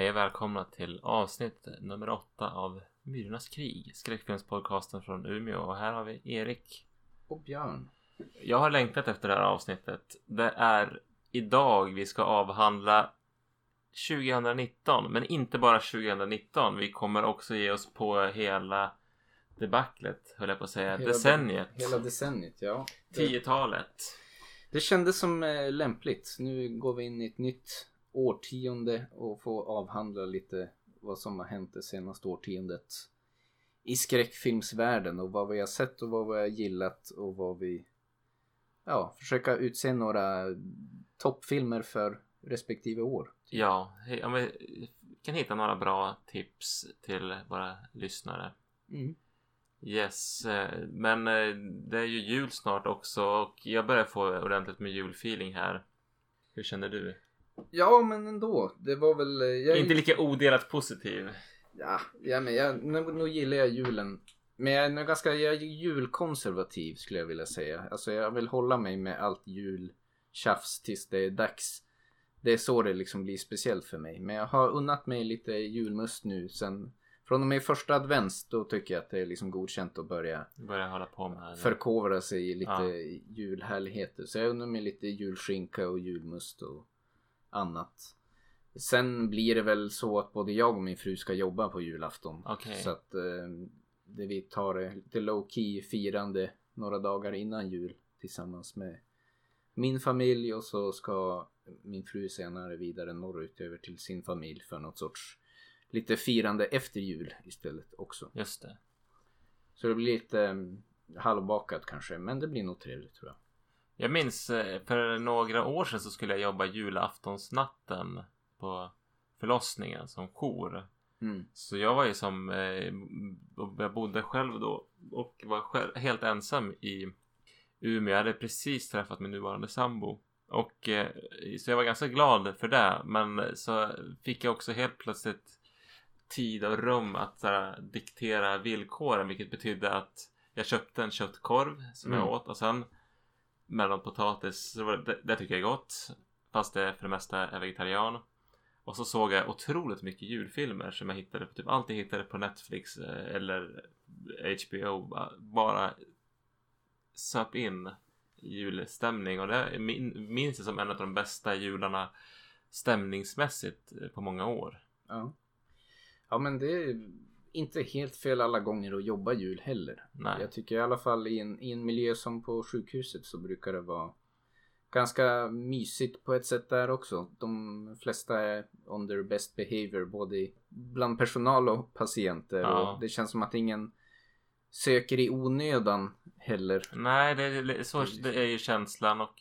Hej och välkomna till avsnitt nummer åtta av Myrornas krig, skräckfilmspodcasten från Umeå. Och här har vi Erik. Och Björn. Jag har längtat efter det här avsnittet. Det är idag vi ska avhandla 2019, men inte bara 2019. Vi kommer också ge oss på hela debaclet, höll jag på att säga, Hela decenniet. Hela decenniet, ja. Det, 10-talet. det kändes som eh, lämpligt. Nu går vi in i ett nytt årtionde och får avhandla lite vad som har hänt det senaste årtiondet i skräckfilmsvärlden och vad vi har sett och vad vi har gillat och vad vi ja, försöka utse några toppfilmer för respektive år. Ja, men, vi kan hitta några bra tips till våra lyssnare. Mm. Yes, eh, men eh, det är ju jul snart också och jag börjar få ordentligt med julfeeling här. Hur känner du? Ja, men ändå. Det var väl... eh, Jag, Inte lika odelat positiv. Ja, ja men jag, nu, nu gillar jag julen. Men jag är nog ganska jag är julkonservativ skulle jag vilja säga. Alltså jag vill hålla mig med allt jultjafs tills det är dags. Det är så det liksom blir speciellt för mig. Men jag har unnat mig lite julmust nu sen från och med första advents då tycker jag att det är liksom godkänt att börja Börjar hålla på med förkovra sig i lite Ja. julhärligheter. Så jag undrar mig lite julskinka och julmust och annat. Sen blir det väl så att både jag och min fru ska jobba på julafton. Okej. Så att eh, det vi tar det lite low key firande några dagar innan jul tillsammans med min familj och så ska min fru senare vidare norrut över till sin familj för något sorts lite firande efter jul istället också. Just det. Så det blir lite um, halvbakat kanske, men det blir nog trevligt tror jag. Jag minns eh, för några år sedan så skulle jag jobba julaftonsnatten på förlossningen som jour. Mm. Så jag var ju som, eh, jag bodde själv då och var själv, helt ensam i Umeå. Jag hade precis träffat min nuvarande sambo. Och eh, så jag var ganska glad för det. Men så fick jag också helt plötsligt tid och rum att så här, diktera villkoren. Vilket betydde att jag köpte en köttkorv som Mm. jag åt och sen mellanpotatis. potatis, det, det tycker jag är gott. Fast det för det mesta är vegetarian. Och så såg jag otroligt mycket julfilmer som jag hittade på typ allt jag hittade på Netflix eh, eller HBO. Bara söp in julstämning och det minns jag som en av de bästa jularna stämningsmässigt eh, på många år. Ja. ja, men det är inte helt fel alla gånger att jobba jul heller. Nej. Jag tycker i alla fall i en, i en miljö som på sjukhuset så brukar det vara ganska mysigt på ett sätt där också. De flesta är on their best behavior både bland personal och patienter Ja. och det känns som att ingen söker i onödan heller. Nej, det är, så, det är ju känslan och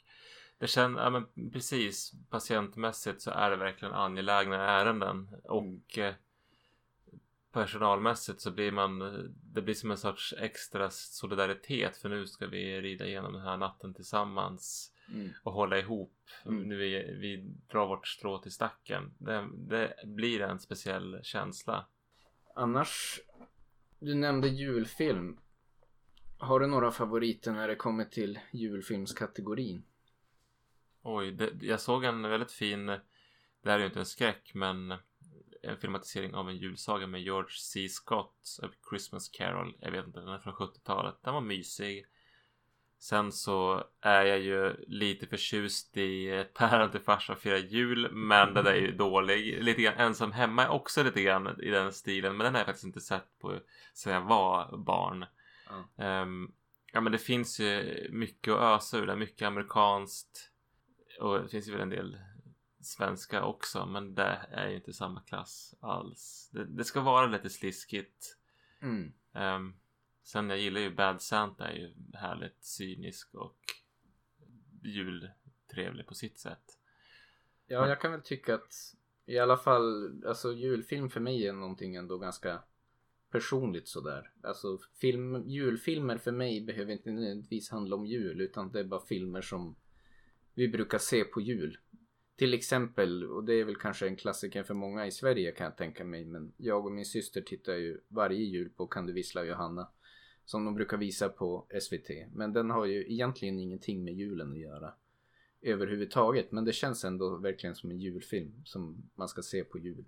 det känns, ja men precis patientmässigt så är det verkligen angelägna ärenden och eh, personalmässigt så blir man det blir som en sorts extra solidaritet för nu ska vi rida igenom den här natten tillsammans Mm. och hålla ihop. Mm. Nu vi, vi drar vårt strå till stacken. Det, det blir en speciell känsla. Annars, du nämnde julfilm. Har du några favoriter när det kommer till julfilmskategorin? Oj, det, jag såg en väldigt fin, det här är ju inte en skräck men en filmatisering av en julsaga med George C. Scott, A Christmas Carol. Jag vet inte, den är från 70-talet. Den var mysig. Sen så är jag ju lite förtjust i ett päron till farsa och fira jul. Men den är ju dålig. Lite grann ensam hemma är också lite grann i den stilen. Men den har jag faktiskt inte sett på sen jag var barn. Ja. Ehm, ja men det finns ju mycket att ösa ur. Det är mycket amerikanskt. Och det finns ju väl en del svenska också. Men det är ju inte samma klass alls. Det, det ska vara lite sliskigt. Mm. Ehm, sen jag gillar ju Bad Santa. är ju härligt cynisk och jultrevlig på sitt sätt. Ja, jag kan väl tycka att i alla fall, alltså julfilm för mig är någonting ändå ganska personligt sådär. Alltså film, julfilmer för mig behöver inte nödvändigtvis handla om jul utan det är bara filmer som vi brukar se på jul. Till exempel, och det är väl kanske en klassiker för många i Sverige kan jag tänka mig, men jag och min syster tittar ju varje jul på Kan du vissla Johanna? Som de brukar visa på SVT. Men den har ju egentligen ingenting med julen att göra överhuvudtaget. Men det känns ändå verkligen som en julfilm som man ska se på jul.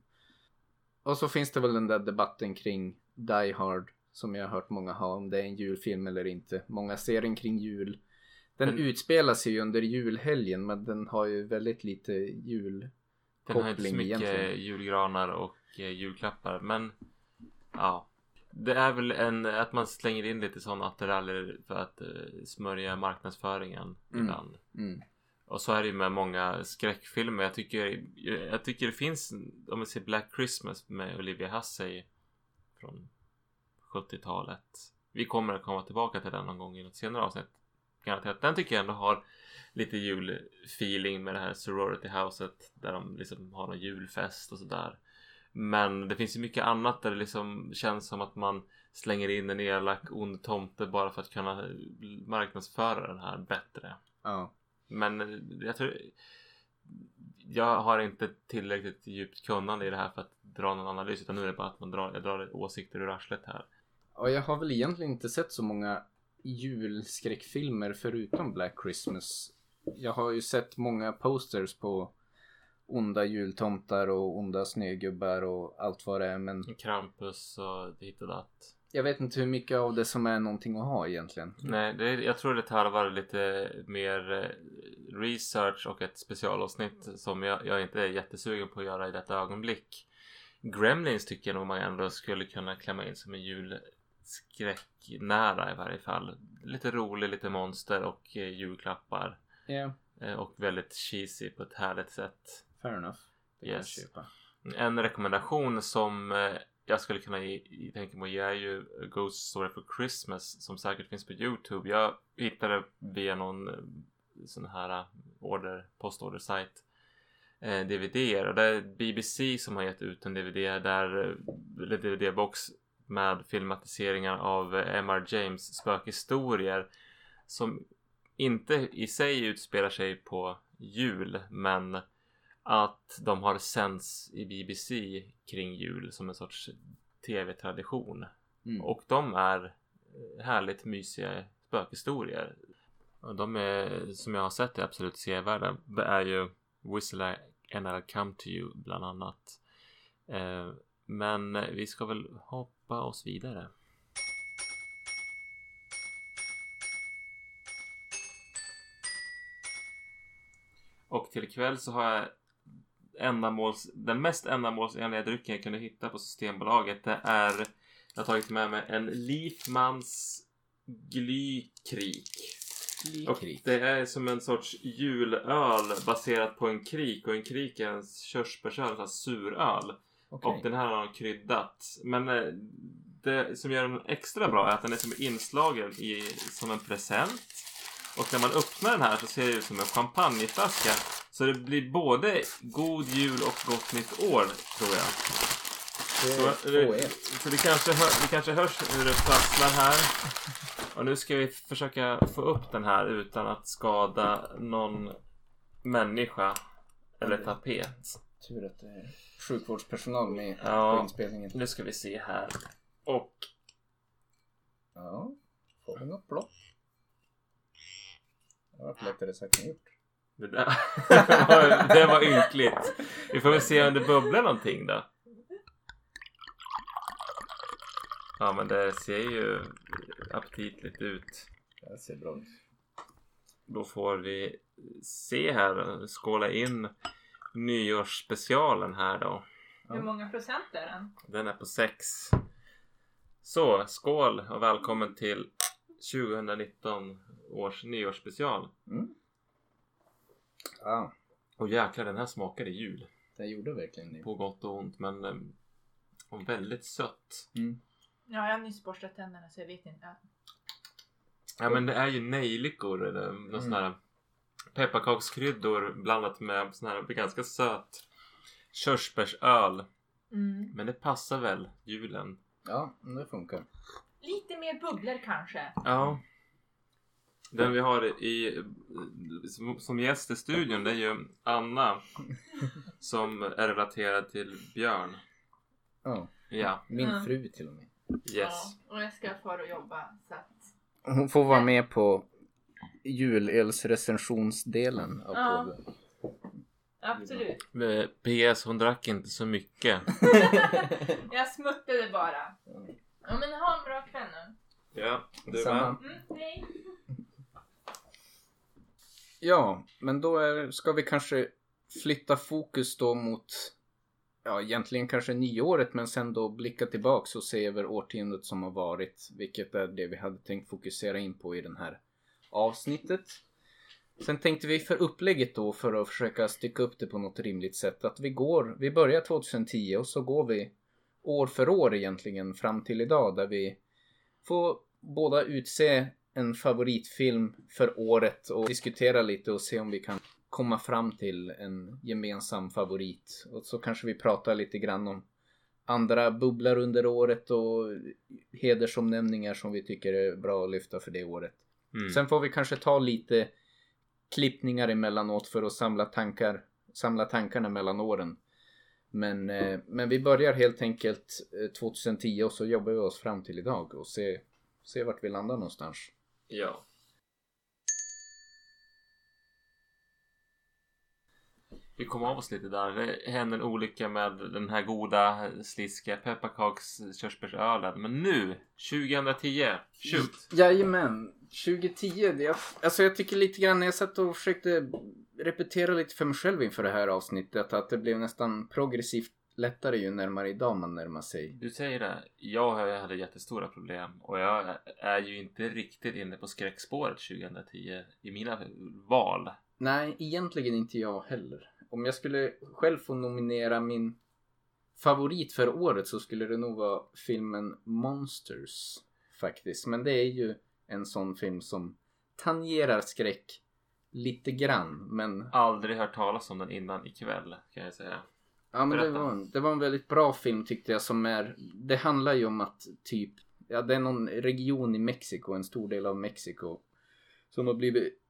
Och så finns det väl den där debatten kring Die Hard som jag har hört många ha om det är en julfilm eller inte. Många ser den kring jul. Den Men- utspelar sig ju under julhelgen men den har ju väldigt lite jul. Den har inte så mycket egentligen. julgranar och eh, julklappar. Men ja. Det är väl en, att man slänger in lite sådana attiraljer för att eh, smörja marknadsföringen Mm. ibland. Mm. Och så är det ju med många skräckfilmer. Jag tycker, jag tycker det finns, om man ser Black Christmas med Olivia Hussey från 70-talet. Vi kommer att komma tillbaka till den någon gång i något senare avsnitt. Garanterat. Den tycker jag ändå har lite julfeeling med det här sorority houset där de liksom har någon julfest och sådär. Men det finns ju mycket annat där det liksom känns som att man slänger in en elak ond tomte bara för att kunna marknadsföra den här bättre. Ja. Men jag tror Jag har inte tillräckligt djupt kunnande i det här för att dra någon analys utan nu är det bara att man drar, jag drar åsikter ur arslet här. Och jag har väl egentligen inte sett så många julskräckfilmer förutom Black Christmas. Jag har ju sett många posters på onda jultomtar och onda snögubbar och allt vad det är men Krampus och hit och datt. jag vet inte hur mycket av det som är någonting att ha egentligen. Nej, det jag tror det tarvar lite mer eh, research och ett specialavsnitt som jag, jag inte är jättesugen på att göra i detta ögonblick. Gremlins tycker jag nog man ändå skulle kunna klämma in som en julskräcknära i varje fall. Lite rolig, lite monster och eh, julklappar. Ja, Eh, och väldigt cheesy på ett härligt sätt. fair enough. Det kan jag köpa. En rekommendation som eh, jag skulle kunna ge, tänka mig att ge är ju Ghost Story for Christmas som säkert finns på Youtube. Jag hittade via någon eh, sån här eh, order, postordersajt eh, DVD och det är BBC som har gett ut en DVD där, eh, eller DVD-box med filmatiseringar av eh, M.R. James spökhistorier som inte i sig utspelar sig på jul men att de har sänds i BBC kring jul som en sorts tv-tradition. Mm. Och de är eh, härligt mysiga spökhistorier. Och de är, som jag har sett är absolut sevärda. Det är ju Whistle and I'll come to you bland annat. Eh, men vi ska väl hoppa oss vidare. Och till ikväll så har jag ändamåls, den mest ändamålsenliga drycken jag kunde hitta på Systembolaget. Det är, jag har tagit med mig en Lifmans Glykrik. Och det är som en sorts julöl baserat på en krik och en krik är en körsbärsöl, här suröl. Okej. Och den här har de kryddat. Men eh, det som gör den extra bra är att den är som inslagen i, som en present. Och när man öppnar den här så ser det ut som en champagneflaska. Så det blir både god jul och gott nytt år, tror jag. Det Så, det, 2-1. så det, kanske hör, det kanske hörs hur det prasslar här. Och nu ska vi försöka få upp den här utan att skada någon människa eller tapet. Tur att det är sjukvårdspersonal med Ja. på inspelningen. Nu ska vi se här. Och Ja, får vi något blått? Det var lättare sagt än gjort. det där var, det var ynkligt. Vi får väl se om det bubblar någonting då. Ja men det ser ju aptitligt ut. Det ser bra ut. Då får vi se här, skåla in nyårsspecialen här då. Hur många procent är den? Den är på 6. Så, skål och välkommen till 2019 års nyårsspecial. Mm. Ja, Och jäklar, den här smakade jul. det gjorde verkligen det. På gott och ont, men eh, och väldigt sött. Mm. Ja, jag har nyss borstat tänderna så jag vet inte. Ja, men det är ju nejlikor eller någon Mm. sån här pepparkakskryddor blandat med sån här ganska söt körsbärsöl. Mm. Men det passar väl julen? Ja, det funkar. Lite mer bubblor kanske. Ja. Den vi har i, som, som gäst i studion det är ju Anna. Som är relaterad till Björn. Ja, Ja, min Mm. fru till och med. yes. Ja, och jag ska fara och jobba så att... Hon får vara med på julölsrecensionsdelen av Ja. Absolut. PS, hon drack inte så mycket. Jag smuttade bara. Ja men ha en bra kväll nu. Ja, du med? Mm, hej. Ja, men då är, ska vi kanske flytta fokus då mot ja, egentligen kanske nyåret men sen då blicka tillbaks och se över årtiondet som har varit. Vilket är det vi hade tänkt fokusera in på i den här avsnittet. Sen tänkte vi för upplägget då för att försöka stycka upp det på något rimligt sätt att vi går, vi börjar 2010 och så går vi år för år egentligen fram till idag där vi får båda utse en favoritfilm för året och diskutera lite och se om vi kan komma fram till en gemensam favorit. Och så kanske vi pratar lite grann om andra bubblar under året och hedersomnämningar som vi tycker är bra att lyfta för det året. Mm. Sen får vi kanske ta lite klippningar emellanåt för att samla tankar, samla tankarna mellan åren. Men, eh, men vi börjar helt enkelt eh, 2010 och så jobbar vi oss fram till idag och se, se vart vi landar någonstans. Ja. Vi kom av oss lite där. Det hände en olycka med den här goda sliskiga pepparkaks körsbärsölen. Men nu, 2010, shoot! Jajamän, 2010. Det, jag, alltså jag tycker lite grann jag satt och försökte repetera lite för mig själv inför det här avsnittet att det blev nästan progressivt lättare ju närmare idag man närmar sig. Du säger det. Jag hade jättestora problem och jag är ju inte riktigt inne på skräckspåret 2010 i mina val. Nej, egentligen inte jag heller. Om jag skulle själv få nominera min favorit för året så skulle det nog vara filmen Monsters faktiskt. Men det är ju en sån film som tangerar skräck lite grann. Men, Aldrig hört talas om den innan ikväll kan jag säga. ja, men det, var, en- det var en väldigt bra film tyckte jag som är... Det handlar ju om att typ... Ja, det är någon region i Mexiko, en stor del av Mexiko. Som har blivit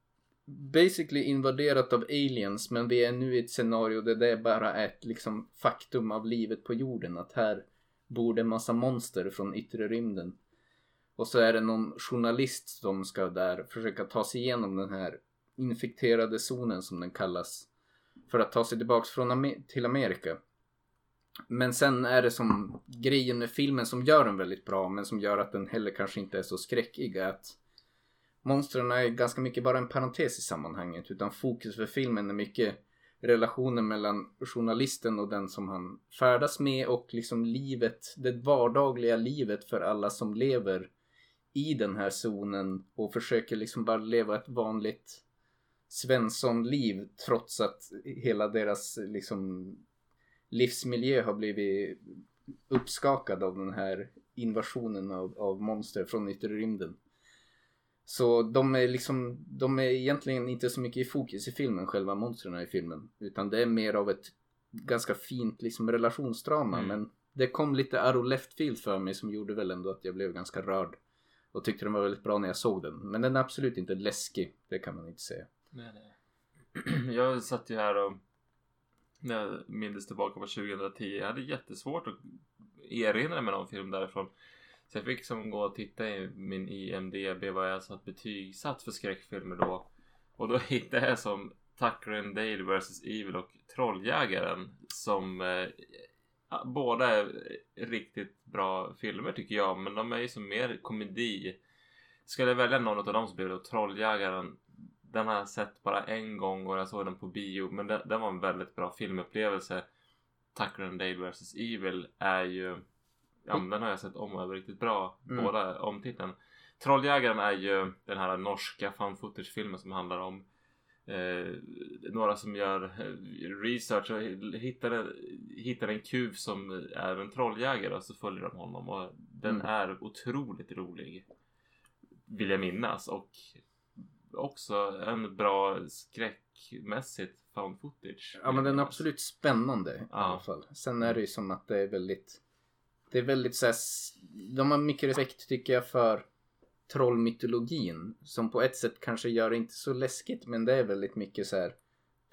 basically invaderat av aliens men vi är nu i ett scenario där det bara är ett liksom faktum av livet på jorden att här bor det en massa monster från yttre rymden. Och så är det någon journalist som ska där försöka ta sig igenom den här infekterade zonen som den kallas. För att ta sig tillbaks från Amer- till Amerika. Men sen är det som grejen med filmen som gör den väldigt bra men som gör att den heller kanske inte är så skräckig att monstren är ganska mycket bara en parentes i sammanhanget utan fokus för filmen är mycket relationen mellan journalisten och den som han färdas med och liksom livet, det vardagliga livet för alla som lever i den här zonen och försöker liksom bara leva ett vanligt Svensson-liv trots att hela deras liksom livsmiljö har blivit uppskakad av den här invasionen av, av monster från yttre rymden. Så de är liksom, de är egentligen inte så mycket i fokus i filmen, själva monstren i filmen. Utan det är mer av ett ganska fint liksom relationsdrama. Mm. Men det kom lite of left field för mig som gjorde väl ändå att jag blev ganska rörd. Och tyckte den var väldigt bra när jag såg den. Men den är absolut inte läskig, det kan man inte säga. Nej, nej. Jag satt ju här och när jag minns tillbaka på 2010. Jag hade jättesvårt att erinra mig någon film därifrån. Så jag fick som gå och titta i min IMDB vad jag satt betygsatt för skräckfilmer då. Och då hittade jag som Tucker and Dale vs Evil och Trolljägaren som eh, båda är riktigt bra filmer tycker jag. Men de är ju som mer komedi. Skulle jag välja någon av dem så blir det Trolljägaren. Den har jag sett bara en gång och jag såg den på bio. Men den, den var en väldigt bra filmupplevelse. Tucker and Dale vs Evil är ju... Ja men den har jag sett om och är riktigt bra. Mm. Båda omtiteln. Trolljägaren är ju den här norska found footage filmen som handlar om eh, några som gör eh, research och hittar en, hittar en kuv som är en trolljägare och så följer de honom och den Mm. är otroligt rolig. Vill jag minnas och också en bra skräckmässigt found footage. Ja men den är absolut spännande i Ja. alla fall. Sen är det ju som att det är väldigt Det är väldigt såhär De har mycket respekt tycker jag för Trollmytologin Som på ett sätt kanske gör det inte så läskigt men det är väldigt mycket så här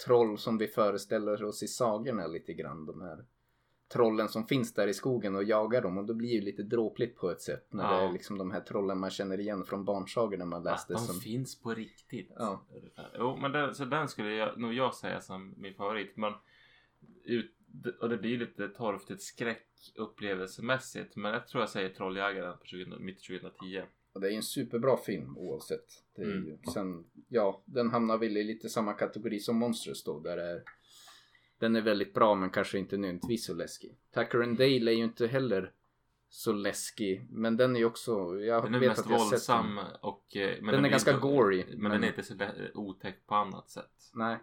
Troll som vi föreställer oss i sagorna lite grann de här trollen som finns där i skogen och jagar dem och då blir ju lite dråpligt på ett sätt när Ja. det är liksom de här trollen man känner igen från barnsagor när man läste Att de som... finns på riktigt. Ja. Ungefär. Jo, men den, så den skulle jag, nog jag säga som min favorit. Men, ut, och det blir lite torftigt skräckupplevelsemässigt. Men jag tror jag säger Trolljägaren på 20, mitt 2010. Och det är en superbra film oavsett. Det är Mm. ju, sen, ja, den hamnar väl i lite samma kategori som Monsters då. Där är, den är väldigt bra men kanske inte nödvändigtvis så läskig. Tucker and Dale är ju inte heller så läskig. Men den är ju också, jag Den är vet mest att jag sett våldsam den. och... eh, Men Den är blir ganska inte- gory, Men, men- den är inte så otäck på annat sätt. Nej.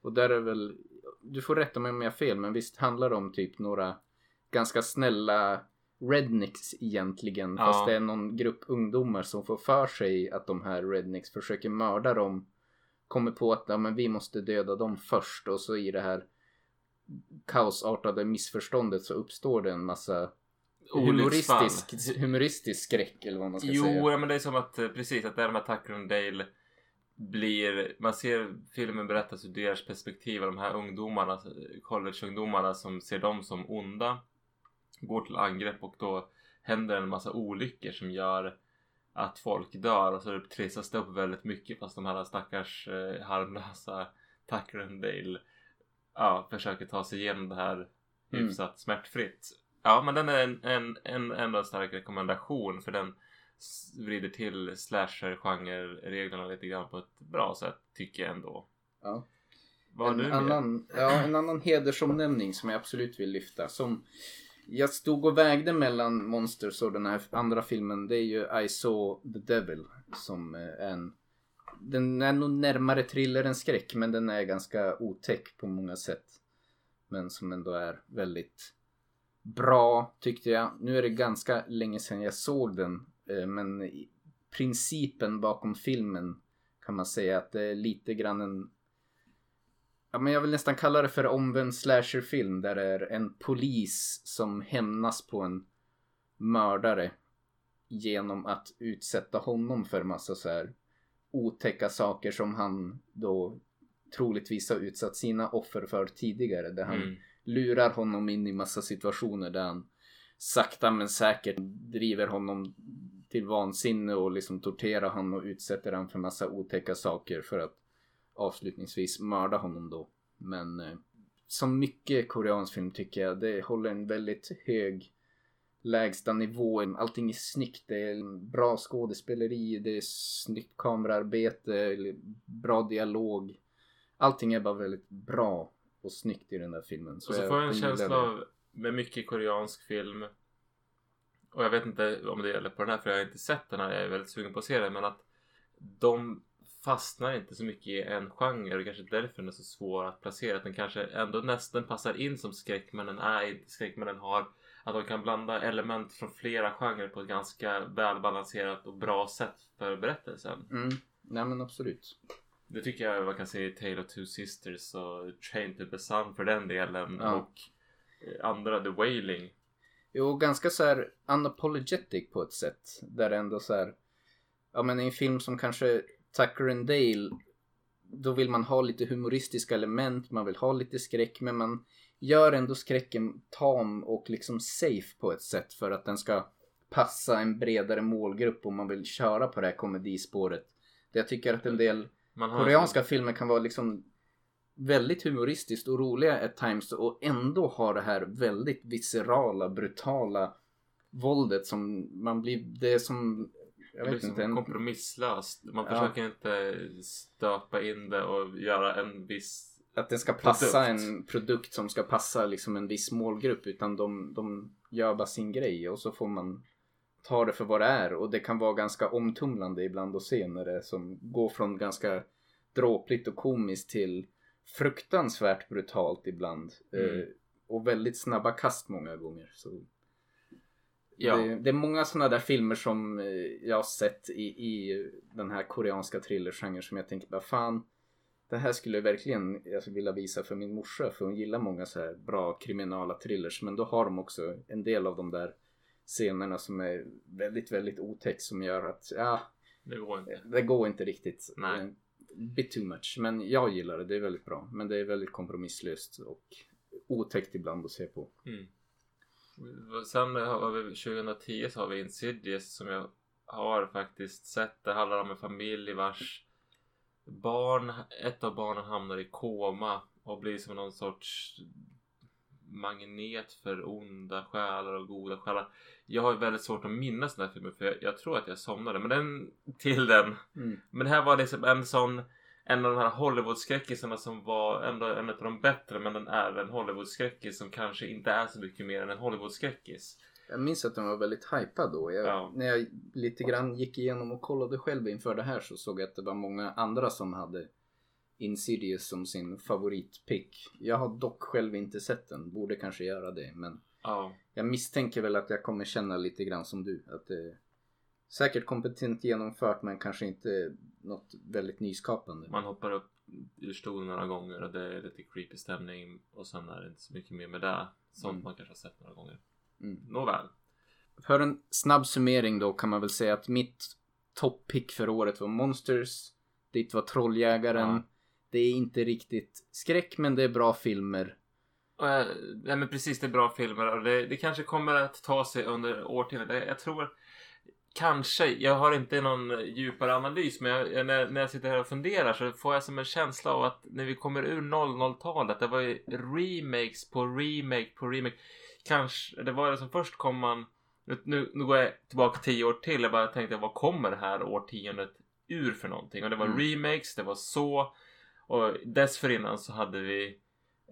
Och där är väl, du får rätta mig om jag har fel, men visst handlar det om typ några ganska snälla rednecks egentligen. Ja. Fast det är någon grupp ungdomar som får för sig att de här rednecks försöker mörda dem. Kommer på att ja, men vi måste döda dem först och så i det här kaosartade missförståndet så uppstår det en massa humoristisk, humoristisk skräck eller vad man ska Jo, säga. ja, men det är som att eh, precis att det är de här Tucker and Dale blir, man ser filmen berättas ur deras perspektiv av de här ungdomarna, collegeungdomarna som ser dem som onda, går till angrepp och då händer en massa olyckor som gör att folk dör och så trissas det upp väldigt mycket fast de här stackars eh, harmlösa Tucker and Dale ja, försöker ta sig igenom det här Mm. hyfsat smärtfritt. Ja, men den är en, en, en, en stark rekommendation för den vrider till slasher-genre-reglerna lite grann på ett bra sätt tycker jag ändå. Ja. Vad har en, du med? annan, ja, en annan hedersomnämning som jag absolut vill lyfta. Som jag stod och vägde mellan Monsters och den här andra filmen. Det är ju I saw the devil. Som är en... Den är nog närmare thriller än skräck men den är ganska otäck på många sätt. Men som ändå är väldigt bra tyckte jag. Nu är det ganska länge sedan jag såg den. Eh, Men principen bakom filmen kan man säga att det är lite grann en Ja, men jag vill nästan kalla det för omvänd slasherfilm där det är en polis som hämnas på en mördare genom att utsätta honom för massa så här otäcka saker som han då troligtvis har utsatt sina offer för tidigare. Där han Mm. lurar honom in i massa situationer där han sakta men säkert driver honom till vansinne och liksom torterar honom och utsätter han för massa otäcka saker för att avslutningsvis mörda honom då. Men eh, som mycket koreansk film tycker jag det håller en väldigt hög lägsta nivå. Allting är snyggt. Det är bra skådespeleri, det är snyggt kamerarbete, bra dialog. Allting är bara väldigt bra och snyggt i den där filmen. Och så jag- får jag en känsla av, med mycket koreansk film och jag vet inte om det gäller på den här för jag har inte sett den här, jag är väldigt sugen på att se den men att de fastnar inte så mycket i en genre och kanske därför den är så svår att placera. Att den kanske ändå nästan passar in som skräck men den är inte skräck men den har att de kan blanda element från flera genrer på ett ganska välbalanserat och bra sätt för berättelsen. Mm. Nej men absolut. Det tycker jag man kan se i Tale of Two Sisters och Train to Busan för den delen Ja. och andra The Wailing. Jo, ganska så här unapologetic på ett sätt. Där det ändå så här. Ja men i en film som kanske Tucker and Dale. Då vill man ha lite humoristiska element. Man vill ha lite skräck. Men man gör ändå skräcken tam och liksom safe på ett sätt. För att den ska passa en bredare målgrupp. Om man vill köra på det här komedispåret. Jag tycker att en del koreanska filmer kan vara liksom väldigt humoristiskt och roliga at times och ändå ha det här väldigt viscerala, brutala våldet som man blir, det är som, jag vet blir inte, en, kompromisslöst. Man Ja. försöker inte stöpa in det och göra en viss... att det ska passa produkt. en produkt som ska passa liksom en viss målgrupp utan de, de gör bara sin grej och så får man ta det för vad det är och det kan vara ganska omtumlande ibland att se när det som går från ganska dråpligt och komiskt till fruktansvärt brutalt ibland. Mm. Eh, och väldigt snabba kast många gånger. Så Ja. det, det är många sådana där filmer som eh, jag har sett i, i den här koreanska thrillergenren som jag tänker bara fan det här skulle jag verkligen skulle vilja visa för min morsa för hon gillar många så här bra kriminala thrillers men då har de också en del av de där scenerna som är väldigt väldigt otäck som gör att ja, Det går inte. det går inte riktigt. Nej. Bit too much. Men jag gillar det, det är väldigt bra. Men det är väldigt kompromisslöst och otäckt ibland att se på. Mm. Sen har vi 2010 så har vi Insidious som jag har faktiskt sett. Det handlar om en familj vars barn, ett av barnen hamnar i koma och blir som någon sorts magnet för onda själar och goda själar. Jag har väldigt svårt att minnas den här filmen för jag, jag tror att jag somnade. Men den till den. Mm. Men det här var liksom en sån en av de här Hollywood-skräckisarna som var ändå en av de bättre men den är en Hollywood-skräckis som kanske inte är så mycket mer än en Hollywood-skräckis. Jag minns att den var väldigt hypad då. Jag, Ja. När jag lite grann gick igenom och kollade själv inför det här så såg jag att det var många andra som hade Insidious som sin favoritpick. Jag har dock själv inte sett den, borde kanske göra det. Men Ja. jag misstänker väl att jag kommer känna lite grann som du. Att det är säkert kompetent genomfört men kanske inte något väldigt nyskapande. Man hoppar upp ur stolen några gånger och det är lite creepy stämning och sen är det inte så mycket mer med det. Sånt Mm. man kanske har sett några gånger. Mm. Nåväl. För en snabb summering då kan man väl säga att mitt toppick för året var Monsters. Ditt var Trolljägaren. Ja. Det är inte riktigt skräck men det är bra filmer. Eh, nej men precis, det är bra filmer och det, det kanske kommer att ta sig under årtionden. Jag tror kanske, jag har inte någon djupare analys men jag, när, när jag sitter här och funderar så får jag som en känsla av att när vi kommer ur 00-talet, det var ju remakes på remake på remake. Kanske, det var det som först kom man, nu, nu, nu går jag tillbaka tio år till, jag bara tänkte vad kommer det här årtiondet ur för någonting? Och det var Mm. remakes, det var så och dessförinnan så hade vi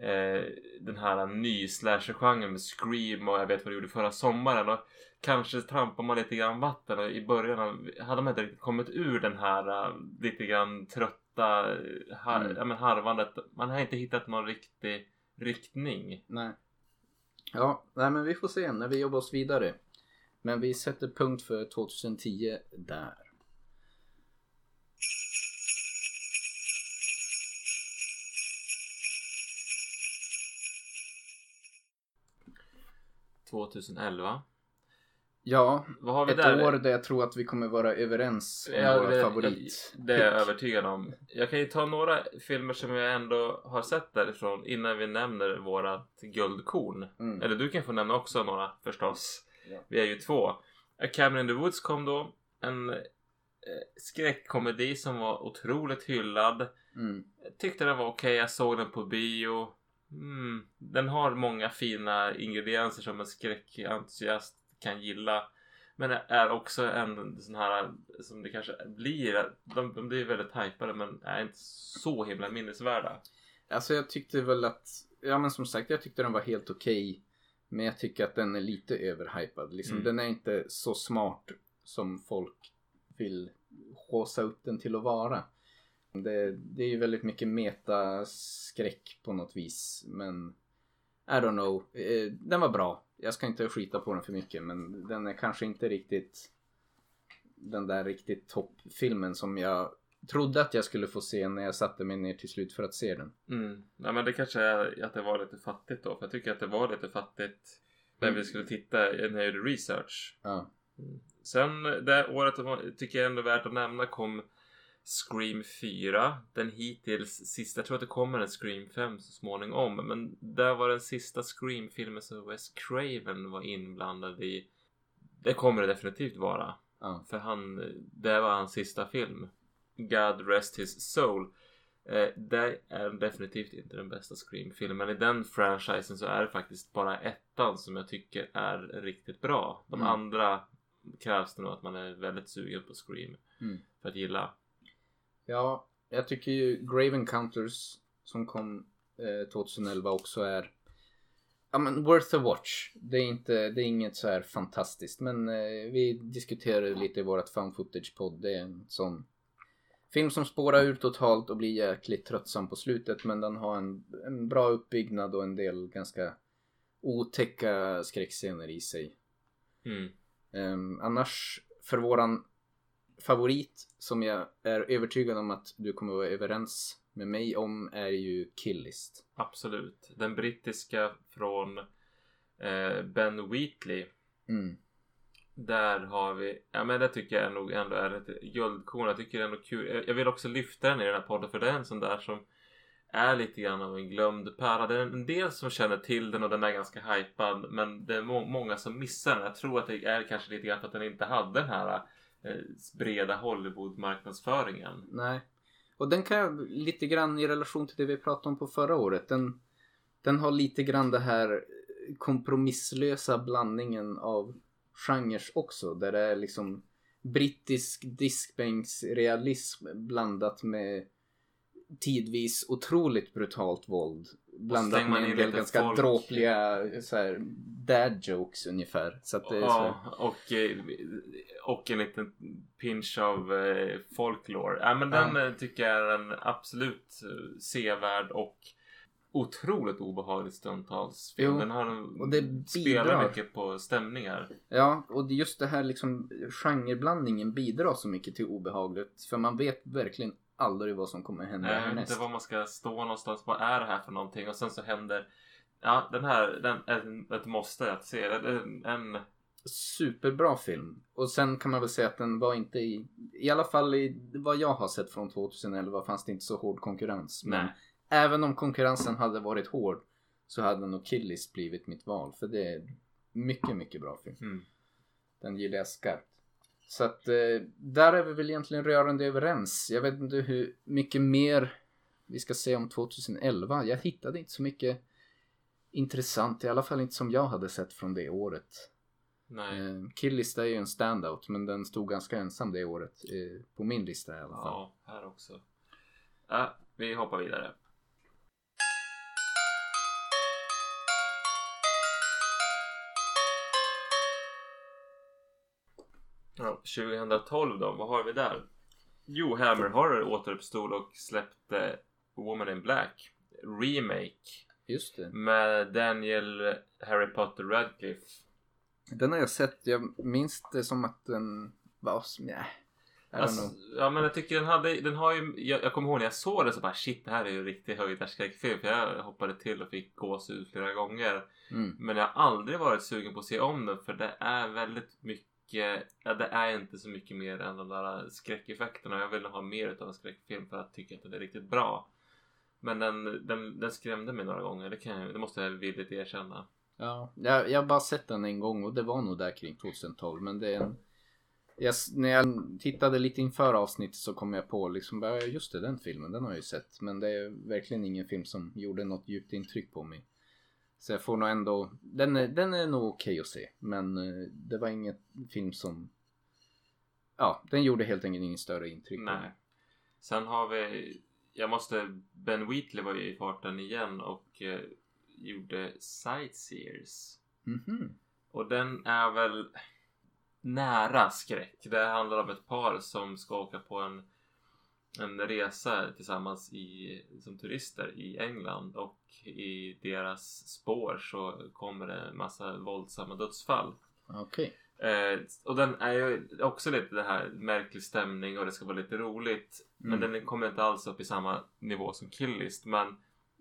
eh, den här ny slasher-genren med Scream och jag vet vad du gjorde förra sommaren. Och kanske trampar man lite grann vatten och i början hade man inte riktigt kommit ur den här eh, lite grann trötta har, Mm. ja, men harvandet. Man har inte hittat någon riktig riktning. Nej. Ja, nej men vi får se när vi jobbar oss vidare. Men vi sätter punkt för 2010 där. 2011. Ja, Vad har vi ett där? år där jag tror att vi kommer vara överens om Ja, våra det, favorit. det är jag övertygad om. Jag kan ju ta några filmer som jag ändå har sett därifrån innan vi nämner vårat guldkorn. Mm. Eller du kan få nämna också några förstås. Ja. Vi är ju två. A Cabin in the Woods kom då. En eh, skräckkomedi som var otroligt hyllad. Mm. Tyckte den var okej. Jag såg den på bio. Mm. Den har många fina ingredienser som en skräckentusiast kan gilla. Men är också en sån här som det kanske blir. De, de blir väldigt hypade men är inte så himla minnesvärda. Alltså jag tyckte väl att, ja men som sagt jag tyckte den var helt okej. Men jag tycker att den är lite överhypad. Liksom, Mm. Den är inte så smart som folk vill håsa upp den till att vara. Det, det är ju väldigt mycket metaskräck på något vis. Men I don't know. Eh, Den var bra. Jag ska inte skita på den för mycket men den är kanske inte riktigt den där riktigt toppfilmen som jag trodde att jag skulle få se när jag satte mig ner till slut för att se den. Mm. Ja, men det kanske är att det var lite fattigt då. För jag tycker att det var lite fattigt när Mm. vi skulle titta när jag gjorde research. Ja. Sen det året tycker jag ändå värt att nämna kom Scream 4. Den hittills sista, jag tror att det kommer en Scream 5 så småningom. Men det var den sista Scream-filmen som Wes Craven var inblandad i. Det kommer det definitivt vara. Ja. För han, det var hans sista film. God rest his soul. Eh, det är definitivt inte den bästa Scream-filmen. I den franchisen så är det faktiskt bara ettan som jag tycker är riktigt bra. De Mm. andra krävs det nog att man är väldigt sugen på Scream Mm. för att gilla. Ja, jag tycker ju Grave Encounters som kom eh, 2011 också är Ja men worth a watch. Det är inte, det är inget så här fantastiskt men eh, vi diskuterade lite i vårat found footage podd. Det är en sån film som spårar ur totalt och blir jäkligt tröttsam på slutet men den har en, en bra uppbyggnad och en del ganska otäcka skräckscener i sig. Mm. Ehm, annars för våran favorit som jag är övertygad om att du kommer vara överens med mig om är ju Killist. Absolut. Den brittiska från eh, Ben Wheatley. Mm. Där har vi, ja men det tycker jag nog ändå är ett guldkorn. Jag tycker det är ändå kul. Jag- vill också lyfta den i den här podden för det är en sån där som är lite grann av en glömd pärla. Det är en del som känner till den och den är ganska hypad men det är må många som missar den. Jag tror att det är kanske lite grann för att den inte hade den här Eh, breda Hollywood-marknadsföringen. Nej. Och den kan jag lite grann i relation till det vi pratade om på förra året. Den, den har lite grann det här kompromisslösa blandningen av genrer också. Där det är liksom brittisk diskbänksrealism blandat med tidvis otroligt brutalt våld. Blandat med en del ganska folk. dråpliga så här, dad jokes ungefär. Så att det är så Ja, och, eh, och en liten pinch av eh, folklore. Ja, men den Ja. eh, tycker jag är en absolut sevärd och otroligt obehaglig stundtals film. Jo, Den har en, och det spelar bidrar. mycket på stämningar. Ja, och just det här liksom genreblandningen bidrar så mycket till obehagligt. För man vet verkligen aldrig vad som kommer hända Jag vet härnäst. inte var man ska stå någonstans. Vad är det här för någonting? Och sen så händer Ja, den här den en- ett måste att se. En, en, Superbra film. Och sen kan man väl säga att den var inte i... I alla fall i vad jag har sett från 2011 fanns det inte så hård konkurrens. Men nej. även om konkurrensen hade varit hård så hade nog Killis blivit mitt val. För det är mycket, mycket bra film. Mm. Den gillar jag skarpt. Så att eh, där är vi väl egentligen rörande överens. Jag vet inte hur mycket mer vi ska se om 2011. Jag hittade inte så mycket intressant. I alla fall inte som jag hade sett från det året. Nej. Eh, Killlista är ju en standout men den stod ganska ensam det året. Eh, på min lista i alla fall. Ja, här också. Ja, vi hoppar vidare. Ja, 2012 då, vad har vi där? Jo, Hammer Horror återuppstod och släppte Woman in Black Remake Just det. med Daniel Harry Potter Radcliffe. Den har jag sett. Jag minns det som att den var... som- Nej. Alltså, ja men jag tycker den hade, den har ju, jag, jag kommer ihåg när jag såg det så bara shit det här är ju en riktig höjdarskräckfilm för jag hoppade till och fick gåshud flera gånger. Mm. Men jag har aldrig varit sugen på att se om den för det är väldigt mycket, ja det är inte så mycket mer än de där skräckeffekterna. Jag vill ha mer utav en skräckfilm för att tycka att den är riktigt bra. Men den, den, den skrämde mig några gånger, det, kan jag, det måste jag villigt erkänna. Ja, jag, jag har bara sett den en gång och det var nog där kring 2012 men det är en... Jag, när jag tittade lite inför avsnittet så kom jag på liksom bara, just det, den filmen, den har jag ju sett. Men det är verkligen ingen film som gjorde något djupt intryck på mig. Så jag får nog ändå, den är, den är nog okej att se. Men eh, det var inget film som, ja, den gjorde helt enkelt ingen större intryck Nej. Sen har vi, jag måste, Ben Wheatley var ju i farten igen och eh, gjorde Sightseers. Mhm. Och den är väl nära skräck. Det handlar om ett par som ska åka på en, en resa tillsammans i, som turister i England och i deras spår så kommer det en massa våldsamma dödsfall. Okej. Eh, och den är ju också lite det här märklig stämning och det ska vara lite roligt. Men Mm. den kommer inte alls upp i samma nivå som Killist. Men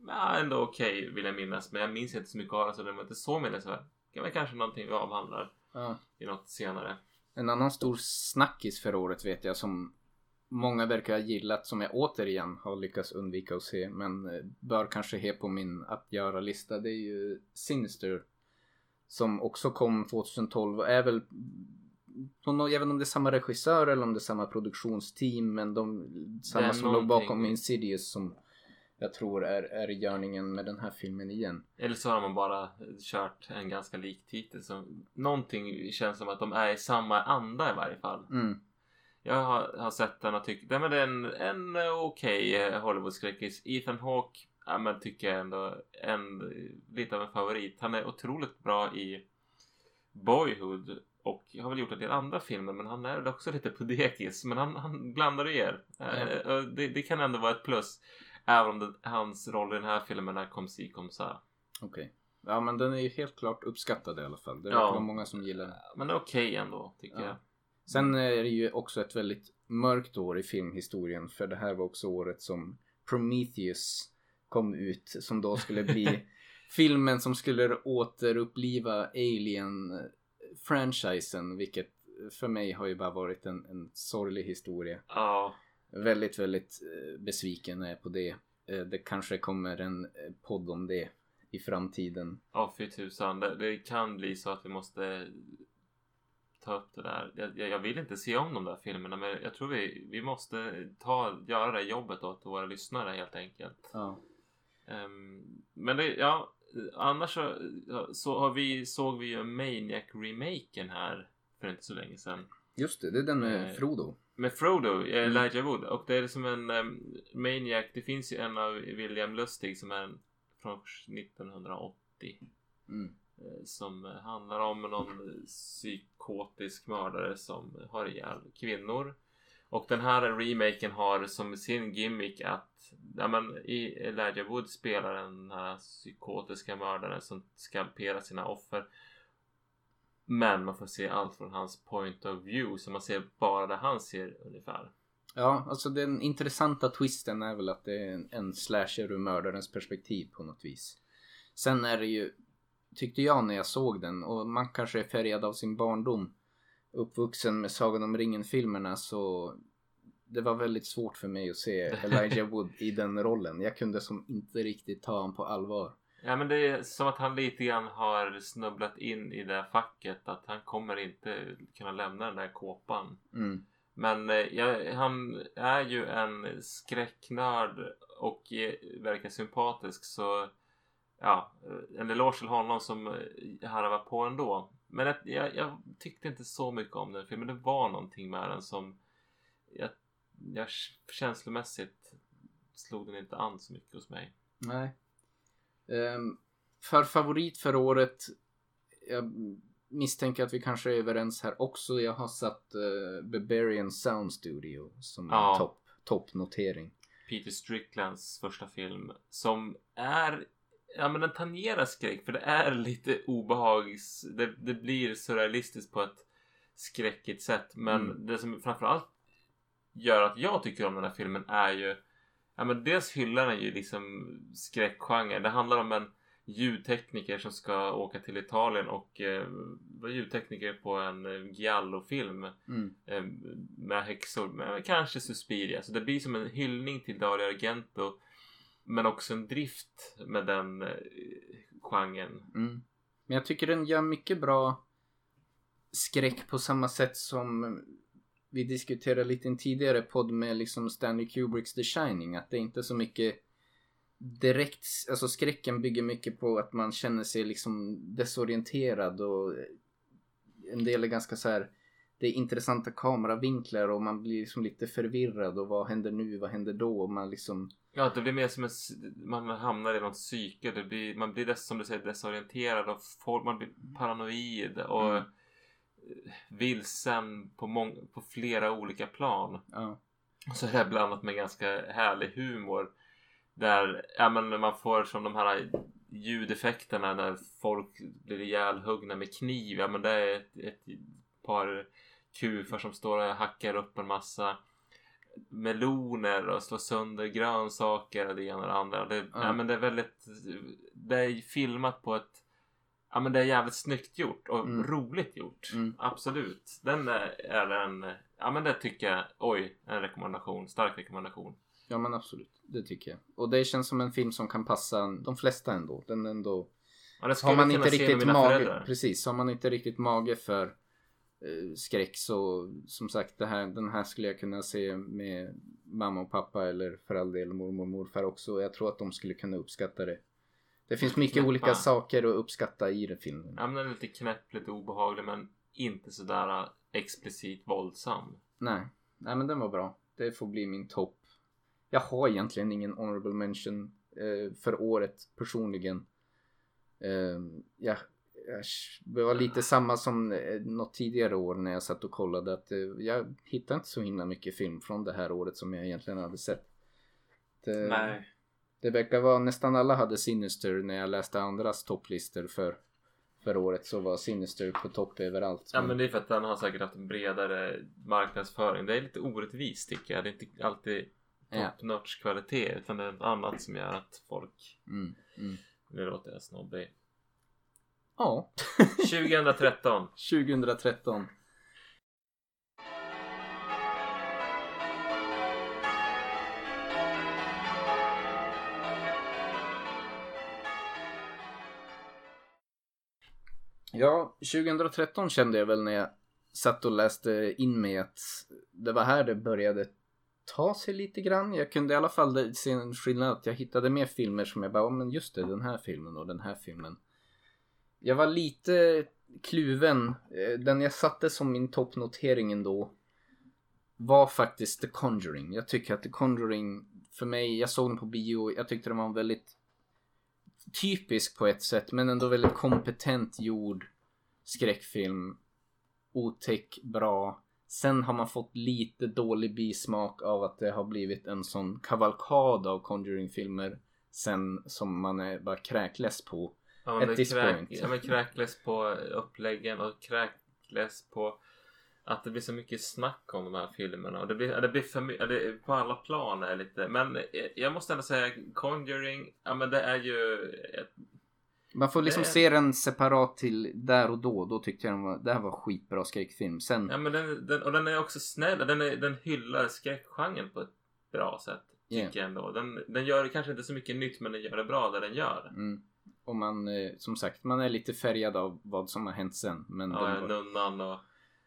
ja, ändå okej vill jag minnas. Men jag minns inte så mycket av den så den var inte så minnesvärd. Det var kanske någonting vi avhandlar Ja. i något senare. En annan stor snackis för året vet jag som många verkar ha gillat som jag återigen har lyckats undvika att se men eh, bör kanske he på min att göra-lista. Det är ju Sinister. Som också kom 2012 och är väl jag vet inte om det är samma regissör eller om det är samma produktionsteam men de samma som låg någonting- bakom Insidious som jag tror är, är görningen med den här filmen igen. Eller så har man bara kört en ganska lik titel. Så någonting känns som att de är i samma anda i varje fall. Mm. Jag har, har sett den och tyckt nej, men det är en, en okej eh, Hollywood-skräckis. Ethan Hawke ja, men tycker jag ändå en, lite av en favorit. Han är otroligt bra i Boyhood och har väl gjort en del andra filmer men han är väl också lite på dekis. Men han, han blandar och ger. Och det, det kan ändå vara ett plus. Även om det, hans roll i den här filmen är kom si kom sa. Okej. Ja men den är ju helt klart uppskattad i alla fall. Det Ja. verkar vara många som gillar den. Men det är okej ändå tycker Ja. jag. Sen är det ju också ett väldigt mörkt år i filmhistorien för det här var också året som Prometheus kom ut som då skulle bli filmen som skulle återuppliva Alien-franchisen vilket för mig har ju bara varit en, en sorglig historia. Ja, Väldigt, väldigt eh, besviken är jag på det. eh, det kanske kommer en eh, podd om det i framtiden. Ja, fy tusan. Det, det kan bli så att vi måste ta upp det där. Jag, jag- vill inte se om de där filmerna men jag tror vi, vi måste ta, göra det jobbet åt våra lyssnare helt enkelt. Ja. Ehm, men det, ja, annars så, så har vi, såg vi ju Maniac-remaken här för inte så länge sedan. Just det, det är den med Eh, Frodo. Med Frodo, eh, Mm. Elijah Wood. Och det är som en um, Maniac. Det finns ju en av William Lustig som är en, från 1980. Mm. Eh, som handlar om någon psykotisk mördare som har ihjäl kvinnor. Och den här remaken har som sin gimmick att ja, men, i Elijah Wood spelar den här psykotiska mördaren som skalperar sina offer. Men man får se allt från hans point of view så man ser bara det han ser ungefär. Ja, alltså den intressanta twisten är väl att det är en slasher ur mördarens perspektiv på något vis. Sen är det ju, tyckte jag när jag såg den, och man kanske är färgad av sin barndom, uppvuxen med Sagan om ringen-filmerna så det var väldigt svårt för mig att se Elijah Wood i den rollen. Jag kunde som inte riktigt ta honom på allvar. Ja men det är som att han lite grann har snubblat in i det facket att han kommer inte kunna lämna den där kåpan. Mm. Men eh, ja, han är ju en skräcknörd och eh, verkar sympatisk så ja, eh, en eloge till honom som eh, harvar på ändå. Men jag, jag, tyckte inte så mycket om den filmen. Det var någonting med den som jag, jag känslomässigt slog den inte an så mycket hos mig. Nej. Ehm, för favorit för året. Jag misstänker att vi kanske är överens här också. Jag har satt uh, Barbarian Sound Studio som Ja. toppnotering. Peter Stricklands första film som är Ja men den tangerar skräck för det är lite obehags... Det, det blir surrealistiskt på ett skräckigt sätt. Men Mm. det som framförallt gör att jag tycker om den här filmen är ju... Ja men dels hyllar den ju liksom skräckgenren. Det handlar om en ljudtekniker som ska åka till Italien och eh, vara ljudtekniker på en eh, giallo-film Mm. eh, med häxor, men kanske Suspiria. Så det blir som en hyllning till Dario Argento men också en drift med den eh, genren. Mm. Men jag tycker den gör mycket bra skräck på samma sätt som vi diskuterade lite i en tidigare podd med liksom Stanley Kubricks The Shining. Att det är inte så mycket direkt, alltså skräcken bygger mycket på att man känner sig liksom desorienterad och en del är ganska så här det är intressanta kameravinklar och man blir liksom lite förvirrad och vad händer nu, vad händer då? Och man liksom Ja, det blir mer som en... Man hamnar i något psyke. Det blir, man blir dess, som du säger desorienterad och folk, man blir paranoid och Mm. vilsen på, mång, på flera olika plan. ja, Och så är det blandat med ganska härlig humor. Där ja, men man får som de här ljudeffekterna när folk blir ihjälhuggna med kniv. Ja, men det är ett, ett par kufar som står och hackar upp en massa meloner och slår sönder grönsaker och det ena och det andra. Det, ja. Ja. men det är väldigt... Det är filmat på ett... Ja men det är jävligt snyggt gjort och Mm. roligt gjort. Mm. Absolut. Den är, en... Ja men det tycker jag... Oj, en rekommendation. Stark rekommendation. Ja men absolut, det tycker jag. Och det känns som en film som kan passa de flesta ändå. Den ändå Ja, har man inte riktigt mage, föräldrar. precis, har man inte riktigt mage för skräck så som sagt det här, den här skulle jag kunna se med mamma och pappa eller för all del mormor och morfar också. Jag tror att de skulle kunna uppskatta det. Det finns mycket Knäppa. olika saker att uppskatta i den filmen. Ja men den är lite knäpp, lite obehaglig men inte sådär äh, explicit våldsam. Nej, nej men den var bra. Det får bli min topp. Jag har egentligen ingen honorable mention eh, för året personligen. Eh, jag, det var lite samma som eh, något tidigare år när jag satt och kollade att eh, jag hittade inte så himla mycket film från det här året som jag egentligen hade sett. Det, Nej. det verkar vara nästan alla hade Sinister när jag läste andras topplistor för, för året så var Sinister på topp överallt. Ja men det är för att den har säkert haft en bredare marknadsföring. Det är lite orättvist tycker jag. Det är inte alltid top notch kvalitet utan det är något annat som gör att folk... Mm, mm. Nu låter jag snobbig. Ja. 2013. 2013. Ja, 2013 kände jag väl när jag satt och läste in mig att det var här det började ta sig lite grann. Jag kunde i alla fall se en skillnad att jag hittade mer filmer som jag bara, oh, men just det, den här filmen och den här filmen. Jag var lite kluven. Eh, den jag satte som min toppnotering ändå var faktiskt The Conjuring. Jag tycker att The Conjuring för mig, jag såg den på bio, jag tyckte den var väldigt typisk på ett sätt men ändå väldigt kompetent gjord skräckfilm. Otäck, bra. Sen har man fått lite dålig bismak av att det har blivit en sån kavalkad av Conjuring-filmer sen som man är bara kräkless på. Ja, At this kräk, point. ja, men kräkles på uppläggen och kräkles på att det blir så mycket snack om de här filmerna och det blir, det blir för mycket, på alla plan är lite, men eh, jag måste ändå säga Conjuring, ja men det är ju ett, Man får liksom Det- se den separat till där och då. Då tyckte jag den var, det här var skitbra skräckfilm. Sen, ja men den, den, och den är också snäll, den, är, den hyllar skräckgenren på ett bra sätt. Tycker Yeah. jag ändå. Den, den gör kanske inte så mycket nytt men den gör det bra där den gör. mm, och man, eh, som sagt, man är lite färgad av vad som har hänt sen. Men Ja, den var, Nunnan och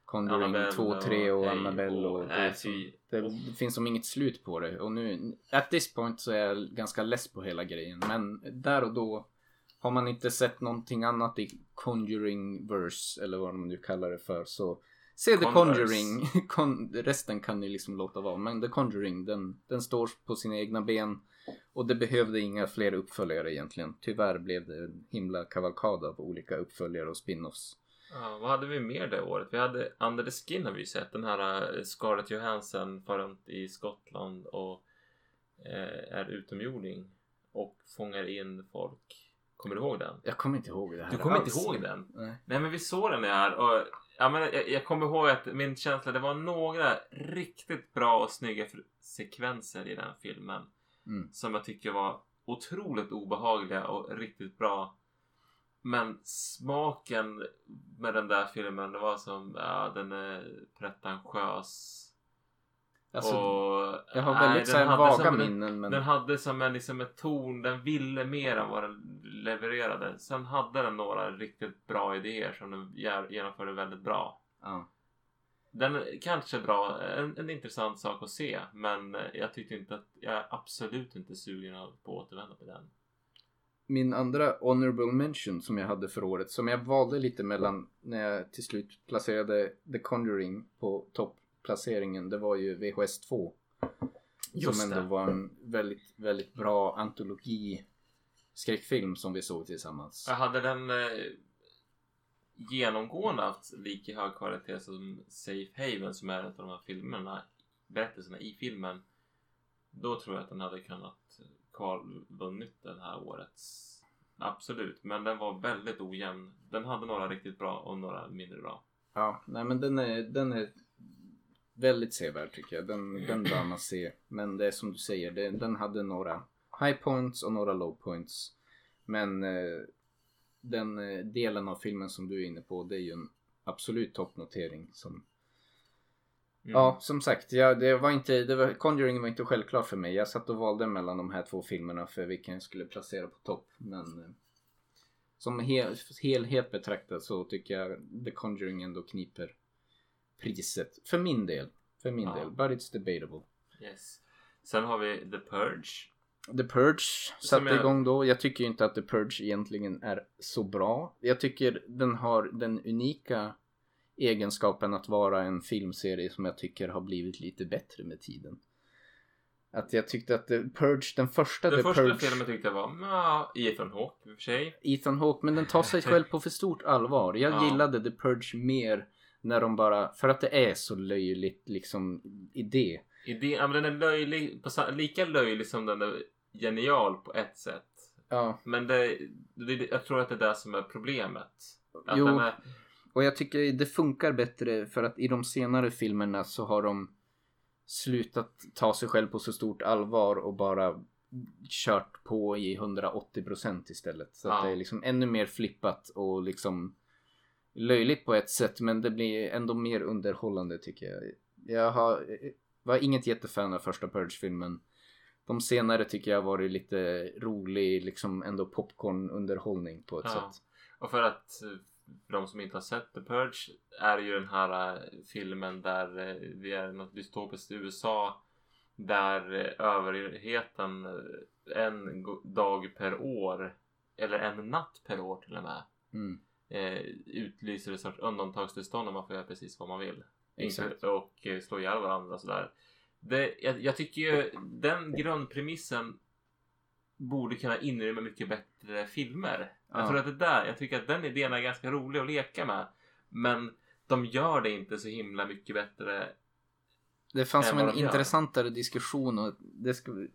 Conjuring Annabelle 2, 3 och hej Annabelle och... nej, det, fy. det, det finns som inget slut på det. Och nu, at this point så är jag ganska less på hela grejen. Men där och då har man inte sett någonting annat i Conjuring verse eller vad man nu kallar det för så se The. Conjuring. Con, resten kan ni liksom låta vara. Men The Conjuring den, den står på sina egna ben. Och det behövde inga fler uppföljare egentligen. Tyvärr blev det en himla kavalkad av olika uppföljare och spin-offs. Ja, vad hade vi mer det året? Vi hade Under the Skin har vi ju sett. Den här eh, Scarlett Johansson far runt i Skottland och eh, är utomjording och fångar in folk. Kommer du ihåg den? Jag kommer inte ihåg det här Du kommer inte alls. ihåg den? Nej. Nej men vi såg den här och ja, men jag, jag kommer ihåg att min känsla det var några riktigt bra och snygga sekvenser i den filmen. Mm. Som jag tycker var otroligt obehagliga och riktigt bra. Men smaken med den där filmen det var som, ja den är pretentiös. Alltså, och, jag har nej, väldigt så här vaga som en- minnen men... den hade som en, liksom ett ton, den ville mer än vad den levererade. Sen hade den några riktigt bra idéer som den genomförde väldigt bra. Ja. Den är kanske bra, en, en intressant sak att se men jag tyckte inte att, jag är absolut inte sugen på att återvända till den. Min andra honorable mention som jag hade för året som jag valde lite mellan när jag till slut placerade The Conjuring på toppplaceringen det var ju VHS 2. Just som ändå det. var en väldigt, väldigt bra antologi skräckfilm som vi såg tillsammans. Jag hade den eh, genomgående haft lika hög kvalitet som Safe Haven som är en av de här filmerna, berättelserna i filmen. Då tror jag att den hade kunnat kval vunnit den här årets. Absolut, men den var väldigt ojämn. Den hade några riktigt bra och några mindre bra. Ja, nej men den är, den är väldigt sevärd tycker jag. Den, den bör man se. Men det är som du säger, det, den hade några high points och några low points. Men eh, den eh, delen av filmen som du är inne på, det är ju en absolut toppnotering. Som, Mm. Ja, som sagt, ja, det var inte, det var, Conjuring var inte självklar för mig. Jag satt och valde mellan de här två filmerna för vilken jag skulle placera på topp. Men eh, som hel, helhet betraktat så tycker jag The Conjuring ändå kniper priset. För min del. För min Ja. del. But it's debatable. Yes. Sen har vi The Purge. The Purge satte jag- igång då. Jag tycker inte att The Purge egentligen är så bra. Jag tycker den har den unika egenskapen att vara en filmserie som jag tycker har blivit lite bättre med tiden. Att jag tyckte att The Purge, den första Den The första Purge, filmen tyckte jag var, ja, Ethan Hawke i och för sig. Ethan Hawke, men den tar sig själv på för stort allvar. Jag Ja. gillade The Purge mer när de bara, för att det är så löjligt liksom idé. Idén, ja, men den är löjlig, lika löjlig som den är genial på ett sätt. Ja, Men det, det, jag tror att det är det som är problemet. Att Jo. är, Och jag tycker det funkar bättre för att i de senare filmerna så har de slutat ta sig själv på så stort allvar och bara kört på i 180% istället. Så att Ja. det är liksom ännu mer flippat och liksom löjligt på ett sätt men det blir ändå mer underhållande tycker jag. Jag har, var inget jättefan av första Purge-filmen. De senare tycker jag har varit lite rolig, liksom ändå popcorn-underhållning på ett Ja. sätt. och för att för de som inte har sett The Purge är ju den här eh, filmen där eh, vi är i något dystopiskt USA där eh, överheten en dag per år eller en natt per år till och med Mm. eh, utlyser ett sorts undantagstillstånd och man får göra precis vad man vill. Exakt. Och slå ihjäl varandra och sådär. Det, jag, jag tycker ju den grundpremissen borde kunna inrymma mycket bättre filmer. Jag Ja. tror att det där, jag tycker att den idén är ganska rolig att leka med. Men de gör det inte så himla mycket bättre. Det fanns som en de intressantare diskussion och det ska,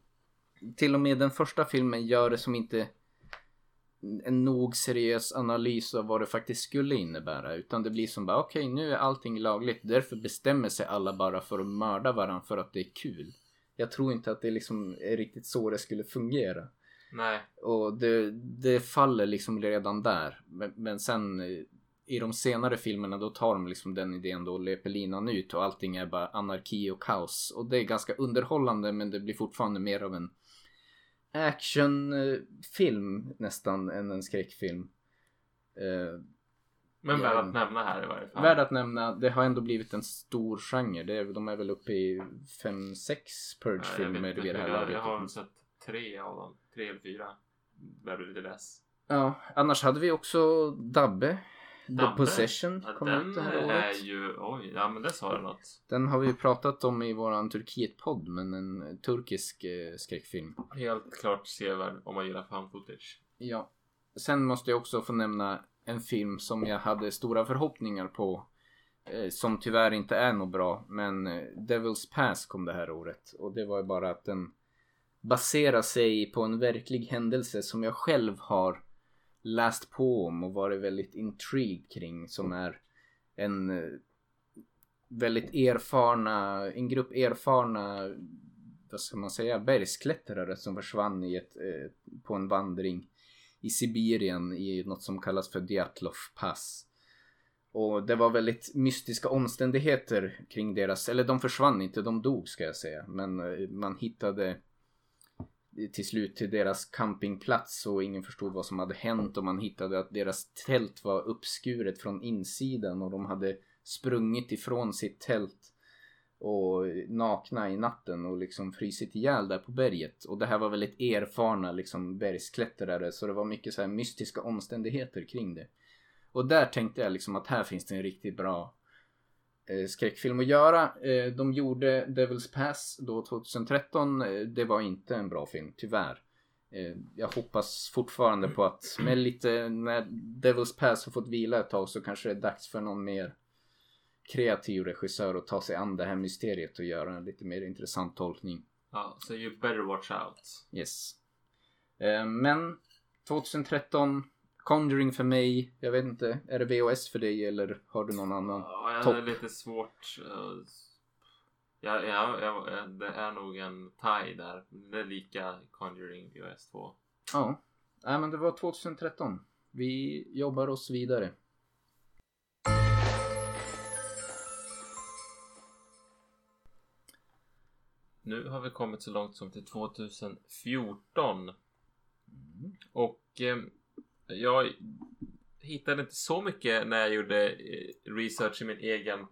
till och med den första filmen gör det som inte en nog seriös analys av vad det faktiskt skulle innebära utan det blir som bara okej nu är allting lagligt därför bestämmer sig alla bara för att mörda varandra för att det är kul. Jag tror inte att det liksom är riktigt så det skulle fungera. Nej, Och det, det faller liksom redan där. Men, men sen eh, i de senare filmerna då tar de liksom den idén då och löper linan ut och allting är bara anarki och kaos. Och det är ganska underhållande men det blir fortfarande mer av en actionfilm nästan än en skräckfilm. Eh, men Ja. värd att nämna här i varje fall. Värd att nämna, det har ändå blivit en stor genre. Det är, de är väl uppe i 5-6 Nej, jag, Purge-filmer inte, vid det här laget. jag har sett tre av dem. Tre eller fyra. Börjar bli lite less. Ja, annars hade vi också Dabbe. The? Possession Ja, kom den ut det här är året. ju, oj, ja men det sa du något. Den har vi pratat om i våran Turkiet-podd, men en turkisk eh, skräckfilm. Helt klart sevärd om man gillar fan footage. Ja. Sen måste jag också få nämna en film som jag hade stora förhoppningar på. Eh, som tyvärr inte är något bra, men eh, Devil's Pass kom det här året. Och det var ju bara att den baserar sig på en verklig händelse som jag själv har läst på om och varit väldigt intrigued kring. Som är en eh, väldigt erfarna, en grupp erfarna, vad ska man säga, bergsklättrare som försvann i ett, eh, på en vandring i Sibirien i något som kallas för Dyatlov pass. Och det var väldigt mystiska omständigheter kring deras, eller de försvann inte, de dog ska jag säga. Men eh, man hittade till slut till deras campingplats och ingen förstod vad som hade hänt och man hittade att deras tält var uppskuret från insidan och de hade sprungit ifrån sitt tält och nakna i natten och liksom frysit ihjäl där på berget. Och det här var väldigt erfarna liksom bergsklättrare så det var mycket så här mystiska omständigheter kring det. Och där tänkte jag liksom att här finns det en riktigt bra skräckfilm att göra. Eh, de gjorde Devil's Pass då 2013. Eh, det var inte en bra film, tyvärr. Eh, jag hoppas fortfarande på att med lite, när Devil's Pass har fått vila ett tag så kanske det är dags för någon mer kreativ regissör att ta sig an det här mysteriet och göra en lite mer intressant tolkning. Ja, så you better watch out. Yes. Eh, men 2013 Conjuring för mig. Jag vet inte. Är det VHS för dig eller har du någon annan? Ja, jag Topp. är lite svårt. Ja, ja, ja, det är nog en tie där. Det är lika Conjuring VHS 2. Ja. Nej men det var 2013. Vi jobbar oss vidare. Nu har vi kommit så långt som till 2014. Och eh, jag hittade inte så mycket när jag gjorde eh, research i min egen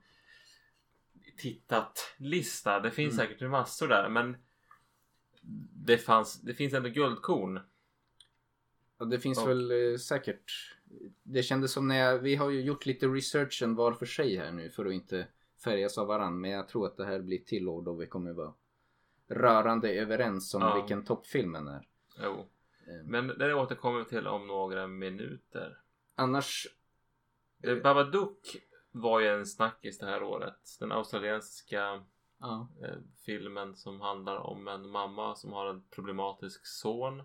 tittat-lista. Det finns Mm. säkert massor där men det, fanns, det finns ändå guldkorn. Och det finns Och- väl eh, säkert. Det kändes som när jag, vi har ju gjort lite researchen var för sig här nu för att inte färgas av varann. Men jag tror att det här blir till år då vi kommer vara rörande överens om Ja. vilken toppfilmen är. Jo. Eh, Men det återkommer vi till om några minuter. Annars, The Babadook var ju en snackis det här året. Den australiensiska ja. eh, filmen som handlar om en mamma som har en problematisk son.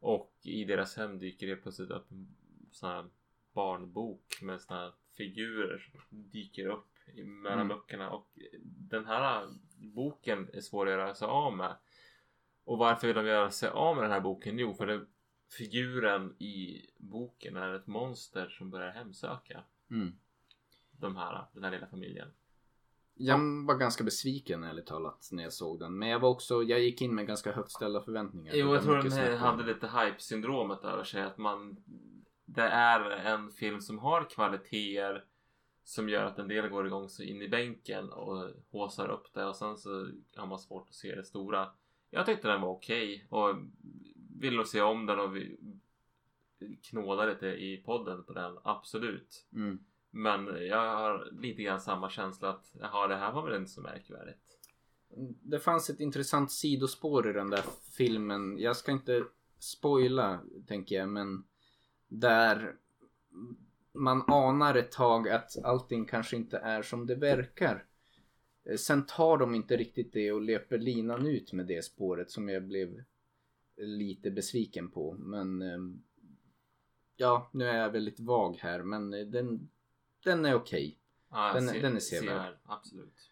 Och i deras hem dyker det plötsligt upp en sån här barnbok med såna här figurer som dyker upp mellan Mm. böckerna. Och den här boken är svår att göra sig av med. Och varför vill de göra sig av med den här boken? Jo, för det, figuren i boken är ett monster som börjar hemsöka Mm. de här, den här lilla familjen. Jag var ganska besviken ärligt talat när jag såg den. Men jag var också, jag gick in med ganska högt ställda förväntningar. Jo, jag tror den här hade lite hype-syndromet över sig. Att man det är en film som har kvaliteter som gör att en del går igång så in i bänken och håsar upp det och sen så har man svårt att se det stora. Jag tyckte den var okej okay och vill nog se om den och vi knåda lite i podden på den, absolut. Mm. Men jag har lite grann samma känsla att jaha, det här var väl inte så märkvärdigt. Det fanns ett intressant sidospår i den där filmen. Jag ska inte spoila, tänker jag, men där man anar ett tag att allting kanske inte är som det verkar. Sen tar de inte riktigt det och löper linan ut med det spåret som jag blev lite besviken på. Men ehm, ja, nu är jag väldigt vag här men den, den är okej. Okay. Ja, den, ser, den är sevärd. Absolut.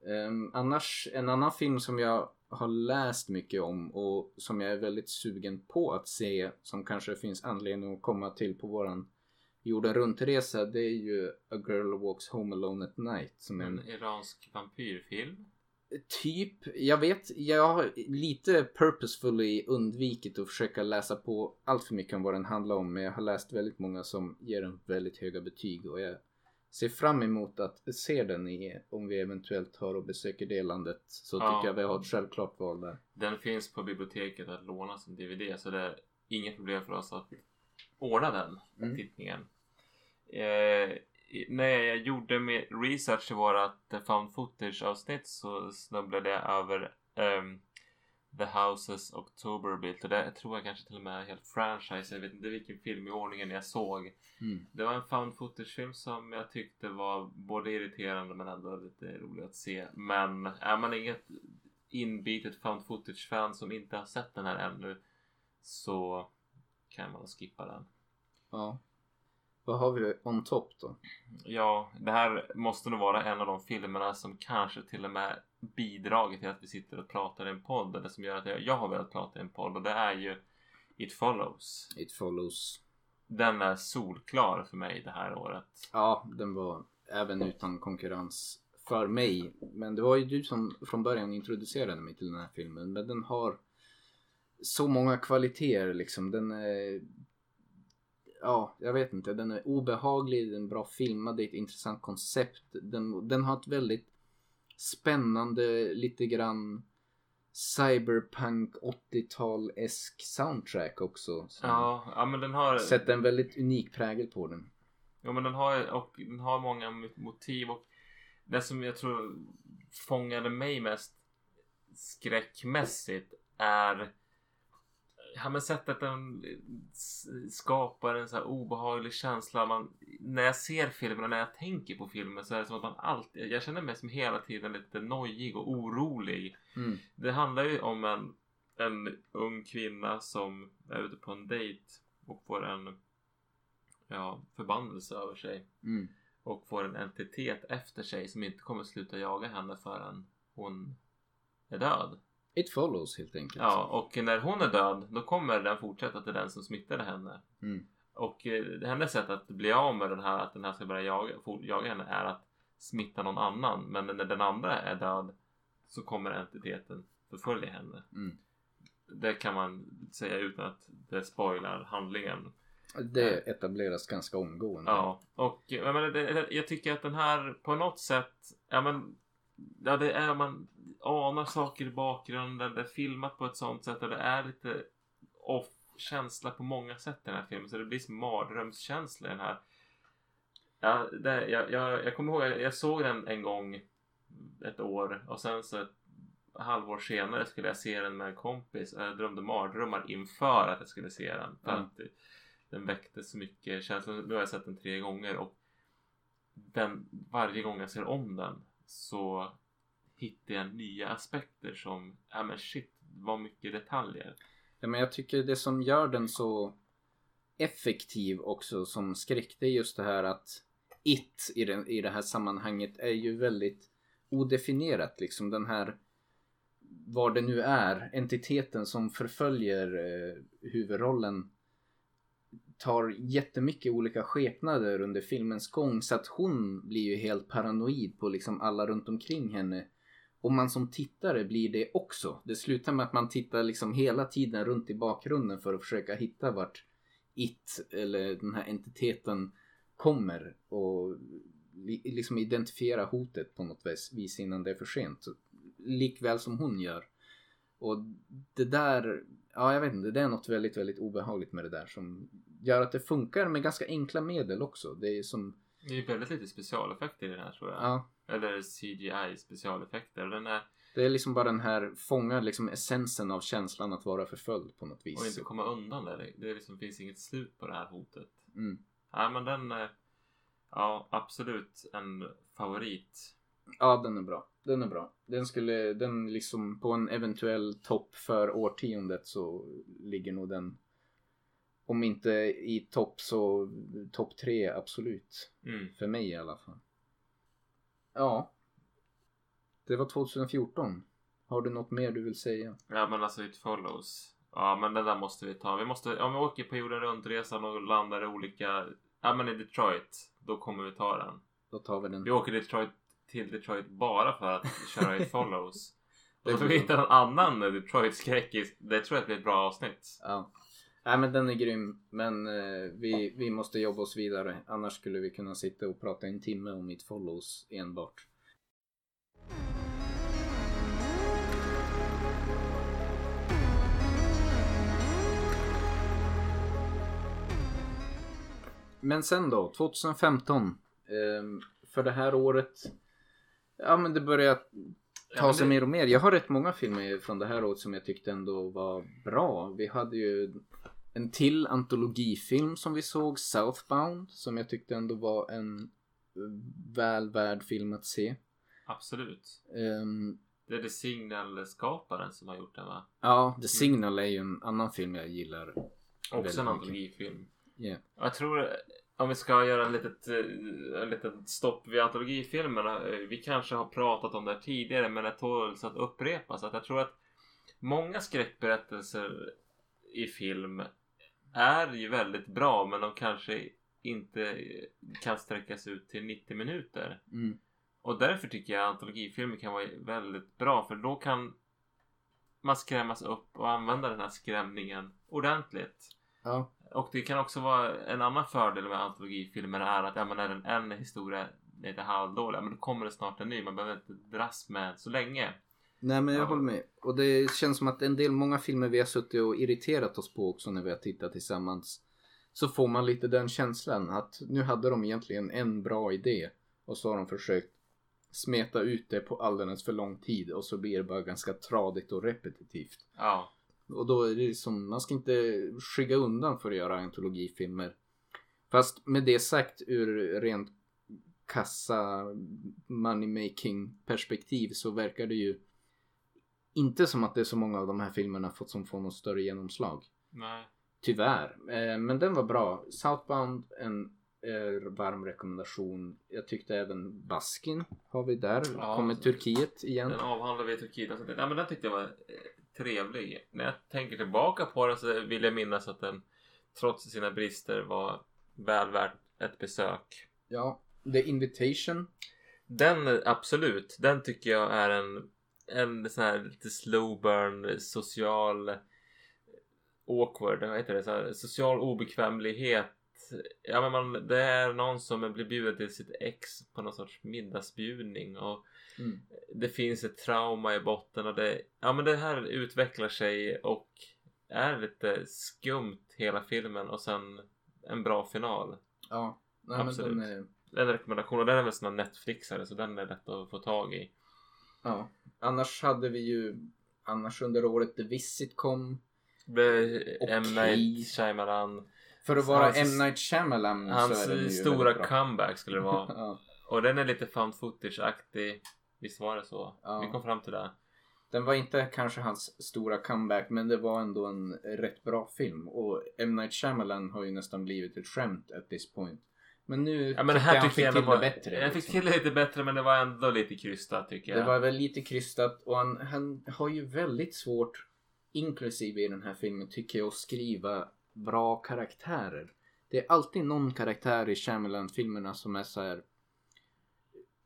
Um, annars, en annan film som jag har läst mycket om och som jag är väldigt sugen på att se som kanske finns anledning att komma till på våran jorden runt-resa det är ju A Girl Walks Home Alone at Night. Som en, en iransk vampyrfilm. Typ, jag vet, jag har lite purposefully undvikit att försöka läsa på allt för mycket om vad den handlar om. Men jag har läst väldigt många som ger den väldigt höga betyg och jag ser fram emot att se den i, om vi eventuellt har och besöker det landet. Så ja. tycker jag vi har ett självklart val där. Den finns på biblioteket att låna som DVD så det är inget problem för oss att ordna den mm. tittningen. Eh, när jag gjorde med research i vårat found footage avsnitt så snubblade jag över um, The Houses Octoberbilt och det tror jag kanske till och med är helt franchise. Jag vet inte vilken film i ordningen jag såg. Mm. Det var en found footage film som jag tyckte var både irriterande men ändå lite rolig att se. Men är man inget inbitet found footage fan som inte har sett den här ännu så kan man skippa den. Ja. Vad har vi on top då? Ja, det här måste nog vara en av de filmerna som kanske till och med bidragit till att vi sitter och pratar i en podd. Eller som gör att jag, jag har velat prata i en podd och det är ju It Follows. It Follows. Den är solklar för mig det här året. Ja, den var även utan konkurrens för mig. Men det var ju du som från början introducerade mig till den här filmen. Men den har så många kvaliteter liksom. Den är ja, jag vet inte. Den är obehaglig, den är bra filmad, det är ett intressant koncept. Den, den har ett väldigt spännande, lite grann cyberpunk 80-tal-esk soundtrack också. Ja, ja, men den har... Sätter en väldigt unik prägel på den. Ja, men den har, och den har många motiv och det som jag tror fångade mig mest skräckmässigt är ja, men sättet den skapar en så här obehaglig känsla. Man, när jag ser filmen och när jag tänker på filmen så är det som att man alltid, jag känner mig som hela tiden lite nojig och orolig. Mm. Det handlar ju om en, en ung kvinna som är ute på en dejt och får en ja, förbannelse över sig. Mm. Och får en entitet efter sig som inte kommer sluta jaga henne förrän hon är död. It follows helt enkelt. Ja, och när hon är död då kommer den fortsätta till den som smittade henne. Mm. Och eh, hennes sätt att bli av med den här, att den här ska börja jaga, jaga henne är att smitta någon annan. Men när den andra är död så kommer entiteten förfölja henne. Mm. Det kan man säga utan att det spoilar handlingen. Det etableras ganska omgående. Ja, och jag, menar, jag tycker att den här på något sätt, ja men, ja det är man anar saker i bakgrunden. Det är filmat på ett sånt sätt och det är lite off känsla på många sätt i den här filmen. Så det blir som mardrömskänsla i den här. Ja, det, jag, jag, jag kommer ihåg, jag, jag såg den en gång ett år och sen så ett halvår senare skulle jag se den med en kompis och jag drömde mardrömmar inför att jag skulle se den. För mm. att den väckte så mycket känslor. Nu har jag sett den tre gånger och den, varje gång jag ser om den så hittar jag nya aspekter som, ja men shit vad mycket detaljer. Ja men jag tycker det som gör den så effektiv också som skräck det är just det här att it i, den, i det här sammanhanget är ju väldigt odefinierat liksom den här vad det nu är entiteten som förföljer eh, huvudrollen tar jättemycket olika skepnader under filmens gång så att hon blir ju helt paranoid på liksom alla runt omkring henne och man som tittare blir det också. Det slutar med att man tittar liksom hela tiden runt i bakgrunden för att försöka hitta vart it eller den här entiteten kommer och li- liksom identifiera hotet på något vis- vis innan det är för sent. Likväl som hon gör. Och det där, ja jag vet inte, det är något väldigt, väldigt obehagligt med det där som gör att det funkar med ganska enkla medel också. Det är som, Det är väldigt lite specialeffekter i den här tror jag. ja, Eller CGI specialeffekter. Den är, det är liksom bara den här, fångar liksom essensen av känslan att vara förföljd på något vis. och inte komma undan det. Det liksom, finns inget slut på det här hotet. Mm. Nej men den ja absolut en favorit. Ja, den är bra. Den är bra. Den skulle, den liksom på en eventuell topp för årtiondet så ligger nog den om inte i topp så topp tre absolut. Mm. För mig i alla fall. Ja. Det var 2014. Har du något mer du vill säga? Ja men alltså it follows. Ja men den där måste vi ta. Vi måste, om vi åker på jorden runt-resan och landar i olika, ja men i Detroit. Då kommer vi ta den. Då tar vi den. Vi åker Detroit till Detroit bara för att köra it follows. Det Och så får vi hitta någon annan Detroit-skräckis. Det tror jag blir ett bra avsnitt. Ja. Nej men den är grym. Men eh, vi, vi måste jobba oss vidare. Annars skulle vi kunna sitta och prata en timme om mitt follows enbart. Men sen då, 2015. ehm, för det här året. Ja men det börjar Ja, ta men sig det- mer och mer. Jag har rätt många filmer från det här året som jag tyckte ändå var bra. Vi hade ju en till antologifilm som vi såg, Southbound, som jag tyckte ändå var en eh, väl värd film att se. Absolut. Ehm, Det är The Signal-skaparen som har gjort den va? ja, The Signal är ju en annan film jag gillar. Också en antologifilm. Yeah. Jag tror om vi ska göra en litet, eh, en liten stopp vid antologifilmerna. eh, Vi kanske har pratat om det här tidigare men det tåls att upprepas. Att jag tror att många skräckberättelser i film är ju väldigt bra men de kanske inte kan sträckas ut till 90 minuter. Mm. Och därför tycker jag antologifilmer kan vara väldigt bra för då kan man skrämmas upp och använda den här skrämningen ordentligt. Ja. Och det kan också vara en annan fördel med antologifilmer är att ja, men är en, en historia lite halvdålig, ja, men då kommer det snart en ny. Man behöver inte dras med så länge. Nej men jag Ja. håller med. Och det känns som att en del, många filmer vi har suttit och irriterat oss på också när vi har tittat tillsammans. Så får man lite den känslan att nu hade de egentligen en bra idé. Och så har de försökt smeta ut det på alldeles för lång tid och så blir det bara ganska tradigt och repetitivt. Ja, Och då är det som, man ska inte skygga undan för att göra antologifilmer. Fast med det sagt ur rent kassa money making perspektiv så verkar det ju inte som att det är så många av de här filmerna fått som får något större genomslag. nej. Tyvärr. Eh, men den var bra. Southbound, en eh, varm rekommendation. Jag tyckte även Baskin har vi där. Ja, Kommer Turkiet igen. Den avhandlar vi i Turkiet. Alltså, ja, men den tyckte jag var eh, trevlig. När jag tänker tillbaka på den så vill jag minnas att den trots sina brister var väl värd ett besök. Ja. The Invitation. Den eh, absolut, den tycker jag är en en sån här lite slow burn social awkward, vad heter det? Så här, social obekvämlighet. Ja men man, det är någon som blir bjuden till sitt ex på någon sorts middagsbjudning och Mm. det finns ett trauma i botten och det, ja men det här utvecklar sig och är lite skumt hela filmen och sen en bra final. Ja. Nej, men Absolut. den är, En rekommendation och den är väl sån här Netflixare så den är lätt att få tag i. ja. Annars hade vi ju Annars under året The Visit kom. Det- M. Night Shyamalan. För att vara Hans- M. Night Shyamalan Hans så är den ju stora comeback skulle det vara. ja. Och den är lite found footage-aktig. Visst var det så? Ja. Vi kom fram till det. Den var inte kanske hans stora comeback men det var ändå en rätt bra film. Och M. Night Shyamalan har ju nästan blivit ett skämt at this point. Men nu Ja men tyckte här han tycker jag fick ändå till var... det bättre. Jag fick liksom. till det lite bättre men det var ändå lite krystat tycker jag. Det var väl lite krystat och han, han har ju väldigt svårt, inklusive i den här filmen, tycker jag, att skriva bra karaktärer. Det är alltid någon karaktär i Shyamalan-filmerna som är så här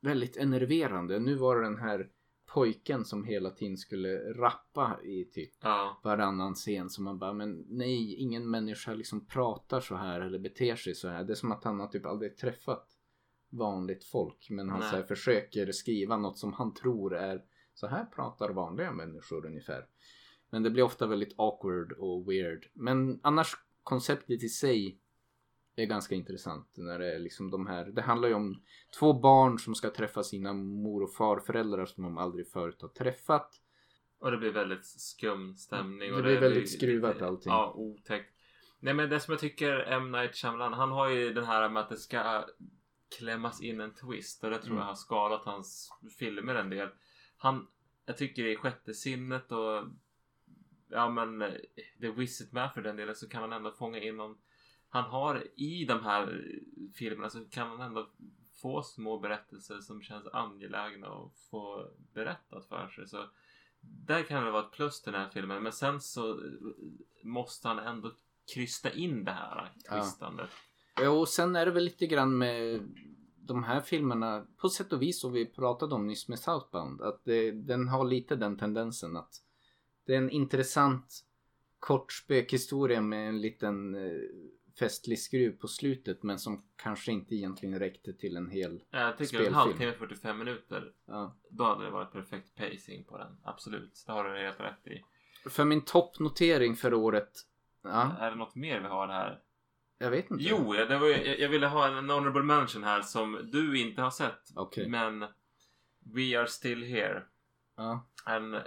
väldigt enerverande. Nu var det den här pojken som hela tiden skulle rappa i typ Ja. varannan scen. Så man bara, men nej, ingen människa liksom pratar så här eller beter sig så här. Det är som att han har typ aldrig träffat vanligt folk. Men han Nej. så här, försöker skriva något som han tror är så här pratar vanliga människor ungefär. Men det blir ofta väldigt awkward och weird. Men annars konceptet i sig är ganska intressant. När det är liksom de här, det handlar ju om två barn som ska träffa sina mor och farföräldrar som de aldrig förut har träffat. Och det blir väldigt skum stämning. Det och blir väldigt skruvat lite- allting. Ja, otäckt. Nej men det som jag tycker M. Night Shyamalan, han har ju den här med att det ska klämmas in en twist och det tror Mm. jag har skadat hans filmer en del. Han, jag tycker i Sjätte sinnet och ja men eh, The Wizard med för den delen så kan han ändå fånga in någon han har i de här filmerna så kan han ändå få små berättelser som känns angelägna att få berättat för sig. Så där kan det vara ett plus till den här filmen. Men sen så måste han ändå krysta in det här Ja. twistandet. Ja, och sen är det väl lite grann med de här filmerna på sätt och vis som vi pratade om nyss med Southbound. Att det, den har lite den tendensen att det är en intressant kort spökhistoria med en liten eh, festlig skruv på slutet men som kanske inte egentligen räckte till en hel. Jag tycker Spelfilm. en halvtimme 45 minuter. Ja. Då hade det varit perfekt pacing på den. Absolut. Det har du helt rätt i. För min toppnotering för året. Ja, Är det något mer vi har här? jag vet inte. Jo, det var, ju- jag, jag ville ha en honorable mention här som du inte har sett. Okej. Men We Are Still Here. Ja. En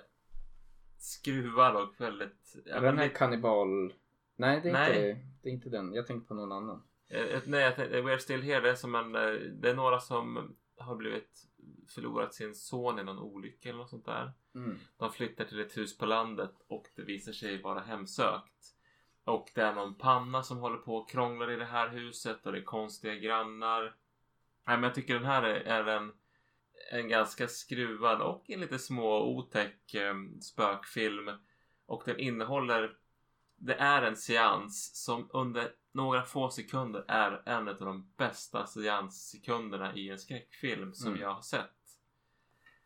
skruvad och väldigt... den här lite- kannibal... Nej, det är, Nej. Inte, det är inte den. Jag tänker på någon annan. Eh, Nej, jag tänkte, We Are Still Here det är som en... eh, Det är några som har blivit förlorat sin son i någon olycka eller något sånt där. Mm. De flyttar till ett hus på landet och det visar sig vara hemsökt. Och det är någon panna som håller på och krånglar i det här huset och det är konstiga grannar. Nej, men jag tycker den här är, är en, en ganska skruvad och en lite små otäck eh, spökfilm. Och den innehåller det är en seans som under några få sekunder är en av de bästa seanssekunderna i en skräckfilm som Mm. jag har sett.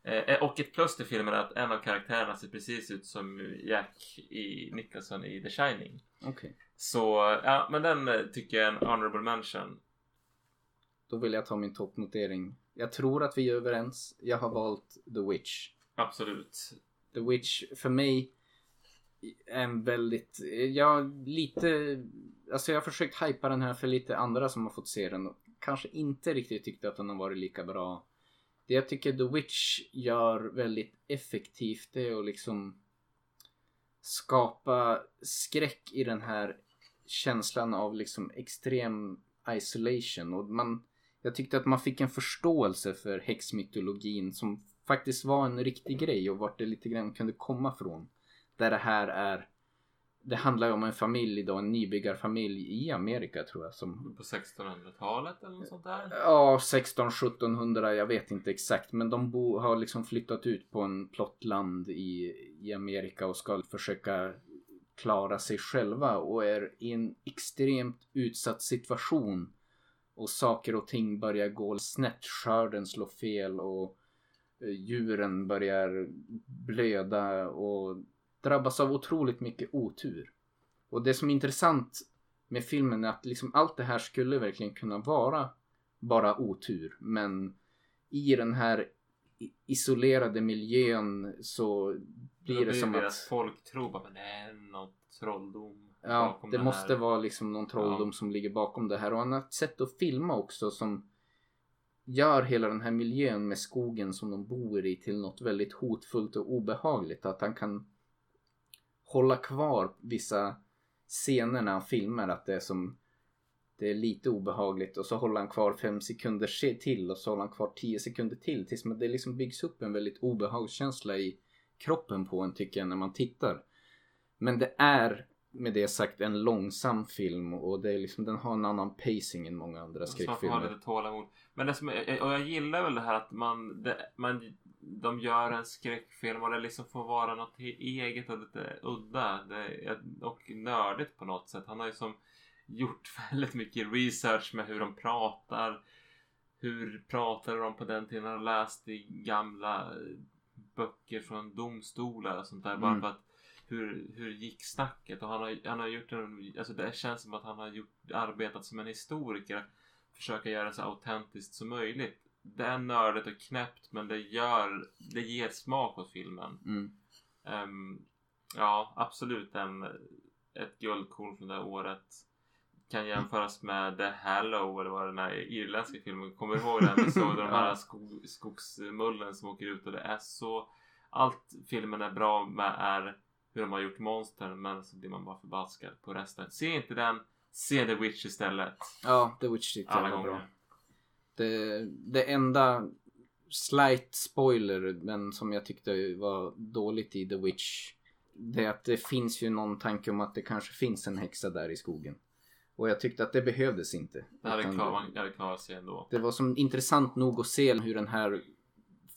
Eh, och ett plus till filmen är att en av karaktärerna ser precis ut som Jack i Nicholson i The Shining. Okej. Så ja, men den eh, tycker jag är en honorable mention. Då vill jag ta min toppnotering. Jag tror att vi är överens. Jag har valt The Witch. Absolut. The Witch för mig en väldigt, jag lite, alltså jag har försökt hypa den här för lite andra som har fått se den och kanske inte riktigt tyckte att den har varit lika bra. Det jag tycker The Witch gör väldigt effektivt det är att liksom skapa skräck i den här känslan av liksom extrem isolation och man jag tyckte att man fick en förståelse för häxmytologin som faktiskt var en riktig grej och vart det lite grann kunde komma från. Där det här är det handlar ju om en familj då, en nybyggarfamilj i Amerika tror jag som På 1600-talet eller något sånt där. Ja, 16-1700, jag vet inte exakt. Men de bo, har liksom flyttat ut på en plottland i, i Amerika och ska försöka klara sig själva och är i en extremt utsatt situation. Och saker och ting börjar gå snett. Skörden slår fel och eh, djuren börjar blöda och drabbas av otroligt mycket otur. Och det som är intressant med filmen är att liksom allt det här skulle verkligen kunna vara bara otur. Men i den här isolerade miljön så blir Då det som att folktro bara, men det är något trolldom ja, det här. måste vara liksom någon trolldom Ja. som ligger bakom det här. Och han har ett sätt att filma också som gör hela den här miljön med skogen som de bor i till något väldigt hotfullt och obehagligt. Att han kan hålla kvar vissa scener när han filmar att det är som det är lite obehagligt och så håller han kvar fem sekunder till och så håller han kvar tio sekunder till tills man, det liksom byggs upp en väldigt obehagskänsla i kroppen på en tycker jag när man tittar. Men det är med det sagt en långsam film och det är liksom, den har en annan pacing än många andra Så man får ha skräckfilmer. lite tålamod. Men det som och jag gillar väl det här att man, det, man de gör en skräckfilm och det liksom får vara något eget och lite udda. Det, och nördigt på något sätt. Han har ju som gjort väldigt mycket research med hur de pratar. Hur pratade de på den tiden? Han har läst i gamla böcker från domstolar och sånt där. Bara Mm. för att hur, hur gick snacket? Och han har, han har gjort en, alltså det känns som att han har gjort, arbetat som en historiker. Försöka göra det så autentiskt som möjligt. Det är nördigt och knäppt men det gör, det ger smak åt filmen. Mm. Ehm, ja, absolut en, ett guldkorn från det här året. Kan jämföras med The Hallow eller vad den här irländska filmen. Kommer du ihåg den? Vi såg de här skog, skogsmullen som åker ut och det är så... Allt filmen är bra med är hur de har gjort monstren men så blir man bara förbaskad på resten. Se inte den, se The Witch istället. Ja, The Witch tyckte jag var bra. Det, det enda slight spoiler men som jag tyckte var dåligt i The Witch. Det är att det finns ju någon tanke om att det kanske finns en häxa där i skogen. Och jag tyckte att det behövdes inte. Det hade klarat sig ändå. det var som intressant nog att se hur den här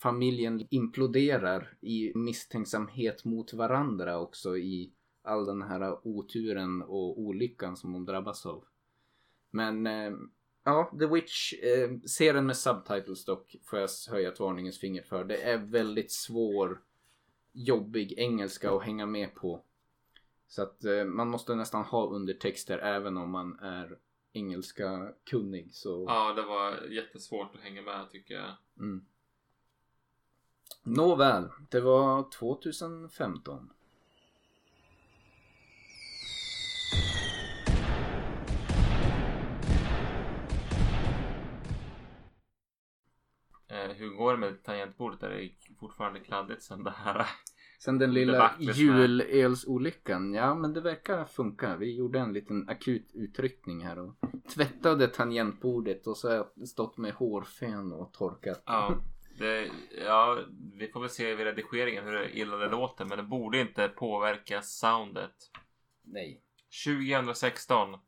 familjen imploderar i misstänksamhet mot varandra också i all den här oturen och olyckan som de drabbas av. Men eh, ja, The Witch, eh, se den med subtitles dock får jag höja ett varningens finger för. Det är väldigt svår, jobbig engelska att hänga med på. Så att eh, man måste nästan ha undertexter även om man är engelska kunnig. Så... Ja, det var jättesvårt att hänga med tycker jag. Mm. Nåväl, det var 2015. Eh, hur går det med tangentbordet? Är det fortfarande kladdigt sen det här? Sen den lilla julölsolyckan. Ja, men det verkar funka. Vi gjorde en liten akut utryckning här och tvättade tangentbordet och så har jag stått med hårfön och torkat. Ja, det, ja, vi får väl se vid redigeringen hur illa det låter men det borde inte påverka soundet. Nej. 2016.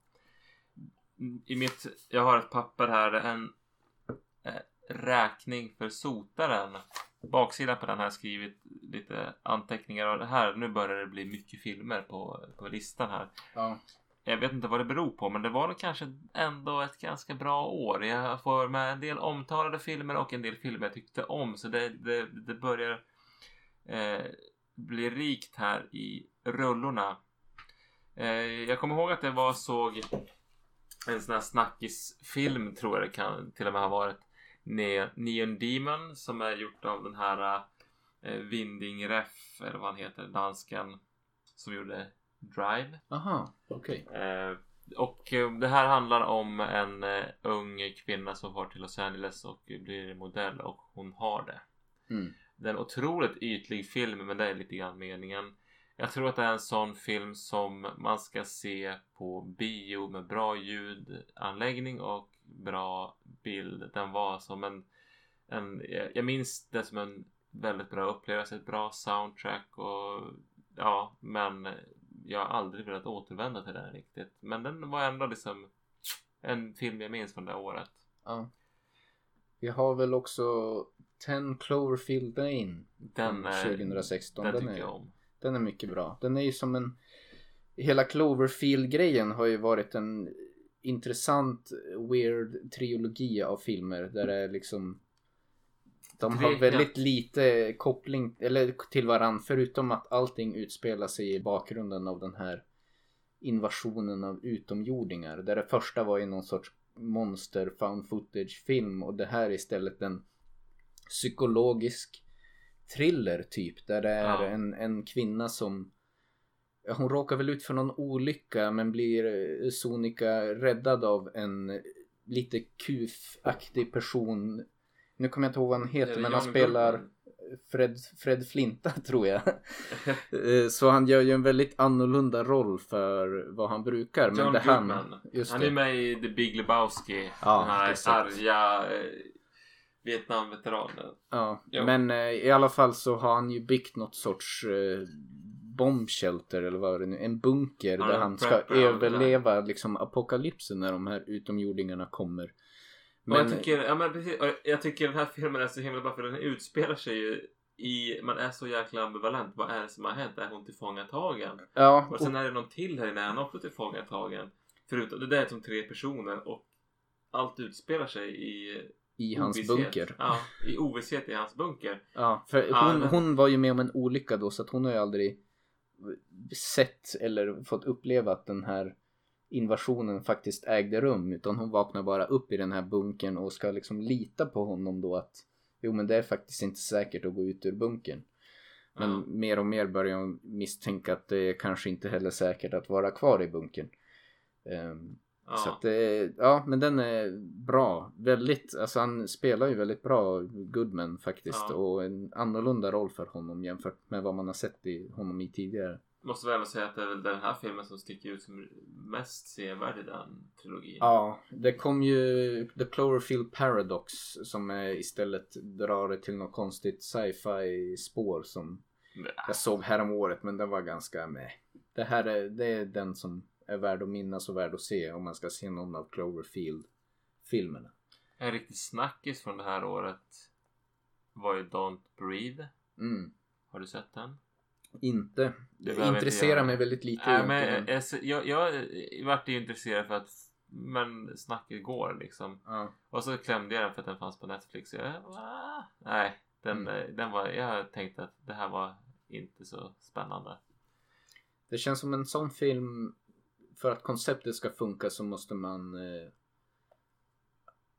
I mitt, jag har ett papper här, en eh, räkning för sotaren. Baksidan på den har skrivit lite anteckningar och det här, nu börjar det bli mycket filmer på, på listan här. Ja. Jag vet inte vad det beror på men det var nog kanske ändå ett ganska bra år. Jag får med en del omtalade filmer och en del filmer jag tyckte om så det, det, det börjar eh, bli rikt här i rullorna. Eh, jag kommer ihåg att jag var såg en sån här snackisfilm tror jag det kan till och med ha varit. Ne- Neon Demon som är gjort av den här eh, Winding Ref eller vad han heter, dansken som gjorde Drive. Aha, okej. Eh, och eh, det här handlar om en eh, ung kvinna som far till Los Angeles och blir modell och hon har det. Mm. Det är en otroligt ytlig film men det är lite grann meningen. Jag tror att det är en sån film som man ska se på bio med bra ljudanläggning och bra bild. Den var som en, en jag minns det som en väldigt bra upplevelse, ett bra soundtrack och ja, men jag har aldrig velat återvända till den riktigt. Men den var ändå liksom en film jag minns från det året. Ja. Vi har väl också 10 Cloverfield Lane Den, är- 2016. den Den, tycker är, jag om. den är mycket bra. Den är ju som en... Hela Cloverfield-grejen har ju varit en intressant weird trilogi av filmer där det är liksom de har väldigt lite koppling eller till varann förutom att allting utspelar sig i bakgrunden av den här invasionen av utomjordingar. Där det första var ju någon sorts monster found footage film och det här är istället en psykologisk thriller typ. Där det är Ja. en, en kvinna som hon råkar väl ut för någon olycka men blir eh, sonika räddad av en lite kufaktig person. Nu kommer jag inte ihåg vad han Är heter men han spelar? Fred, Fred Flinta tror jag. Eh, Så han gör ju en väldigt annorlunda roll för vad han brukar. Men John det han, Han är med i The Big Lebowski. Ja, den här arga eh, Vietnamveteranen. Ja, Jo. men eh, i alla fall så har han ju byggt något sorts eh, bombshelter eller vad det nu En bunker Ja, där han ska överleva liksom apokalypsen när de här utomjordingarna kommer. Men, jag, tycker, ja, men precis, jag tycker den här filmen är så himla bra för den utspelar sig ju i, man är så jäkla ambivalent. Vad är det som har hänt? Är hon tillfångatagen? ja, Och sen är det någon till här inne, är han också tillfångatagen? Förutom, det där är som tre personer och allt utspelar sig i i hans ovisshet. bunker. Ja, i ovisshet i hans bunker. Ja, för Ja, hon, det- hon var ju med om en olycka då så att hon har ju aldrig sett eller fått uppleva att den här invasionen faktiskt ägde rum utan hon vaknar bara upp i den här bunkern och ska liksom lita på honom då att jo men det är faktiskt inte säkert att gå ut ur bunkern. Men Ja. mer och mer börjar hon misstänka att det är kanske inte heller säkert att vara kvar i bunkern. Ehm, Ja. Så att det, ja men den är bra. Väldigt, alltså han spelar ju väldigt bra Goodman faktiskt Ja. och en annorlunda roll för honom jämfört med vad man har sett i honom i tidigare. Måste väl säga att det är väl den här filmen som sticker ut som mest sevärd i den trilogin. Ja, det kom ju The Cloverfield Paradox som istället drar det till något konstigt sci-fi spår som Men, jag såg härom året men den var ganska med. Det här är, det är den som är värd att minnas och värd att se om man ska se någon av Cloverfield filmerna. En riktig snackis från det här året var ju Don't Breathe. Mm. Har du sett den? Inte. Inte intresserar jag. mig väldigt lite. Nej, men jag, jag, jag vart ju intresserad för att men snacket går liksom. Ja. Och så klämde jag den för att den fanns på Netflix. Jag, ah, nej, den, Mm. eh, den var, jag tänkte att det här var inte så spännande. Det känns som en sån film. För att konceptet ska funka så måste man eh,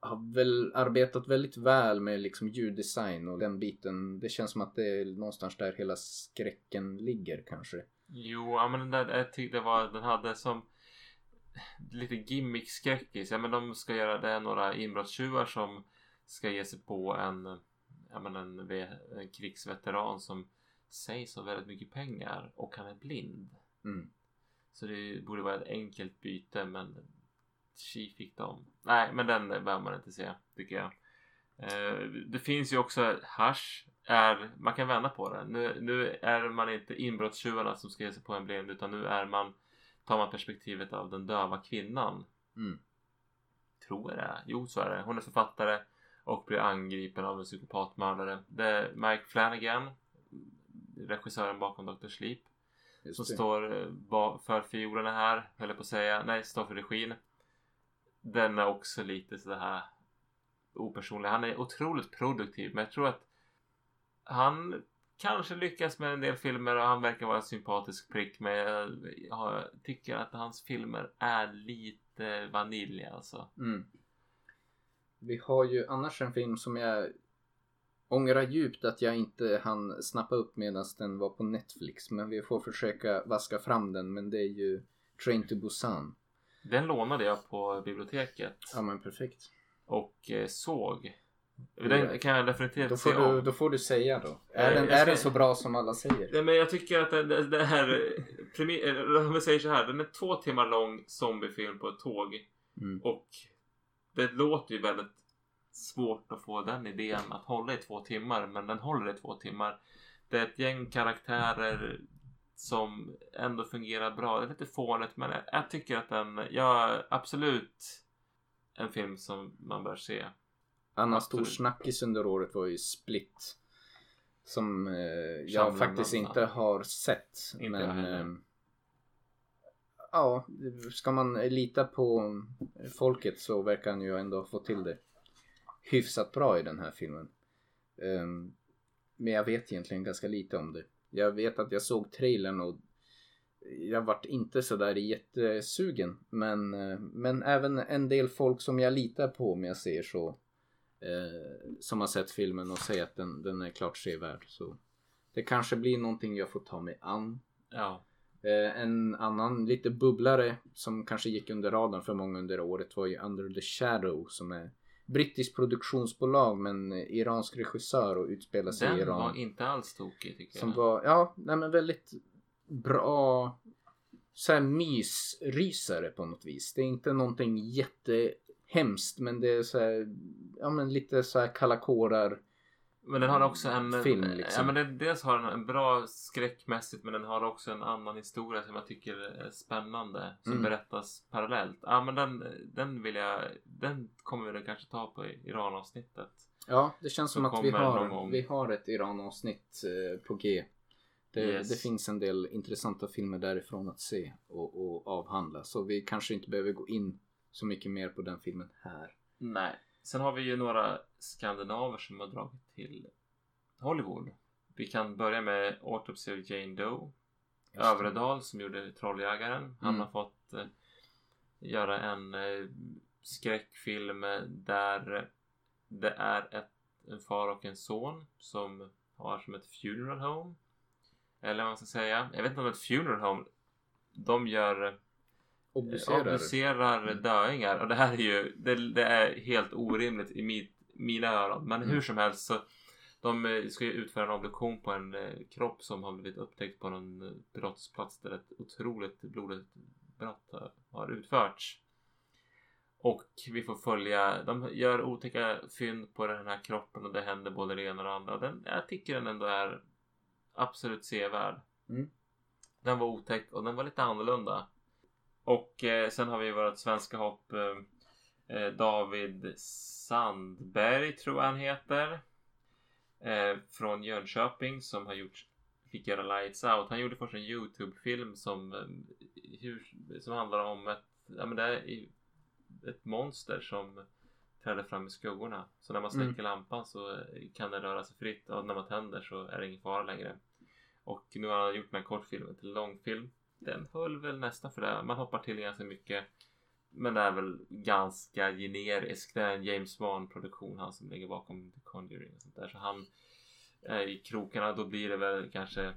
ha väl arbetat väldigt väl med liksom ljuddesign och den biten. Det känns som att det är någonstans där hela skräcken ligger kanske. Jo, ja, men den där, jag tyckte var, den hade som lite gimmick-skräckis. Ja men de ska göra, det är några inbrottstjuvar som ska ge sig på en, ja men en, en krigsveteran som sägs ha väldigt mycket pengar och han är blind. Mm. Så det borde vara ett enkelt byte men tji fick de. Nej men den behöver man inte se tycker jag. Eh, det finns ju också hash. Är, man kan vända på det. Nu, nu är man inte inbrottstjuvarna som ska ge sig på en blind utan nu är man tar man perspektivet av den döva kvinnan. Mm. Tror jag det är. Jo så är det. Hon är författare och blir angripen av en psykopatmördare. Det är Mike Flanagan regissören bakom Dr. Sleep som står eh, för fiolerna här, höll jag på att säga. Nej, står för regin. Den är också lite så här opersonlig. Han är otroligt produktiv, men jag tror att han kanske lyckas med en del filmer och han verkar vara en sympatisk prick. Men jag, jag tycker att hans filmer är lite vanilj alltså. Mm. Vi har ju annars en film som jag ångrar djupt att jag inte hann snappa upp medan den var på Netflix. Men vi får försöka vaska fram den. Men det är ju Train to Busan. Den lånade jag på biblioteket Ja men perfekt. och eh, såg. Den kan jag definitivt Då se får, du, om. då får du säga då. Eh, Är den, är den så bra som alla säger? Nej, men jag tycker att det, det, det här... eh, om vi säger så här. Den är två timmar lång zombiefilm på ett tåg. Mm. Och det låter ju väldigt svårt att få den idén att hålla i två timmar. Men den håller i två timmar. Det är ett gäng karaktärer som ändå fungerar bra. Det är lite fånigt men jag, jag tycker att den... Ja, absolut en film som man bör se. Annan stor snackis under året var ju Split. Som eh, jag Shyamalan, faktiskt inte har sett. Inte men eh, Ja, ska man lita på folket så verkar han ju ändå få till det hyfsat bra i den här filmen. Ehm, men jag vet egentligen ganska lite om det. Jag vet att jag såg trailern och jag vart inte sådär jättesugen. Men, eh, men även en del folk som jag litar på om jag säger så. Eh, som har sett filmen och säger att den, den är klart sevärd. Så det kanske blir någonting jag får ta mig an. Ja. Eh, en annan lite bubblare som kanske gick under radarn för många under året var ju Under the Shadow som är brittiskt produktionsbolag men eh, iransk regissör och utspelar sig i Den Iran. var inte alls tokig tycker Som jag. var, ja, nej men väldigt bra så här mysrysare på något vis. Det är inte någonting jättehemskt men det är så här, ja men lite så här kalla kårar. Men den har också en... Film, liksom. Ja men det, dels har den en bra skräckmässigt men den har också en annan historia som jag tycker är spännande. Som Mm. berättas parallellt. Ja men den, den vill jag... Den kommer vi kanske ta på Iran-avsnittet. Ja, det känns Så som att vi har, vi har ett Iran-avsnitt eh, på G. Det, Yes. det finns en del intressanta filmer därifrån att se och, och avhandla. Så vi kanske inte behöver gå in så mycket mer på den filmen här. Nej. Sen har vi ju några skandinaver som har dragit till Hollywood. Vi kan börja med Autopsy of Jane Doe. Övredal som gjorde Trolljägaren. Han Mm. har fått eh, göra en eh, skräckfilm där det är ett, en far och en son som har som ett funeral home. Eller vad man ska säga. Jag vet inte om ett funeral home. De gör Obducerar. obducerar Mm. döingar och det här är ju det, det är helt orimligt i mitt, mina öron. Men Mm. hur som helst så de eh, ska ju utföra en obduktion på en eh, kropp som har blivit upptäckt på någon eh, brottsplats där ett otroligt blodigt brott har- utförts. Och vi får följa, de gör otäcka fynd på den här kroppen och det händer både det ena och det andra. Den, jag tycker den ändå är absolut sevärd. Mm. Den var otäck och den var lite annorlunda. Och eh, sen har vi vårt svenska hopp eh, eh, David Sandberg tror jag han heter. Eh, från Jönköping som har gjort fick göra Lights Out. Han gjorde först en Youtube-film som, eh, hur, som handlar om ett, ja men det är ett monster som träder fram i skuggorna. Så när man Mm. släcker lampan så eh, kan den röra sig fritt och när man tänder så är det ingen fara längre. Och nu har han gjort den här kortfilmen till långfilm. Den höll väl nästan för det. Man hoppar till ganska mycket. Men det är väl ganska generisk. Det är en James Wan produktion han som ligger bakom The Conjuring och sånt där. Så han är i krokarna. Då blir det väl kanske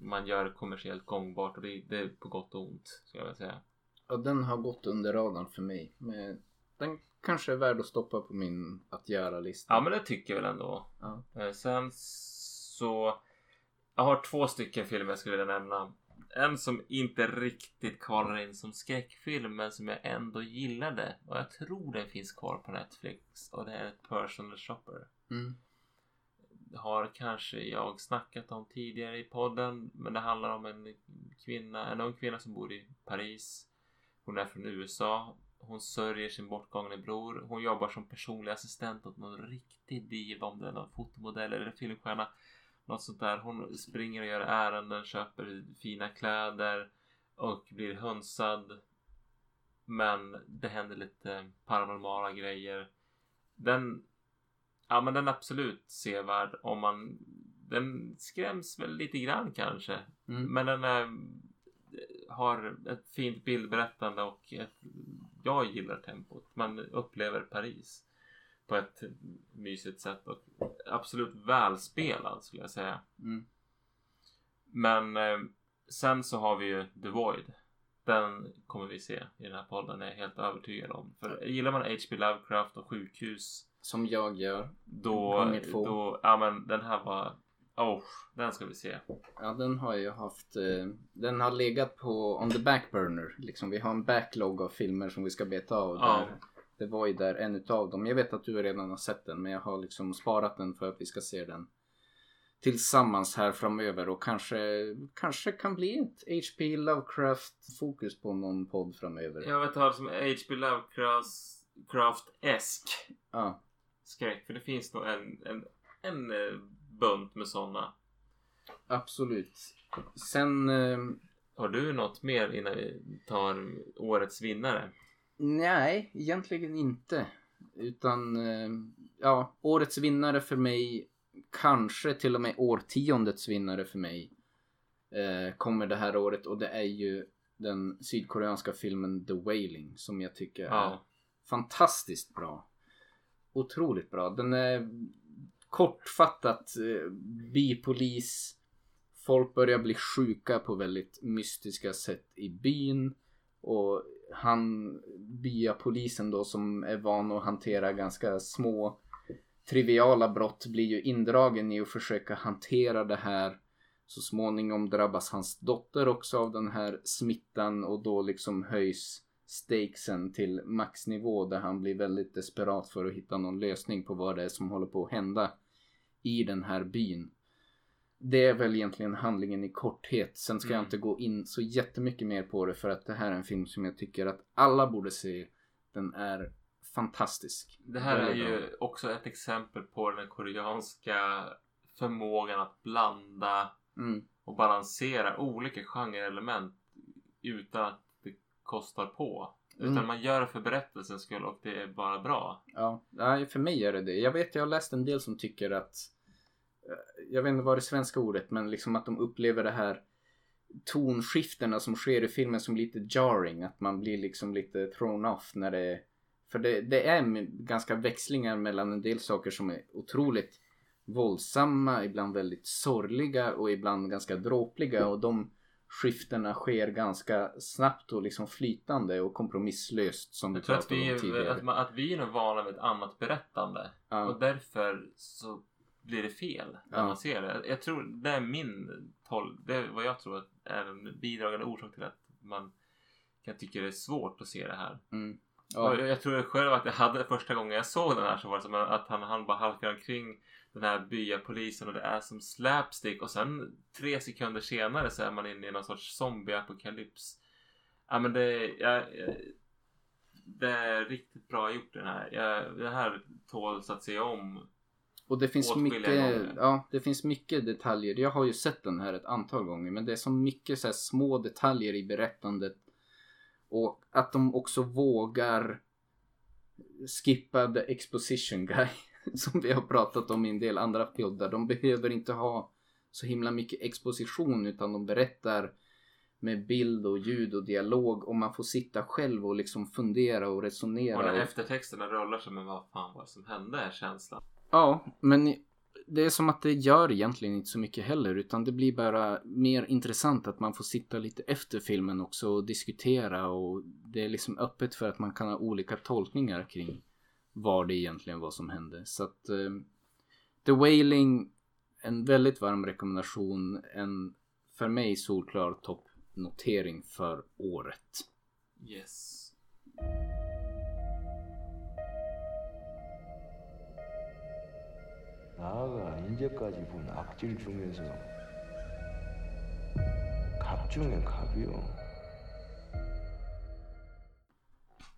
man gör kommersiellt gångbart och det, det är på gott och ont. Ska jag väl säga. Ja, den har gått under radarn för mig. Men den kanske är värd att stoppa på min att göra-lista. Ja men det tycker jag väl ändå. Ja. Eh, Sen så jag har två stycken filmer jag skulle vilja nämna. En som inte riktigt kvalar in som skräckfilm men som jag ändå gillade. Och jag tror den finns kvar på Netflix. Och det är Personal Shopper. Mm. Har kanske jag snackat om tidigare i podden. Men det handlar om en kvinna, en ung kvinna som bor i Paris. Hon är från USA. Hon sörjer sin bortgångne bror. Hon jobbar som personlig assistent åt någon riktig diva. Om det är någon fotomodell eller filmstjärna. Något sånt där. Hon springer och gör ärenden, köper fina kläder och blir hönsad. Men det händer lite paranormala grejer. Den, ja men den är absolut sevärd om man, den skräms väl lite grann kanske. Mm. Men den är, har ett fint bildberättande och ett, jag gillar tempot. Man upplever Paris på ett mysigt sätt och absolut välspelad skulle jag säga. Mm. Men eh, sen så har vi ju The Void. Den kommer vi se i den här podden är jag helt övertygad om. För gillar man H.P. Lovecraft och sjukhus Som jag gör. då, då, ja men den här var, oh, den ska vi se. Ja, den har jag haft. Eh, den har legat på on the back burner. Liksom, vi har en backlog av filmer som vi ska beta av. Ja. Det var ju där en utav dem. Jag vet att du redan har sett den men jag har liksom sparat den för att vi ska se den tillsammans här framöver och kanske, kanske kan bli ett H.P. Lovecraft fokus på någon podd framöver. Jag vet det som H.P. Lovecraft-esk Ja. skräck. För det finns nog en, en, en eh, bunt med sådana. Absolut. Sen eh, Har du något mer innan vi tar årets vinnare? Nej, egentligen inte. Utan eh, ja, årets vinnare för mig, kanske till och med årtiondets vinnare för mig, eh, kommer det här året och det är ju den sydkoreanska filmen The Wailing som jag tycker är Ja. fantastiskt bra. Otroligt bra. Den är kortfattat eh, bipolis. Folk börjar bli sjuka på väldigt mystiska sätt i byn. Och han, byapolisen då som är van att hantera ganska små triviala brott blir ju indragen i att försöka hantera det här. Så småningom drabbas hans dotter också av den här smittan och då liksom höjs stakesen till maxnivå där han blir väldigt desperat för att hitta någon lösning på vad det är som håller på att hända i den här byn. Det är väl egentligen handlingen i korthet. Sen ska jag Mm. inte gå in så jättemycket mer på det för att det här är en film som jag tycker att alla borde se. Den är fantastisk. Det här är ju också ett exempel på den koreanska förmågan att blanda Mm, och balansera olika genreelement utan att det kostar på. Utan Mm. man gör det för berättelsens skull och det är bara bra. Ja, nej, för mig är det det. Jag vet, jag har läst en del som tycker att jag vet inte vad det svenska ordet, men liksom att de upplever det här tonskiftena som sker i filmen som lite jarring. Att man blir liksom lite thrown off när det För det, det är ganska växlingar mellan en del saker som är otroligt våldsamma, ibland väldigt sorgliga och ibland ganska dråpliga och de skiftena sker ganska snabbt och liksom flytande och kompromisslöst som Jag tror att pratade om tidigare. att, man, att vi är nog vana vid ett annat berättande. Ja. Och därför så blir det fel när Ja. man ser det. Jag tror det är min tol- Det är vad jag tror att är en bidragande orsak till att man kan tycka det är svårt att se det här. Mm. Ja. jag, jag tror själv att jag hade första gången jag såg den här så var det som att han, han bara halkar omkring den här byapolisen och det är som slapstick och sen tre sekunder senare så är man inne i någon sorts zombieapokalyps. Ja men det, jag, det är riktigt bra gjort den här. Jag, det här tåls att se om. Och det finns mycket, ja, det finns mycket detaljer. Jag har ju sett den här ett antal gånger, men det är så mycket så små detaljer i berättandet. Och att de också vågar skippa the exposition guy. Som vi har pratat om i en del andra poddar. De behöver inte ha så himla mycket exposition utan de berättar med bild och ljud och dialog och man får sitta själv och liksom fundera och resonera. Och när eftertexterna rullar så men vad fan var det som hände är känslan. Ja, men det är som att det gör egentligen inte så mycket heller utan det blir bara mer intressant att man får sitta lite efter filmen också och diskutera och det är liksom öppet för att man kan ha olika tolkningar kring vad det egentligen var som hände. Så att eh, The Wailing, en väldigt varm rekommendation, en för mig solklar toppnotering för året. Yes. 나아가 이제까지 본 악질 중에서 갑 중에 갑이요.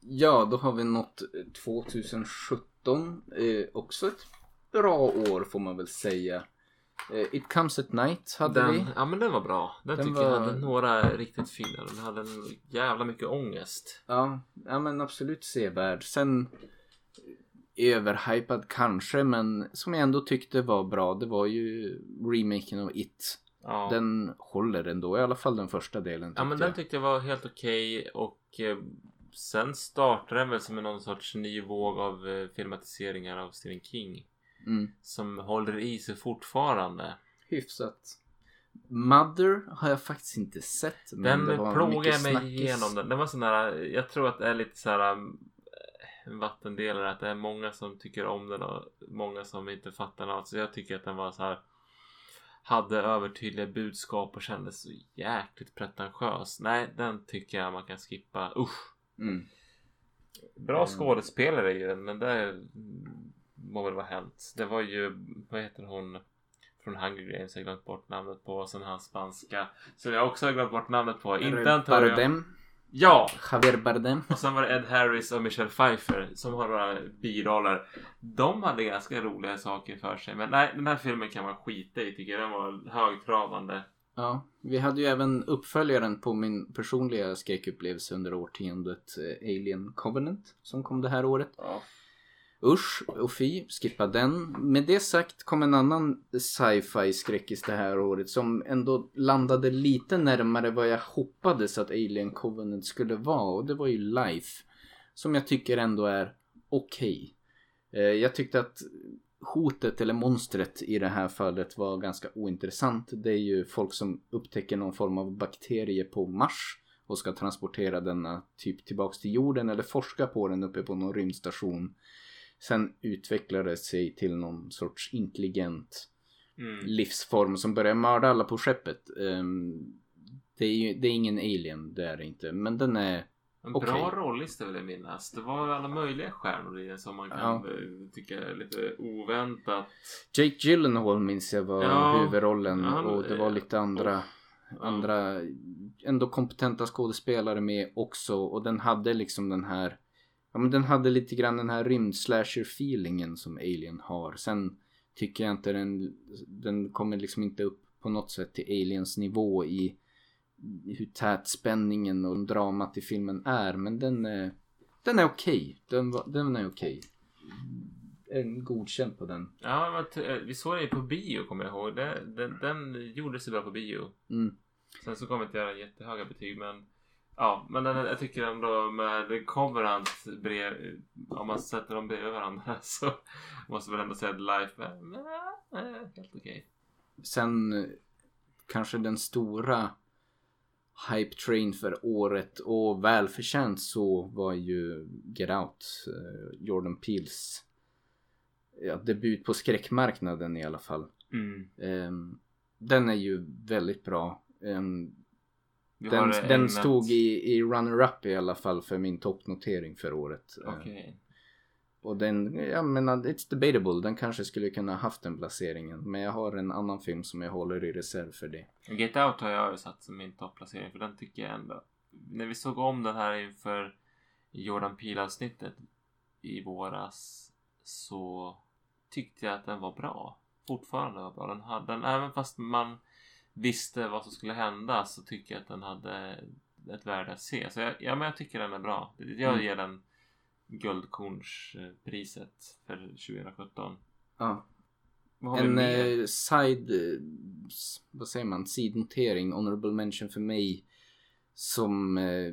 Ja, då har vi nått eh, 2017. Eh, också ett bra år får man väl säga. Eh, It comes at night hade Den, vi. ja men den var bra. Den, Den tycker jag var- hade några riktigt fina. Den hade en jävla mycket ångest. Ja, ja, men absolut sevärd. Sen eh, överhypad kanske, men som jag ändå tyckte var bra. Det var ju remaken av It. Ja. Den håller ändå, i alla fall den första delen. Ja men den jag. tyckte jag var helt okej och eh, sen startade den väl som en någon sorts ny våg av eh, filmatiseringar av Stephen King. mm. Som håller i sig fortfarande. Hyfsat. Mother har jag faktiskt inte sett. Men Den det var jag mig snackis. igenom. Den, den var sån där, jag tror att det är lite så här vattendelare. Att det är många som tycker om den och många som inte fattar något. Så jag tycker att den var så här hade övertydliga budskap och kändes så jäkligt pretentiös. Nej, den tycker jag man kan skippa. Usch! Mm. Bra Mm. skådespelare i den, men det må väl vara hänt. Det var ju, vad heter hon från Hunger Games? Jag har glömt bort namnet på. Och sen hans spanska. Som jag också har glömt bort namnet på. Inte Antonio. Bardem. Ja! Javier Bardem. Och sen var det Ed Harris och Michelle Pfeiffer som har några biroller. De hade ganska roliga saker för sig. Men nej, den här filmen kan man skita i tycker jag. Den var högtravande. Ja, vi hade ju även uppföljaren på min personliga skräckupplevelse under årtiondet eh, Alien Covenant som kom det här året. Ja. Usch och fy, skippa den. Med det sagt kom en annan sci-fi skräckis det här året som ändå landade lite närmare vad jag hoppades att Alien Covenant skulle vara och det var ju Life. Som jag tycker ändå är okej. Okay. Jag tyckte att hotet eller monstret i det här fallet var ganska ointressant. Det är ju folk som upptäcker någon form av bakterie på Mars och ska transportera denna typ tillbaks till jorden eller forska på den uppe på någon rymdstation. Sen utvecklar det sig till någon sorts intelligent Mm. livsform som börjar mörda alla på skeppet. Ehm, det, är ju, det är ingen alien, det är det inte. Men den är... En Okej. bra rollista vill jag minnas. Det var alla möjliga stjärnor i den som man kan Ja. eh, tycka är lite oväntat. Jake Gyllenhaal minns jag var Ja, huvudrollen han- och det var lite andra, Ja. andra ändå kompetenta skådespelare med också och den hade liksom den här Ja men den hade lite grann den här rymdslasher feelingen som Alien har. Sen tycker jag inte den, den kommer liksom inte upp på något sätt till Aliens nivå i hur tät spänningen och dramat i filmen är. Men den är, den är okej. Den, var- den är okej. En godkänd på den. Ja, eh, vi såg den ju på bio kommer jag ihåg. Det, den, den gjorde sig bra på bio. Mm. Sen så kommer jag inte göra jättehöga betyg men Ja, men den, jag tycker ändå med Covenant brev, om man sätter dem bredvid varandra så måste man ändå säga att Life är helt okej. Sen eh, kanske den stora hype train för året och välförtjänt så var ju Get Out. eh, Jordan Peels ja, debut på skräckmarknaden i alla fall. Mm. Ehm, den är ju väldigt bra. Den den stod i, i runner-up i alla fall för min toppnotering för året. Ehm, Okej. och den, jag menar, it's debatable. Den kanske skulle kunna haft den placeringen. Men jag har en annan film som jag håller i reserv för det. Get Out har jag ju satt som min topplacering för den tycker jag ändå. När vi såg om den här inför Jordan Peele avsnittet i våras så tyckte jag att den var bra. Fortfarande var bra. Den hade den, även fast man visste vad som skulle hända så tycker jag att den hade ett värde att se. Så jag, ja, men jag tycker den är bra. Jag Mm. ger den Guldkornspriset för 2017. Ja. En eh, side, eh, vad säger man, sidnotering, honorable mention för mig. Som eh,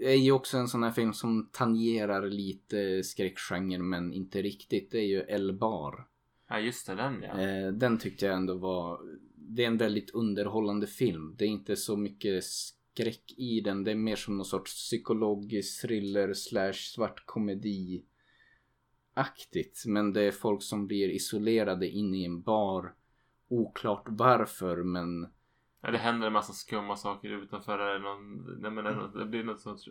är ju också en sån här film som tangerar lite skräckgenren men inte riktigt. Det är ju El Bar. Ja just det, den ja. Eh, den tyckte jag ändå var, det är en väldigt underhållande film. Det är inte så mycket skräck i den. Det är mer som någon sorts psykologisk thriller slash svart komedi aktigt. Men det är folk som blir isolerade inne i en bar. Oklart varför men Ja, det händer en massa skumma saker utanför. Det, är någon, nej, men det, det blir något sorts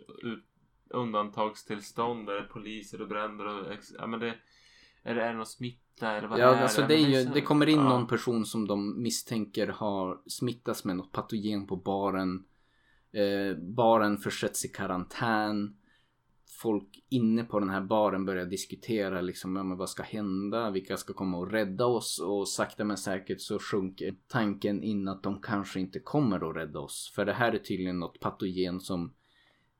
undantagstillstånd där poliser och bränder och ja, men det, det, är det någon smitta eller vad Ja, är alltså det? är ju, det kommer in ja. någon person som de misstänker har smittats med något patogen på baren. Eh, baren försätts i karantän. Folk inne på den här baren börjar diskutera liksom, ja, vad ska hända? Vilka ska komma och rädda oss? Och sakta men säkert så sjunker tanken in att de kanske inte kommer att rädda oss. För det här är tydligen något patogen som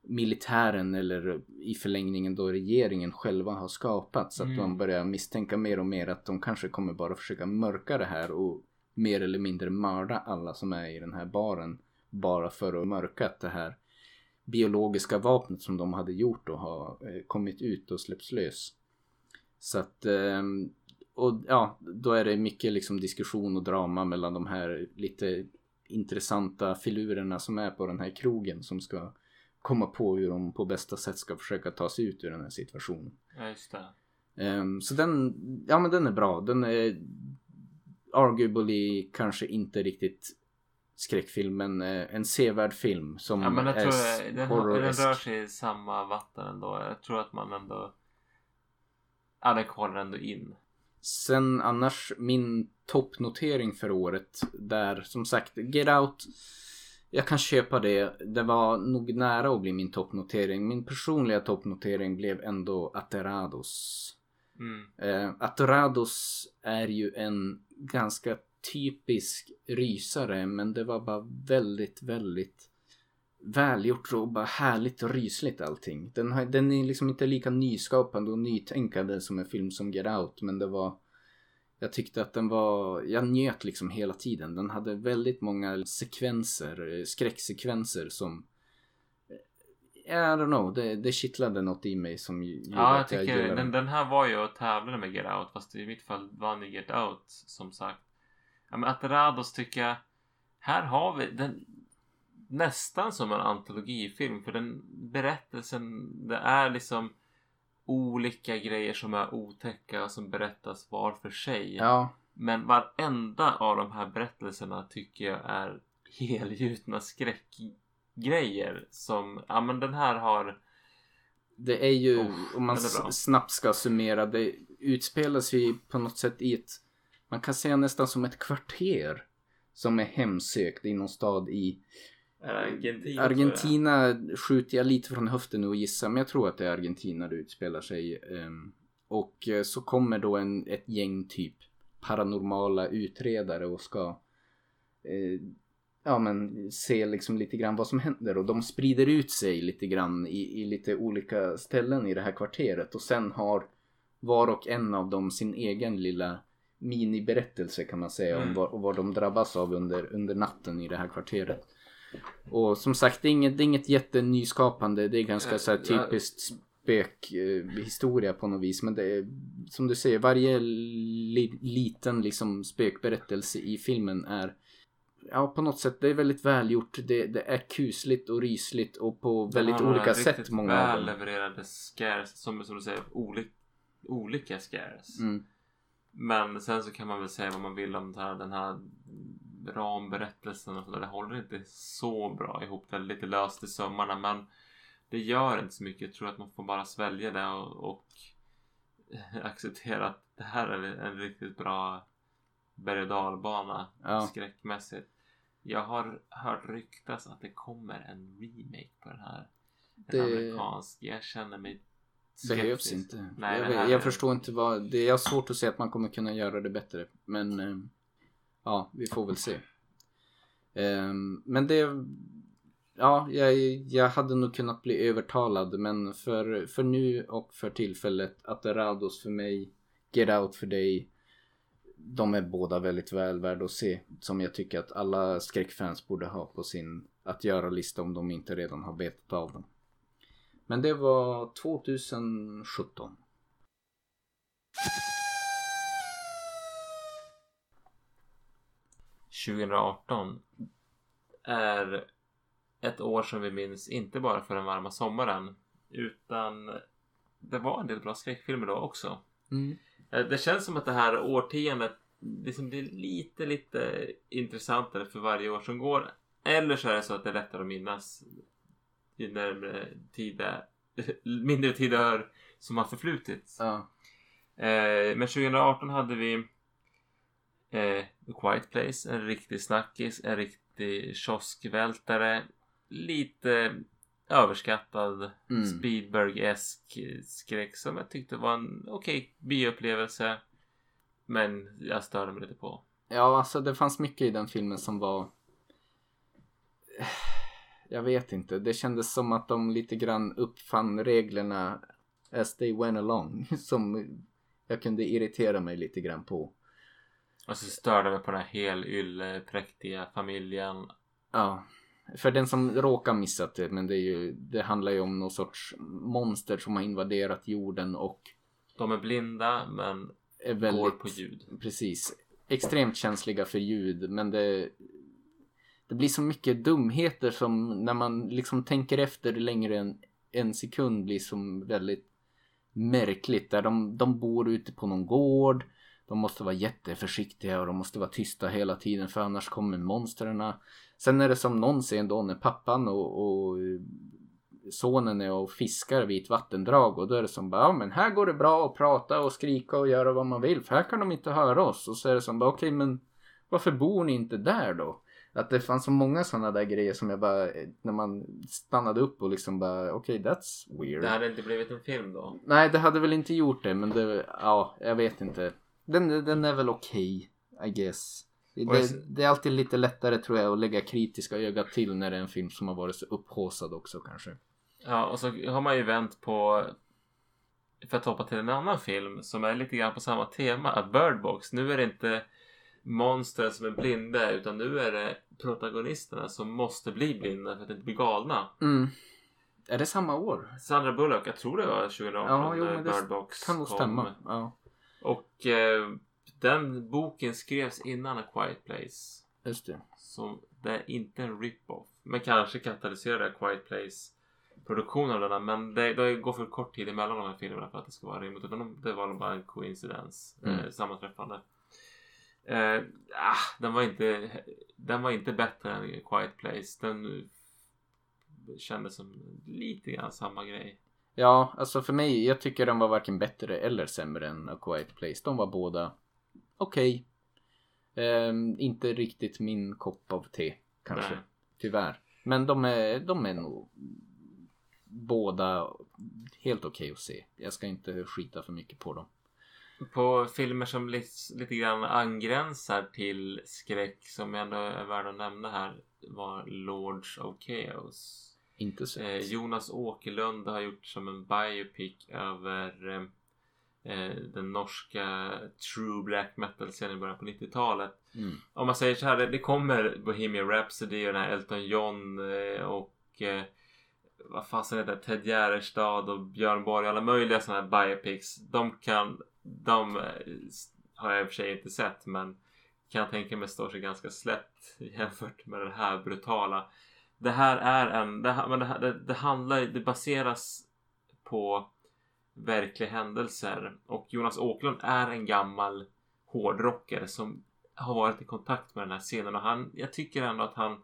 militären eller i förlängningen då regeringen själva har skapat. Så att Mm. man börjar misstänka mer och mer att de kanske kommer bara försöka mörka det här och mer eller mindre mörda alla som är i den här baren. Bara för att mörka att det här biologiska vapnet som de hade gjort då har eh, kommit ut och släppts lös. Så att ehm, och ja, då är det mycket liksom diskussion och drama mellan de här lite intressanta filurerna som är på den här krogen som ska komma på hur de på bästa sätt ska försöka ta sig ut ur den här situationen. Ja, just det. Ehm, så den, ja men den är bra. Den är arguably kanske inte riktigt skräckfilm men eh, en sevärd film som Ja, men jag är tror jag, den, den rör sig i samma vatten ändå. Jag tror att man ändå... Ja, den kvalar ändå in. Sen annars min toppnotering för året där som sagt Get Out jag kan köpa det. Det var nog nära att bli min toppnotering. Min personliga toppnotering blev ändå Aterados. Mm. Eh, Atorados är ju en ganska typisk rysare men det var bara väldigt, väldigt välgjort och bara härligt och rysligt allting. Den, har, den är liksom inte lika nyskapande och nytänkande som en film som Get Out men det var jag tyckte att den var, jag njöt liksom hela tiden. Den hade väldigt många sekvenser, eh, skräcksekvenser som eh, I don't know, det, det kittlade något i mig som gjorde Ja, jag att jag tycker gillade den, den här var ju och tävlade med Get Out. Fast i mitt fall vann ju Get Out som sagt. Ja, men Aterados tycker jag. Här har vi den nästan som en antologifilm. För den berättelsen, det är liksom olika grejer som är otäcka och som berättas var för sig. Ja, Men varenda av de här berättelserna tycker jag är helgjutna skräckgrejer. Som, ja men den här har det är ju, Oh, om man snabbt ska summera, det utspelar sig på något sätt i ett, man kan säga nästan som ett kvarter som är hemsökt i någon stad i Argentina. Argentina skjuter jag lite från höften nu och gissar, men jag tror att det är Argentina det utspelar sig. ehm, Och eh, så kommer då en, ett gäng typ paranormala utredare och ska eh, ja men se liksom lite grann vad som händer och de sprider ut sig lite grann i, i lite olika ställen i det här kvarteret och sen har var och en av dem sin egen lilla miniberättelse kan man säga om Mm. vad, och vad de drabbas av under, under natten i det här kvarteret. Och som sagt, det är inget, det är inget jättenyskapande. Det är ganska så här Eh, typiskt spökhistoria eh, på något vis. Men det är som du säger, varje li, liten liksom spökberättelse i filmen är Ja på något sätt, det är väldigt välgjort. Det, det är kusligt och rysligt och på väldigt olika sätt många av väl dem. levererade scares, som, som du säger, oli, olika scares. Mm. Men sen så kan man väl säga vad man vill om den här, den här ramberättelsen och sådär. Det håller inte så bra ihop. Det är lite löst i sömmarna men det gör inte så mycket. Jag tror att man får bara svälja det och, och acceptera att det här är en riktigt bra berg och dalbana Ja. skräckmässigt. Jag har hört ryktas att det kommer en remake på den här. En Det- amerikansk. Jag känner mig Behövs skeptisk. inte. Nej, jag, här jag förstår inte vad... Det är svårt att se att man kommer kunna göra det bättre. Men... Ja, vi får väl se. Ehm, men det... Ja, jag, jag hade nog kunnat bli övertalad men för, för nu och för tillfället Atarados för mig, Get Out för dig. De är båda väldigt väl värda att se. Som jag tycker att alla skräckfans borde ha på sin att göra-lista om de inte redan har betat av dem. Men det var 2017. — 2018 är ett år som vi minns inte bara för den varma sommaren utan det var en del bra skräckfilmer då också. Mm. Eh, Det känns som att det här årtiondet liksom blir lite, lite intressantare för varje år som går. Eller så är det så att det är lättare att minnas ju närmare tid mindre tid som har förflutit. Ja. Eh, men 2018 hade vi eh, The Quiet Place, en riktig snackis, en riktig kioskvältare, lite överskattad Mm. Spielberg-esk skräck som jag tyckte var en okej bioupplevelse. Men jag störde mig lite på. ja, alltså det fanns mycket i den filmen som var... Jag vet inte. Det kändes som att de lite grann uppfann reglerna as they went along. Som jag kunde irritera mig lite grann på. Och så störde mig på den här helylle-präktiga familjen. Ja. För den som råkar missat det, men det, är ju, det handlar ju om någon sorts monster som har invaderat jorden och De är blinda men är väldigt... går på ljud. Precis. Extremt känsliga för ljud men det Det blir så mycket dumheter som när man liksom tänker efter längre än en sekund blir som väldigt märkligt. Där de, de bor ute på någon gård. De måste vara jätteförsiktiga och de måste vara tysta hela tiden för annars kommer monstren. Sen är det som någon ser då när pappan och, och sonen är och fiskar vid ett vattendrag och då är det som bara, ja men här går det bra att prata och skrika och göra vad man vill för här kan de inte höra oss. Och så är det som bara, okej men varför bor ni inte där då? Att det fanns så många sådana där grejer som jag bara, när man stannade upp och liksom bara, okej that's weird. Det hade inte blivit en film då. Nej, det hade väl inte gjort det, men det, ja, jag vet inte. Den, den är väl okej, I guess. Det, det är alltid lite lättare tror jag att lägga kritiska ögat till när det är en film som har varit så upphaussad också kanske. Ja, och så har man ju vänt på för att hoppa till en annan film som är lite grann på samma tema, att Bird Box. Nu är det inte monster som är blinda utan nu är det protagonisterna som måste bli blinda för att inte bli galna. Mm. Är det samma år? Sandra Bullock, jag tror det var 2018 Ja, jo, när Bird Box Kan nog stämma. Ja, Och eh, den boken skrevs innan A Quiet Place. just det. Så det är inte en rip-off. Men kanske katalyserar A Quiet Place produktionen av denna. Men det, det går för kort tid emellan de här filmerna för att det ska vara rimligt. Utan de- det var bara en coincidens. Mm. Eh, sammanträffande. Eh, ah, den var inte Den var inte bättre än A Quiet Place. Den kändes som lite grann samma grej. Ja, alltså för mig, jag tycker den var varken bättre eller sämre än A Quiet Place. De var båda okej. Ehm, inte riktigt min kopp av te, kanske. Nej. Tyvärr. Men de är, de är nog båda helt okej att se. Jag ska inte skita för mycket på dem. På filmer som lite, lite grann angränsar till skräck som ändå är värda att nämna här. var Lords of Chaos. Inte sett. Eh, Jonas Åkerlund har gjort som en biopic över eh, eh, den norska true black metal scenen i början på 90-talet. Mm. Om man säger så här, det, kommer Bohemian Rhapsody och den här Elton John eh, och eh, vad fasen heter det? Ted Gärdestad och Björn Borg alla möjliga sådana här biopics. De kan, de har jag i och för sig inte sett men kan tänka mig står sig ganska slätt jämfört med det här brutala. Det här är en, det, men det, det, det handlar, det baseras på verkliga händelser och Jonas Åkerlund är en gammal hårdrockare som har varit i kontakt med den här scenen och han, jag tycker ändå att han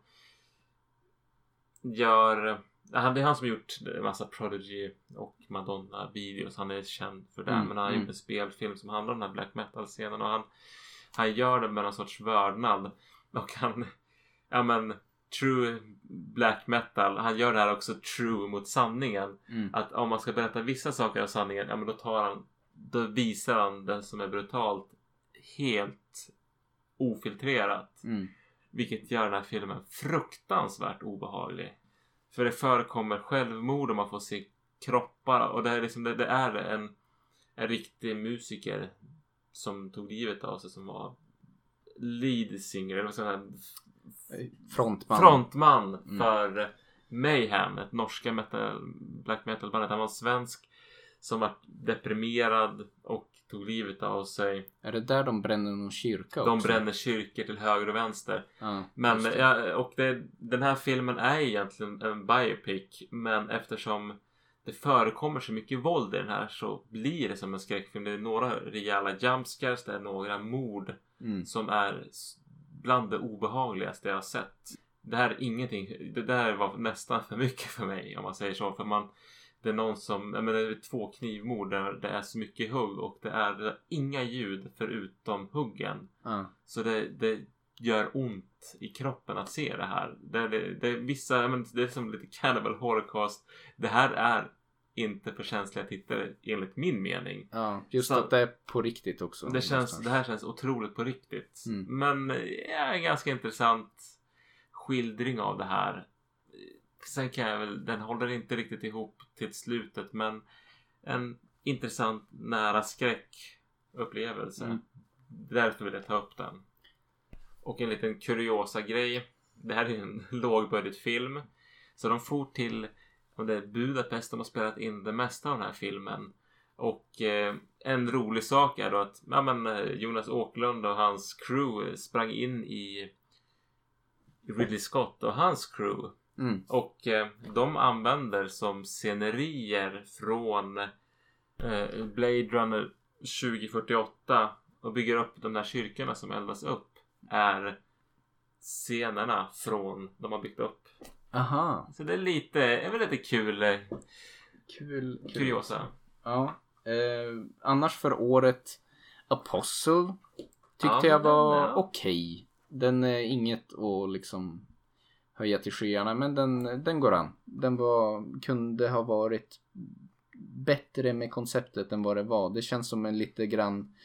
gör han, det är han som gjort en massa Prodigy och Madonna videos. Han är känd för det. Mm, men han har mm. gjort en spelfilm som handlar om den här black metal scenen och han, han gör det med någon sorts vördnad. Och han, ja men true black metal. Han gör det här också true mot sanningen. Mm. Att om man ska berätta vissa saker av sanningen, ja men då tar han, då visar han det som är brutalt helt ofiltrerat. Mm. Vilket gör den här filmen fruktansvärt obehaglig. För det förekommer självmord och man får se kroppar och det är liksom det, det är en, en riktig musiker som tog livet av sig som var lead singer eller ska man säga, Frontman. frontman Mm. för Mayhem, ett norska metal, black metal bandet. Han var svensk som var deprimerad och tog livet av sig. Är det där de bränner någon kyrka De också? bränner kyrkor till höger och vänster. Ja, Men det. ja, och det, den här filmen är egentligen en biopic. Men eftersom det förekommer så mycket våld i den här så blir det som en skräckfilm. Det är några rejäla jumpscares, det är några mord Mm. som är bland det obehagligaste jag har sett. Det här är ingenting. Det där var nästan för mycket för mig om man säger så. För man det är någon som, jag menar det är två knivmord där det är så mycket hugg och det är, det är inga ljud förutom huggen. Ja. Så det, det gör ont i kroppen att se det här. Det, det, det är vissa, menar, det är som lite cannibal holocaust. Det här är inte för känsliga tittare enligt min mening. ja, just Så- att det är på riktigt också. Det, känns, det här känns otroligt på riktigt. Mm. Men ja, en ganska intressant skildring av det här. Sen kan jag väl, den håller inte riktigt ihop till slutet men en intressant nära skräckupplevelse. Mm. Därför vill jag ta upp den. Och en liten kuriosa grej. Det här är en lågbudgetfilm. Så de for till om det är Budapest de har spelat in det mesta av den här filmen. Och eh, en rolig sak är då att ja, men, eh, Jonas Åkerlund och hans crew sprang in i Ridley Scott och hans crew. Mm. Och eh, de använder som scenerier från eh, Blade Runner 2048 och bygger upp de där kyrkorna som eldas upp är scenerna från de har byggt upp. Aha, Så det är lite, är väl lite kul eh, kul. kul. kuriosa. Ja. Eh, annars för året Apostle tyckte Ja, jag var är- okej. Den är inget att liksom höja till skyarna men den, den går an. Den var, kunde ha varit bättre med konceptet än vad det var. Det känns som en lite grann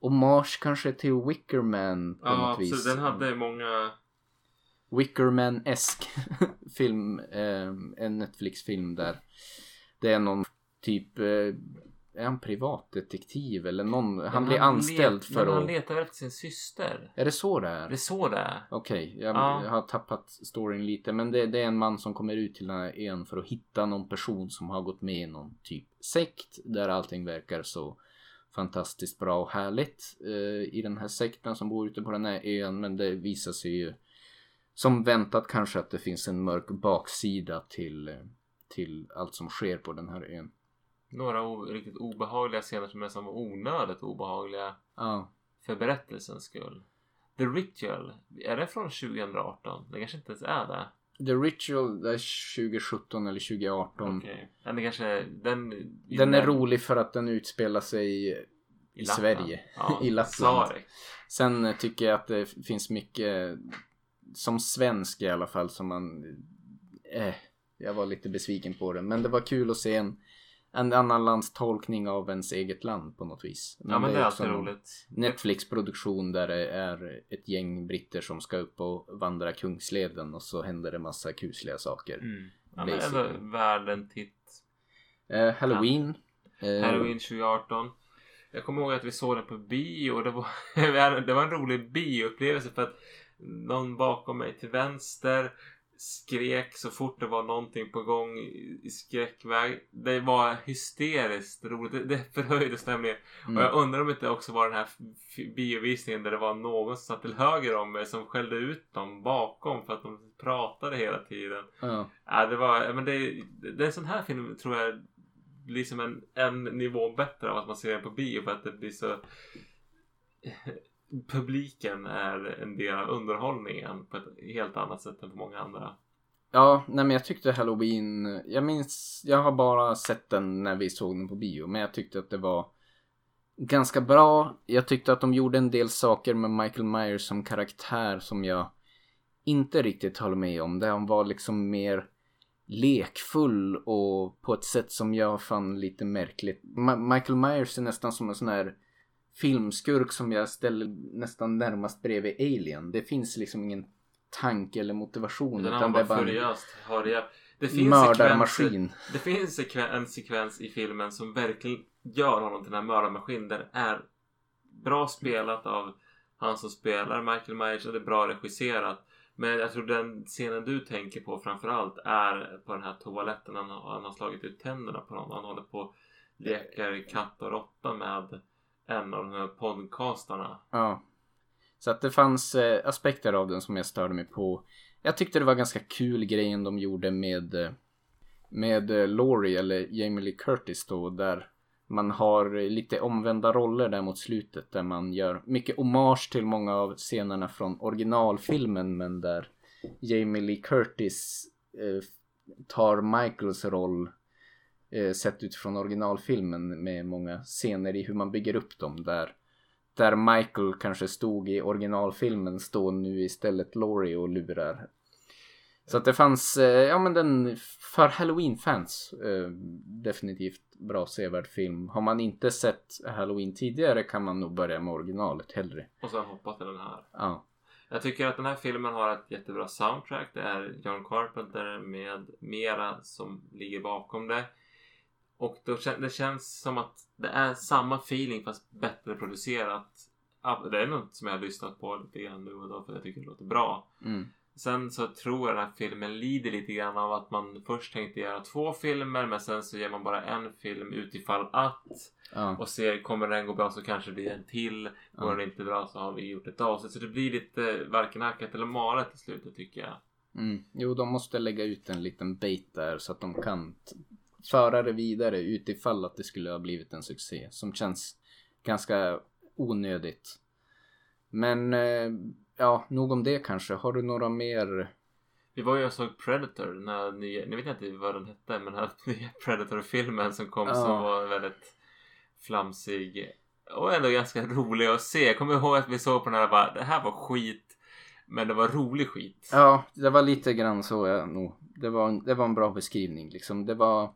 hommage kanske till Wickerman på Ja, något absolut. vis. Den hade många... Wickerman-esk film, eh, en Netflix-film där det är någon typ, eh, är han privatdetektiv eller någon, han blir anställd let, för men han att, letar efter sin syster. är det så det Det är är? så det är. Okej, jag, Ja. jag har tappat storyn lite men det, det är en man som kommer ut till den här ön för att hitta någon person som har gått med i någon typ sekt där allting verkar så fantastiskt bra och härligt eh, i den här sekten som bor ute på den här ön men det visar sig ju som väntat kanske att det finns en mörk baksida till, till allt som sker på den här ön. Några riktigt obehagliga scener som nästan var onödigt obehagliga Ja, för berättelsens skull. The Ritual, är det från 2018? Det kanske inte ens är det. The Ritual är 2017 eller 2018. Okej. Men det kanske... Den, Den är rolig för att den utspelar sig i Lappland. Sverige. Ja, I Lappland. Sen tycker jag att det finns mycket som svensk i alla fall som man eh, jag var lite besviken på den men det var kul att se en en annan lands tolkning av ens eget land på något vis. Ja men det är också alltid någon roligt. Netflix-produktion där det är ett gäng britter som ska upp och vandra Kungsleden och så händer det massa kusliga saker. Mm. Ja, men Basically. ändå värd en titt. Eh, Halloween. Eh, Halloween 2018. Jag kommer ihåg att vi såg den på bio och det var, det var en rolig bioupplevelse för att någon bakom mig till vänster skrek så fort det var någonting på gång i skräckväg. Det var hysteriskt roligt. Det, det förhöjde stämningen. mm. Och jag undrar om det inte också var den här biovisningen där det var någon som satt till höger om mig som skällde ut dem bakom för att de pratade hela tiden. ja. Ja, det var, men det, det är en sån här film tror jag blir som en, en nivå bättre av att man ser den på bio för att det blir så publiken är en del av underhållningen på ett helt annat sätt än på många andra. Ja, nej men jag tyckte Halloween, jag minns, jag har bara sett den när vi såg den på bio, men jag tyckte att det var ganska bra. Jag tyckte att de gjorde en del saker med Michael Myers som karaktär som jag inte riktigt håller med om. Där han var liksom mer lekfull och på ett sätt som jag fann lite märkligt. Ma- Michael Myers är nästan som en sån här filmskurk som jag ställer nästan närmast bredvid Alien. Det finns liksom ingen tanke eller motivation. Den utan det är bara furiöst hörja. Det finns mördarmaskin. det finns en sekvens i filmen som verkligen gör honom till den här mördarmaskinen. Det är bra spelat av han som spelar Michael Myers och det är bra regisserat. Men jag tror den scenen du tänker på framförallt är på den här toaletten. Han har, han har slagit ut tänderna på någon. Han håller på och leker katt och råtta med en av de här podcastarna. Ja. Så att det fanns eh, aspekter av den som jag störde mig på. Jag tyckte det var ganska kul grejen de gjorde med eh, med eh, Laurie eller Jamie Lee Curtis då där man har eh, lite omvända roller där mot slutet där man gör mycket hommage till många av scenerna från originalfilmen men där Jamie Lee Curtis eh, tar Michaels roll sett utifrån originalfilmen med många scener i hur man bygger upp dem där där Michael kanske stod i originalfilmen står nu istället Laurie och lurar. Så att det fanns, eh, ja men den för Halloween-fans eh, definitivt bra sevärd film. Har man inte sett Halloween tidigare kan man nog börja med originalet hellre. Och sen hoppa till den här. Ja. Jag tycker att den här filmen har ett jättebra soundtrack. Det är John Carpenter med mera som ligger bakom det. Och då, det känns som att det är samma feeling fast bättre producerat. Det är något som jag har lyssnat på lite grann nu och då för jag tycker det låter bra. Mm. Sen så tror jag den här filmen lider lite grann av att man först tänkte göra två filmer men sen så gör man bara en film utifall att. Ja. Och ser, kommer den gå bra så kanske det blir en till. Går Ja. den inte bra så har vi gjort ett avsnitt. Så det blir lite varken hackat eller malet till slutet tycker jag. Mm. Jo, de måste lägga ut en liten bait där så att de kan föra det vidare utifall att det skulle ha blivit en succé. Som känns ganska onödigt. Men eh, ja, nog om det kanske. Har du några mer? Vi var ju och såg Predator. Här nya, nu vet jag inte vad den hette men den här nya Predator-filmen som kom Ja. som var väldigt flamsig. Och ändå ganska rolig att se. Jag kommer ihåg att vi såg på den här och bara det här var skit. Men det var rolig skit. Ja, det var lite grann så jag nog. Det var, det var en bra beskrivning liksom. Det var...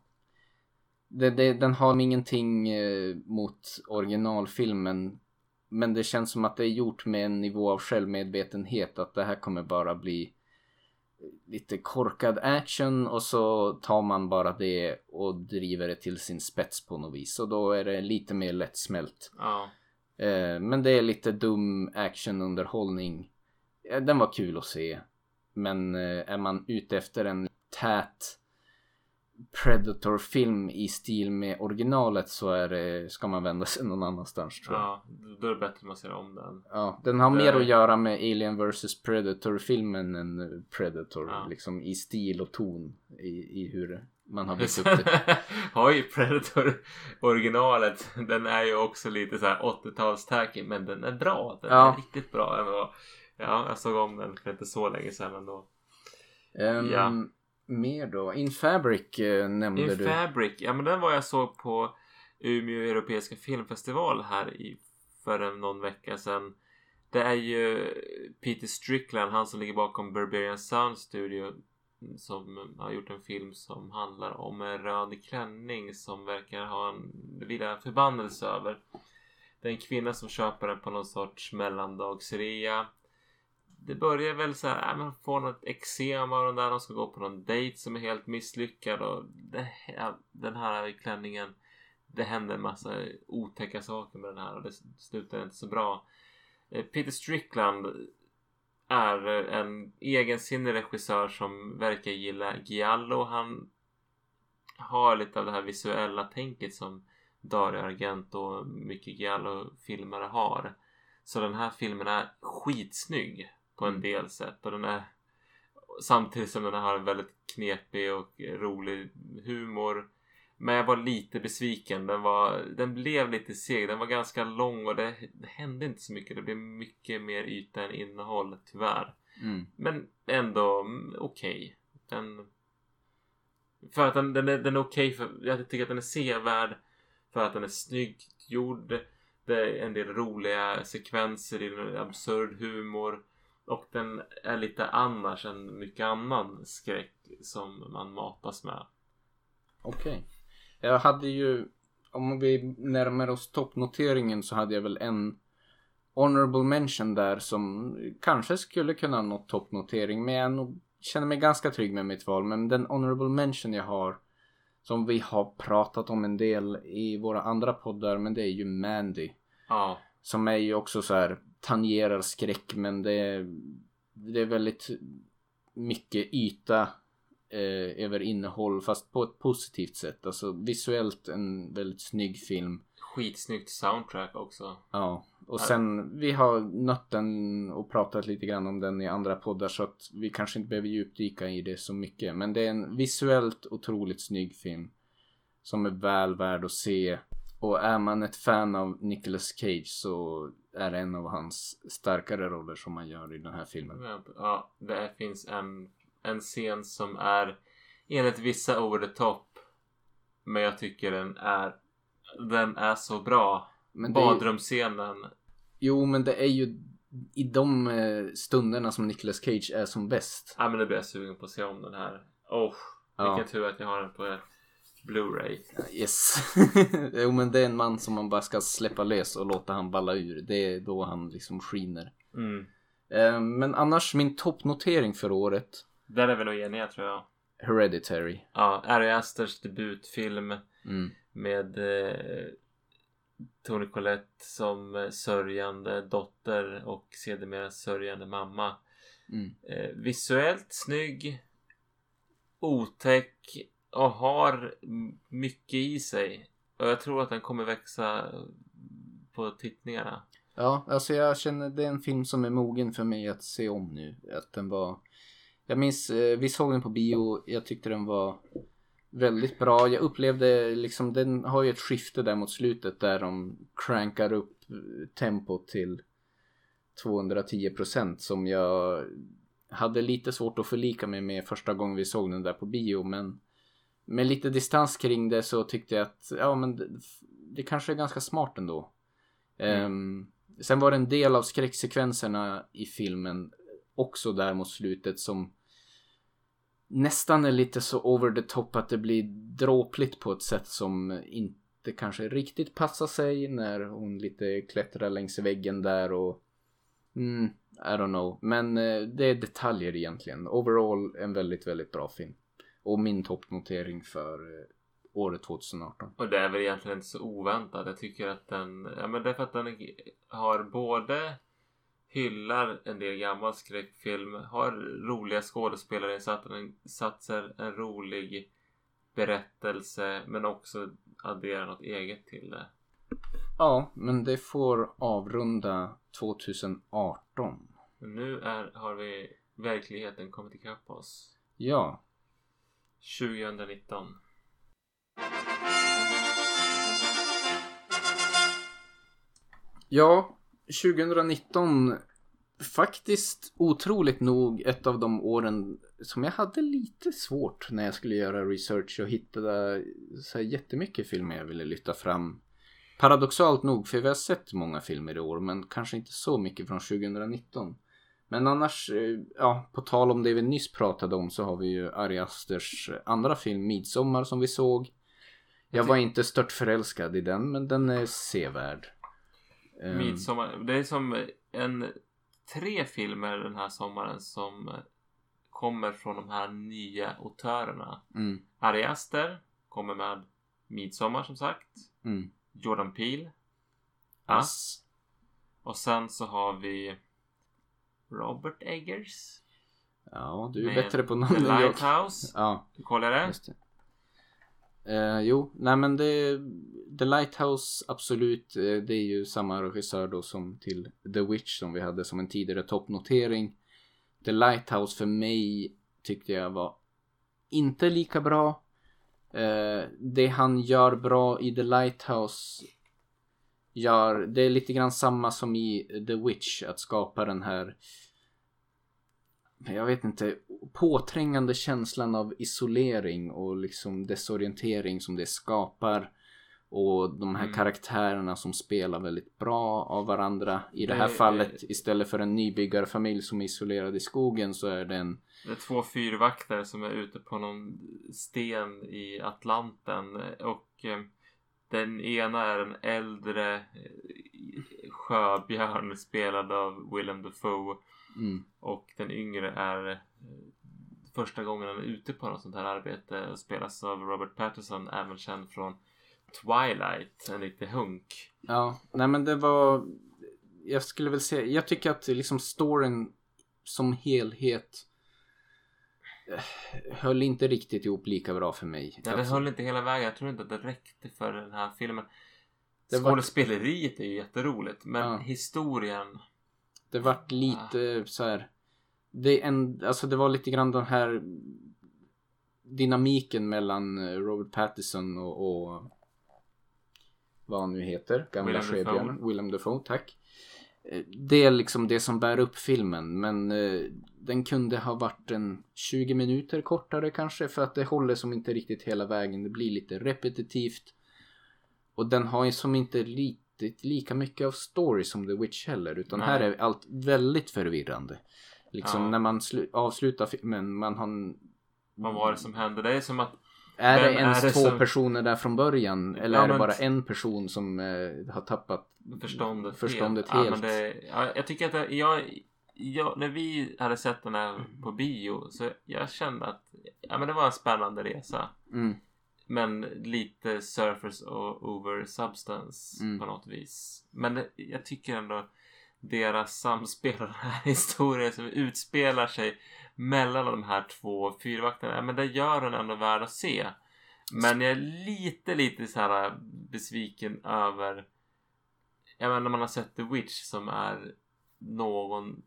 Det, det, den har ingenting eh, mot originalfilmen. Men det känns som att det är gjort med en nivå av självmedvetenhet. Att det här kommer bara bli lite korkad action och så tar man bara det och driver det till sin spets på något vis. Och då är det lite mer lättsmält. Ja. Eh, men det är lite dum actionunderhållning. Eh, Den var kul att se. Men eh, är man ute efter en tät Predator-film i stil med originalet så är det, ska man vända sig någon annanstans tror jag. ja. Då är det bättre att man ser om den. Ja, den har Det- mer att göra med Alien vs Predator-filmen än eh, Predator. Ja. Liksom i stil och ton i, i hur man har byggt upp det. har ju Predator originalet. Den är ju också lite så här 80-tals tacky men den är bra. Den Ja. är riktigt bra ändå. Ja, jag såg om den för inte så länge sedan ändå. Ehm, Ja. Mer då? In Fabric eh, nämnde In du. Fabric, ja men den var jag såg på Umeå Europeiska Filmfestival här i för en- någon vecka sedan. Det är ju Peter Strickland, han som ligger bakom Barbarian Sound Studio. som har gjort en film som handlar om en röd klänning som verkar ha en vilja förbannelse över. Det är en kvinna som köper den på någon sorts mellandagsrea. Det börjar väl så här, äh, man får något eksem av den där. De ska gå på någon dejt som är helt misslyckad och det, ja, den här klänningen. Det händer en massa otäcka saker med den här och det slutar inte så bra. Eh, Peter Strickland är en egensinnig regissör som verkar gilla Giallo. Han har lite av det här visuella tänket som Dario Argento och mycket Giallo-filmare har. Så den här filmen är skitsnygg på en del sätt och den är samtidigt som den har en väldigt knepig och rolig humor. Men jag var lite besviken. Den, var, den blev lite seg. Den var ganska lång och det, det hände inte så mycket. Det blev mycket mer yta än innehåll tyvärr. Mm. Men ändå mm, okej. Den... För att den, den är, den är okej för... Jag tycker att den är sevärd. För att den är snyggt gjord. Det är en del roliga sekvenser i en absurd humor. Och den är lite annars än mycket annan skräck som man matas med. Okej. Jag hade ju, om vi närmar oss toppnoteringen så hade jag väl en honorable mention där som kanske skulle kunna nå toppnotering. Men jag nog, känner mig ganska trygg med mitt val. Men den honorable mention jag har som vi har pratat om en del i våra andra poddar. Men det är ju Mandy. Ja. Som är ju också så här tangerar skräck men det är, det är väldigt mycket yta eh, över innehåll fast på ett positivt sätt. Alltså visuellt en väldigt snygg film. Skitsnyggt soundtrack också. Ja, och sen vi har nött den och pratat lite grann om den i andra poddar så att vi kanske inte behöver djupdyka i det så mycket. Men det är en visuellt otroligt snygg film. Som är väl värd att se. Och är man ett fan av Nicolas Cage så är en av hans starkare roller som han gör i den här filmen. Ja, det finns en, en scen som är enligt vissa over the top. Men jag tycker den är den är så bra. Men det är, Badrumsscenen. jo, men det är ju i de eh, stunderna som Nicolas Cage är som bäst. Ja men nu blir jag sugen på att se om den här. Oh, Ja. vilken tur att jag har den på Blu-ray. Yes. jo, men det är en man som man bara ska släppa lös och låta han balla ur. Det är då han liksom skiner. Mm. Eh, men annars min toppnotering för året. Där är vi nog eniga tror jag. Hereditary. Ja, Ari Asters debutfilm Mm. med eh, Tony Collette som sörjande dotter och sedermera sörjande mamma. Mm. Eh, visuellt snygg, otäck och har mycket i sig. Och jag tror att den kommer växa på tittningarna. Ja, alltså jag känner det är en film som är mogen för mig att se om nu. Att den var... Jag minns, eh, vi såg den på bio, jag tyckte den var väldigt bra. Jag upplevde liksom, den har ju ett skifte där mot slutet där de crankar upp eh, tempot till 210% som jag hade lite svårt att förlika mig med första gången vi såg den där på bio men med lite distans kring det så tyckte jag att ja men det, det kanske är ganska smart ändå. Ehm, sen var det en del av skräcksekvenserna i filmen också där mot slutet som nästan är lite så over the top att det blir dråpligt på ett sätt som inte kanske riktigt passar sig när hon lite klättrar längs väggen där och mm, I don't know. Men eh, det är detaljer egentligen. Overall en väldigt, väldigt bra film. Och min toppnotering för eh, året 2018. Och det är väl egentligen inte så oväntat. Jag tycker att den, ja men det är för att den har både hyllar en del gammal skräckfilm, har roliga skådespelarinsatser, en rolig berättelse men också adderar något eget till det. Ja, men det får avrunda 2018. Men nu är, har vi verkligheten kommit ikapp oss. Ja, 2019. Ja, 2019 faktiskt otroligt nog ett av de åren som jag hade lite svårt när jag skulle göra research och hitta så här jättemycket filmer jag ville lyfta fram. Paradoxalt nog, för vi har sett många filmer i år men kanske inte så mycket från 2019. Men annars, eh, ja, på tal om det vi nyss pratade om så har vi ju Ari Asters andra film Midsommar som vi såg. Jag var inte stört förälskad i den men den är sevärd. Ehm, Midsommar. Det är som en tre filmer den här sommaren som kommer från de här nya autörerna. Mm, Ari Aster kommer med Midsommar som sagt. mm. Jordan Peele. Ass. Och sen så har vi Robert Eggers. Ja, du är med bättre på namn än jag. Lighthouse. Ja, Du kollar just det. Eh, jo, nej men det, The Lighthouse absolut. eh, Det är ju samma regissör då som till The Witch som vi hade som en tidigare toppnotering. The Lighthouse för mig tyckte jag var inte lika bra. Eh, det han gör bra i The Lighthouse gör, det är lite grann samma som i The Witch. Att skapa den här jag vet inte, påträngande känslan av isolering och liksom desorientering som det skapar. Och de här Mm. karaktärerna som spelar väldigt bra av varandra. I det Det- här fallet istället för en nybyggarfamilj som är isolerad i skogen så är det en Det är två fyrvakter som är ute på någon sten i Atlanten och eh, den ena är en äldre eh, sjöbjörn spelad av Willem Dafoe mm, och den yngre är eh, första gången han är ute på något sånt här arbete och spelas av Robert Pattinson även känd från Twilight, en riktig hunk. Ja, nej men det var Jag skulle väl säga, jag tycker att liksom storyn som helhet höll inte riktigt ihop lika bra för mig. Nej, det Alltså, höll inte hela vägen. Jag tror inte att det räckte för den här filmen. Det var- Skådespeleriet är ju jätteroligt men Ja. historien Det vart lite så här. Det, en, alltså det var lite grann den här dynamiken mellan eh, Robert Pattinson och, och vad han nu heter, gamla sjöbjörnen, Dafoe. Willem Dafoe, tack. Eh, Det är liksom det som bär upp filmen men eh, den kunde ha varit en 20 minuter kortare kanske för att det håller som inte riktigt hela vägen. Det blir lite repetitivt. Och den har ju som inte riktigt lika mycket av story som The Witch heller utan Nej. här är allt väldigt förvirrande. Liksom Ja. när man slu- avslutar filmen, man har vad var det som hände? Det är som att är det ens är det två som- personer där från början? Eller Ja, är det bara en person som eh, har tappat förståndet, förståndet helt. helt? Ja, det, ja, jag tycker att det, jag, jag, när vi hade sett den här på bio så jag kände att ja, men det var en spännande resa. Mm, Men lite surface och over substance Mm. på något vis. Men det, jag tycker ändå deras samspel och den här historien som utspelar sig mellan de här två fyrvakterna. Men det gör den ändå värd att se. Men jag är lite, lite så här besviken över jag menar när man har sett The Witch som är någon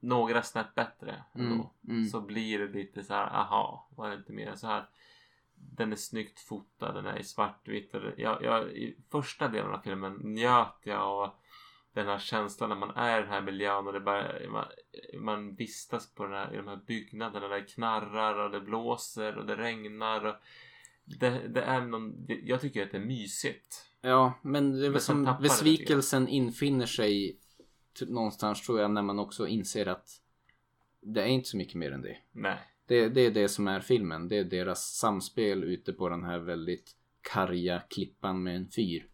några snäpp bättre ändå. Mm, mm. Så blir det lite så här, aha, var det inte mer än så här. Den är snyggt fotad, den är i svartvitt. och Jag, jag, I första delen av filmen njöt jag av den här känslan när man är i den här miljön och det bara, man, man vistas på den här, i de här byggnaderna där det knarrar och det blåser och det regnar. Och det, det är någon, det, jag tycker att det är mysigt. Ja, men det är väl som besvikelsen infinner sig t- någonstans tror jag när man också inser att det är inte så mycket mer än det. Nej. Det, det är det som är filmen. Det är deras samspel ute på den här väldigt karga klippan med en fyr.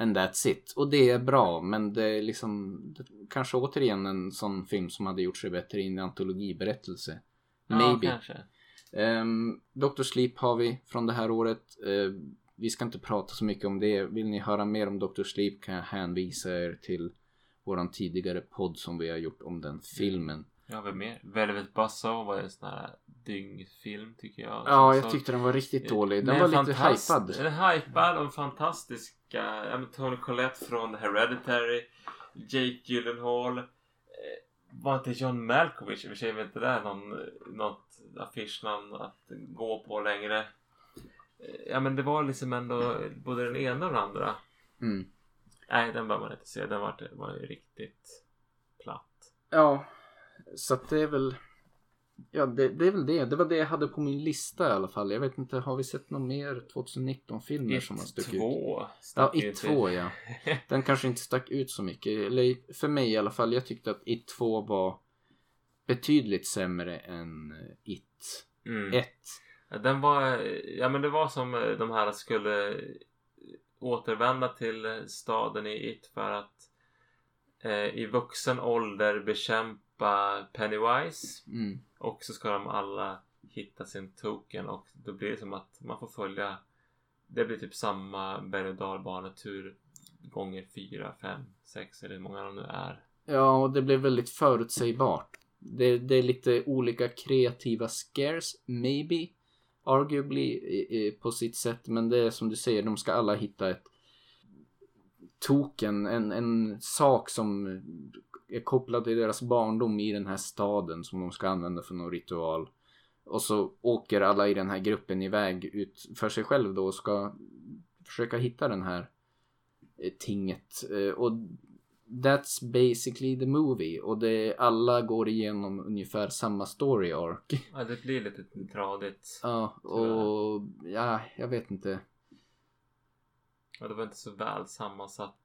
And that's it. Och det är bra men det är liksom det, kanske återigen en sån film som hade gjort sig bättre i en antologiberättelse. Ja, Maybe. kanske. Um, Dr. Sleep har vi från det här året. Eh, vi ska inte prata så mycket om det. Vill ni höra mer om Dr. Sleep kan jag hänvisa er till våran tidigare podd som vi har gjort om den filmen. Jag har väl mer. Velvet Buzzsaw var en sån här dyngfilm tycker jag. Ja, jag tyckte den var riktigt dålig. Den var lite hypad. Den är hypad och fantastiska. Ja, Tony Collette från Hereditary. Jake Gyllenhaal. Eh, var inte John Malkovich i och för sig, var inte det någon, något affischnamn att gå på längre. Eh, Ja men det var liksom ändå både den ena och den andra. Mm. Nej, den bör man inte se. Den var, var riktigt platt. Ja, så att det är väl... Ja, det, det är väl det. Det var det jag hade på min lista i alla fall. Jag vet inte, har vi sett någon mer 2019-filmer som har stuckit ut? två Ja, stack ju It inte- 2 ja. Den kanske inte stack ut så mycket. Eller för mig i alla fall. Jag tyckte att It 2 var betydligt sämre än eh, It Mm. 1. Ja, Den var, ja men det var som eh, de här skulle återvända till eh, staden i It för att eh, i vuxen ålder bekämpa Pennywise Mm och så ska de alla hitta sin token och då blir det som att man får följa det blir typ samma berg och dalbanetur gånger fyra, fem, sex eller hur många de nu är. Ja, och det blir väldigt förutsägbart. Det, det är lite olika kreativa scares, maybe. Arguably på sitt sätt. Men det är som du säger, de ska alla hitta ett token, en, en sak som är kopplad till deras barndom i den här staden som de ska använda för någon ritual. Och så åker alla i den här gruppen iväg ut för sig själv då och ska försöka hitta den här eh, tinget. Eh, Och that's basically the movie. Och det, alla går igenom ungefär samma story arc. Ja, det blir lite tradigt. Ja, och ja, jag vet inte. Ja, det var inte så väl sammansatt.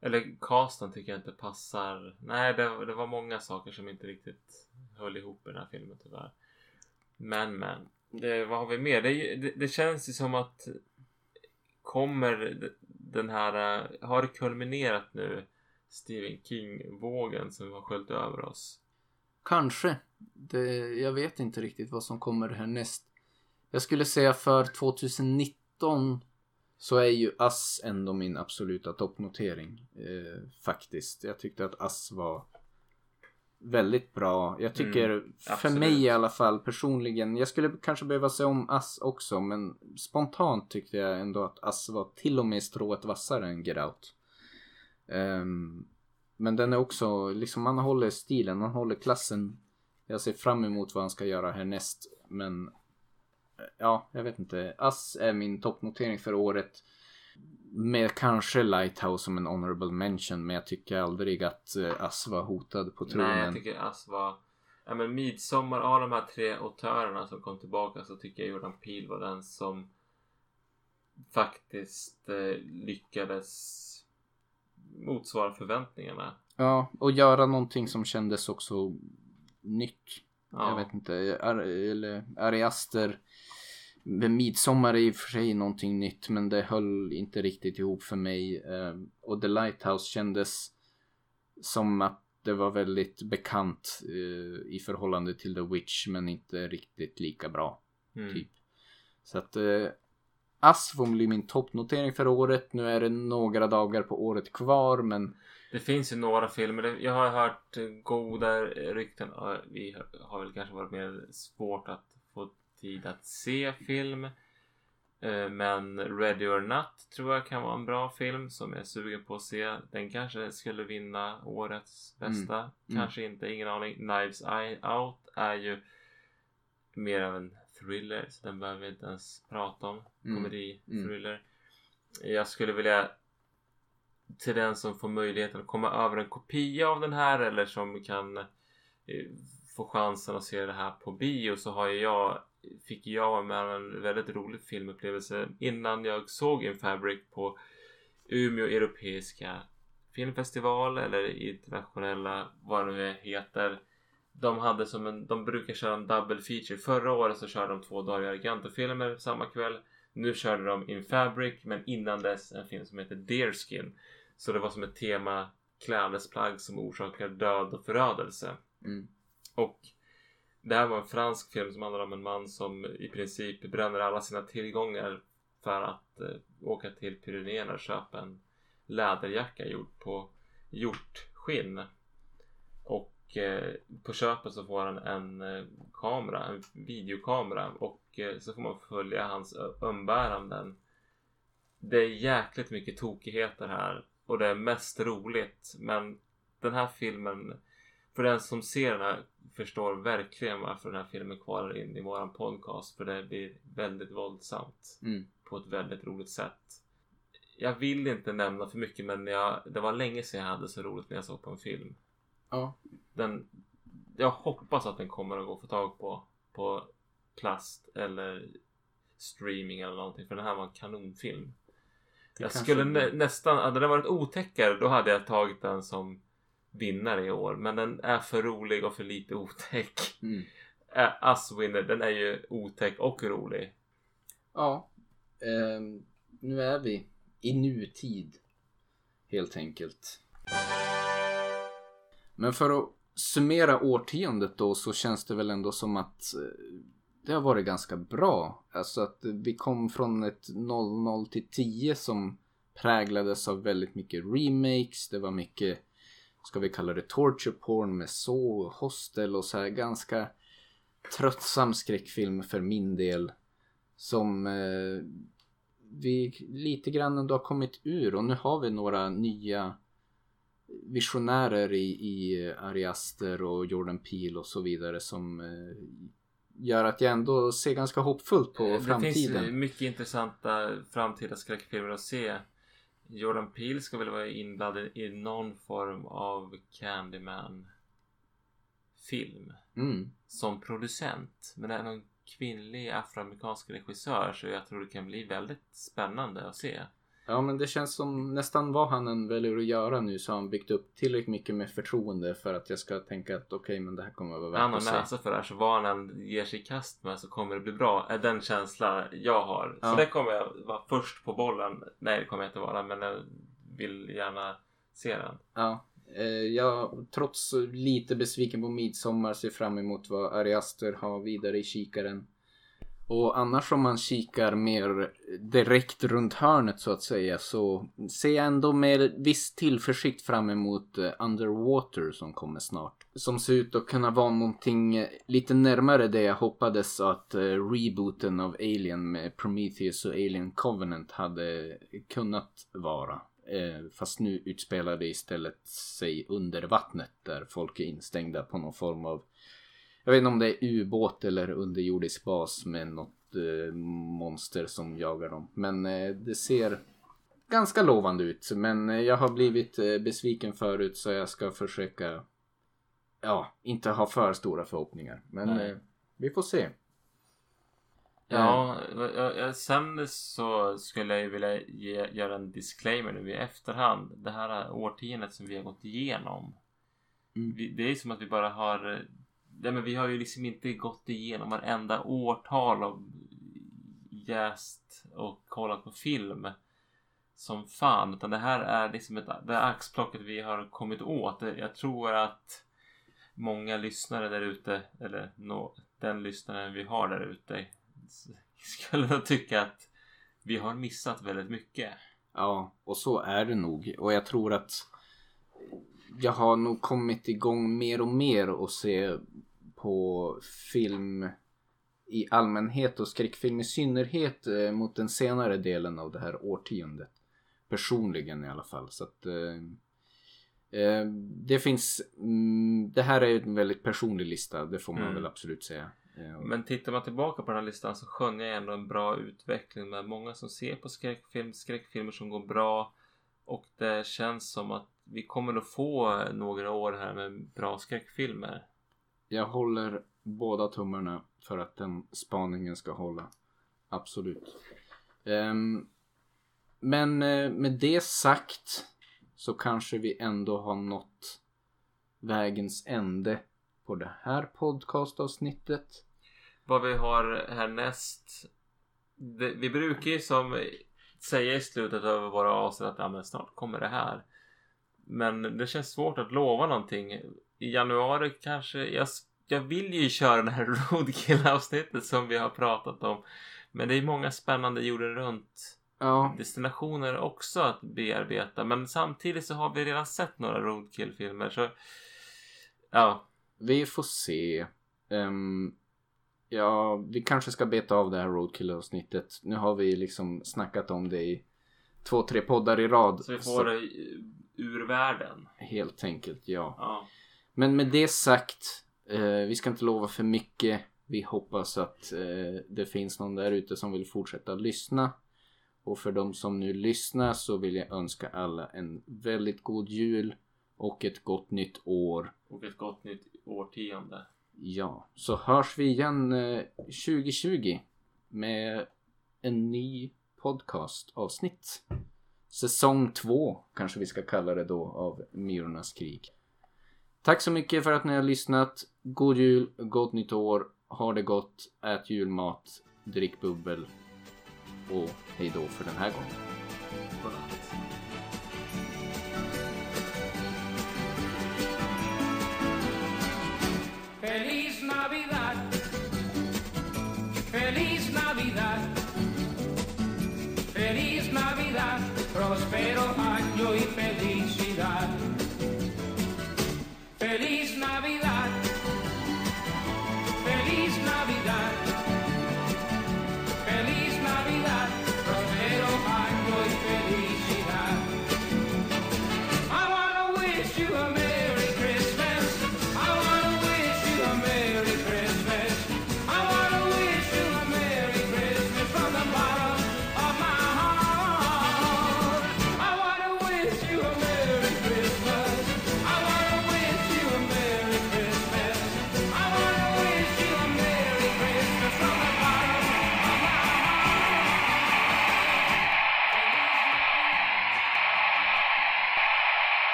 Eller casten tycker jag inte passar. Nej, det, det var många saker som inte riktigt höll ihop i den här filmen tyvärr. Men, men. Det, vad har vi mer? Det, det, det känns ju som att kommer den här, eh, har det kulminerat nu Stephen King-vågen som har sköljt över oss? Kanske. Det, jag vet inte riktigt vad som kommer härnäst. Jag skulle säga för 2019 så är ju Ass ändå min absoluta toppnotering. Eh, faktiskt. Jag tyckte att Ass var väldigt bra. Jag tycker Mm, för mig i alla fall personligen. Jag skulle kanske behöva se om Ass också men spontant tyckte jag ändå att Ass var till och med strået vassare än Get Out. Ehm, men den är också, liksom man håller stilen, man håller klassen. Jag ser fram emot vad han ska göra härnäst. Men ja, jag vet inte. Ass är min toppnotering för året. Med kanske Lighthouse som en honorable mention. Men jag tycker aldrig att eh, Ass var hotad på tronen. Nej, jag tycker Ass var... Ja men Midsommar, av de här tre autörerna som kom tillbaka så tycker jag Jordan Peele var den som faktiskt eh, lyckades motsvara förväntningarna. Ja, och göra någonting som kändes också nytt. Ja. Jag vet inte. Ar eller Ari Aster. med Midsommar är i och för sig någonting nytt men det höll inte riktigt ihop för mig. Eh, och The Lighthouse kändes som att det var väldigt bekant eh, i förhållande till The Witch men inte riktigt lika bra. Mm. Typ. Så att eh, Ass får bli min toppnotering för året. Nu är det några dagar på året kvar men Det finns ju några filmer. Jag har hört goda rykten. Vi har väl kanske varit mer svårt att få tid att se film. Eh, Men Ready or Not tror jag kan vara en bra film som jag är sugen på att se. Den kanske skulle vinna årets bästa. Mm. Kanske inte, ingen aning. Knives Eye Out är ju mer av en thriller så den behöver vi inte ens prata om. Mm. Komedi, Mm. thriller. Jag skulle vilja till den som får möjligheten att komma över en kopia av den här eller som kan eh, få chansen att se det här på bio så har ju jag fick jag med en väldigt rolig filmupplevelse innan jag såg In Fabric på Umeå Europeiska filmfestival eller internationella vad det nu heter. De hade som en, de brukar köra en double feature. Förra året så körde de två dagar Argento-filmer samma kväll. Nu körde de In Fabric men innan dess en film som heter Deerskin. Så det var som ett tema klädesplagg som orsakar död och förödelse. mm, Och det här var en fransk film som handlar om en man som i princip bränner alla sina tillgångar för att eh, åka till Pyrenéerna och köpa en läderjacka gjord på hjortskinn. Och eh, på köpet så får han en eh, kamera, en videokamera och eh, så får man följa hans umbäranden. Det är jäkligt mycket tokigheter här och det är mest roligt men den här filmen för den som ser den här förstår verkligen varför den här filmen kvalar in i våran podcast för det blir väldigt våldsamt mm. på ett väldigt roligt sätt. Jag vill inte nämna för mycket men jag, det var länge sedan jag hade så roligt när jag såg på en film. Ja. Den, jag hoppas att den kommer att gå att få tag på på plast eller streaming eller någonting för den här var en kanonfilm. Det Jag skulle nä, nästan, hade den varit otäckare då hade jag tagit den som vinnare i år. Men den är för rolig och för lite otäck. Mm. Äh, Us Winner, den är ju otäck och rolig. Ja, ehm, nu är vi i nutid helt enkelt. Men för att summera årtiondet då så känns det väl ändå som att eh, det har varit ganska bra. Alltså att vi kom från ett 00 till 10 som präglades av väldigt mycket remakes. Det var mycket, ska vi kalla det torture porn med så, hostel och så här ganska tröttsam skräckfilm för min del. Som eh, vi lite grann ändå har kommit ur och nu har vi några nya visionärer i, i Ari Aster och Jordan Peele och så vidare som eh, gör att jag ändå ser ganska hoppfullt på det framtiden. finns mycket intressanta framtida skräckfilmer att se. Jordan Peele ska väl vara inblandad i någon form av Candyman film Mm. som producent. Men det är någon kvinnlig afroamerikansk regissör så jag tror det kan bli väldigt spännande att se. Ja men det känns som nästan vad han än väljer att göra nu så har han byggt upp tillräckligt mycket med förtroende för att jag ska tänka att okej men det här kommer att vara Han värt har att se. näsa för det här så vad han än ger sig i kast med så kommer det bli bra. Är den känsla jag har. Ja. Så det kommer jag vara först på bollen. Nej det kommer jag inte vara men jag vill gärna se den. Ja. Eh, jag trots lite besviken på Midsommar ser fram emot vad Ari Aster har vidare i kikaren. Och annars om man kikar mer direkt runt hörnet så att säga så ser jag ändå med viss tillförsikt fram emot eh, Underwater som kommer snart. Som ser ut att kunna vara någonting eh, lite närmare det jag hoppades att eh, rebooten av Alien med Prometheus och Alien Covenant hade kunnat vara. Fast nu utspelar det istället sig under vattnet där folk är instängda på någon form av jag vet inte om det är ubåt eller underjordisk bas med något eh, monster som jagar dem. Men eh, det ser ganska lovande ut. Men eh, jag har blivit eh, besviken förut så jag ska försöka ja, inte ha för stora förhoppningar. Men eh, vi får se. Ja, jag, jag, sen så skulle jag ju vilja ge, göra en disclaimer nu i efterhand. Det här årtiondet som vi har gått igenom. Mm. Vi, det är som att vi bara har nej, men vi har ju liksom inte gått igenom varenda årtal av jäst och kollat på film som fan. Utan det här är liksom ett, det här axplocket vi har kommit åt. Jag tror att många lyssnare där ute, eller no, den lyssnaren vi har där ute, skulle nog tycka att vi har missat väldigt mycket. Ja, och så är det nog. Och jag tror att jag har nog kommit igång mer och mer och se på film i allmänhet och skräckfilm i synnerhet eh, mot den senare delen av det här årtiondet. Personligen i alla fall. Så att eh, eh, det finns, mm, det här är en väldigt personlig lista, det får man Mm. väl absolut säga. Eh, Men tittar man tillbaka på den här listan så skönjer jag ändå en bra utveckling med många som ser på skräckfilm, skräckfilmer som går bra. Och det känns som att vi kommer att få några år här med bra skräckfilmer. Jag håller båda tummarna för att den spaningen ska hålla. Absolut. Um, men eh, med det sagt så kanske vi ändå har nått vägens ände på det här podcastavsnittet. Vad vi har härnäst. Det, vi brukar ju som säga i slutet av våra avsnitt att ja, men snart kommer det här. Men det känns svårt att lova någonting. I januari kanske. Jag, jag vill ju köra det här Roadkill avsnittet som vi har pratat om. Men det är många spännande jorden runt Ja, destinationer också att bearbeta. Men samtidigt så har vi redan sett några Roadkill-filmer. Så ja, vi får se. Ehm, ja, vi kanske ska beta av det här Roadkill-avsnittet. Nu har vi liksom snackat om det i två, tre poddar i rad. så vi får det ur världen. Helt enkelt, ja. Ja. Men med det sagt, eh, vi ska inte lova för mycket. Vi hoppas att eh, det finns någon där ute som vill fortsätta lyssna. Och för de som nu lyssnar så vill jag önska alla en väldigt god jul och ett gott nytt år. Och ett gott nytt årtionde. Ja, så hörs vi igen eh, 2020 med en ny podcastavsnitt. Säsong två kanske vi ska kalla det då av Myrornas krig. Tack så mycket för att ni har lyssnat. God jul, gott nytt år. Ha det gott, ät julmat, drick bubbel och hej då för den här gången.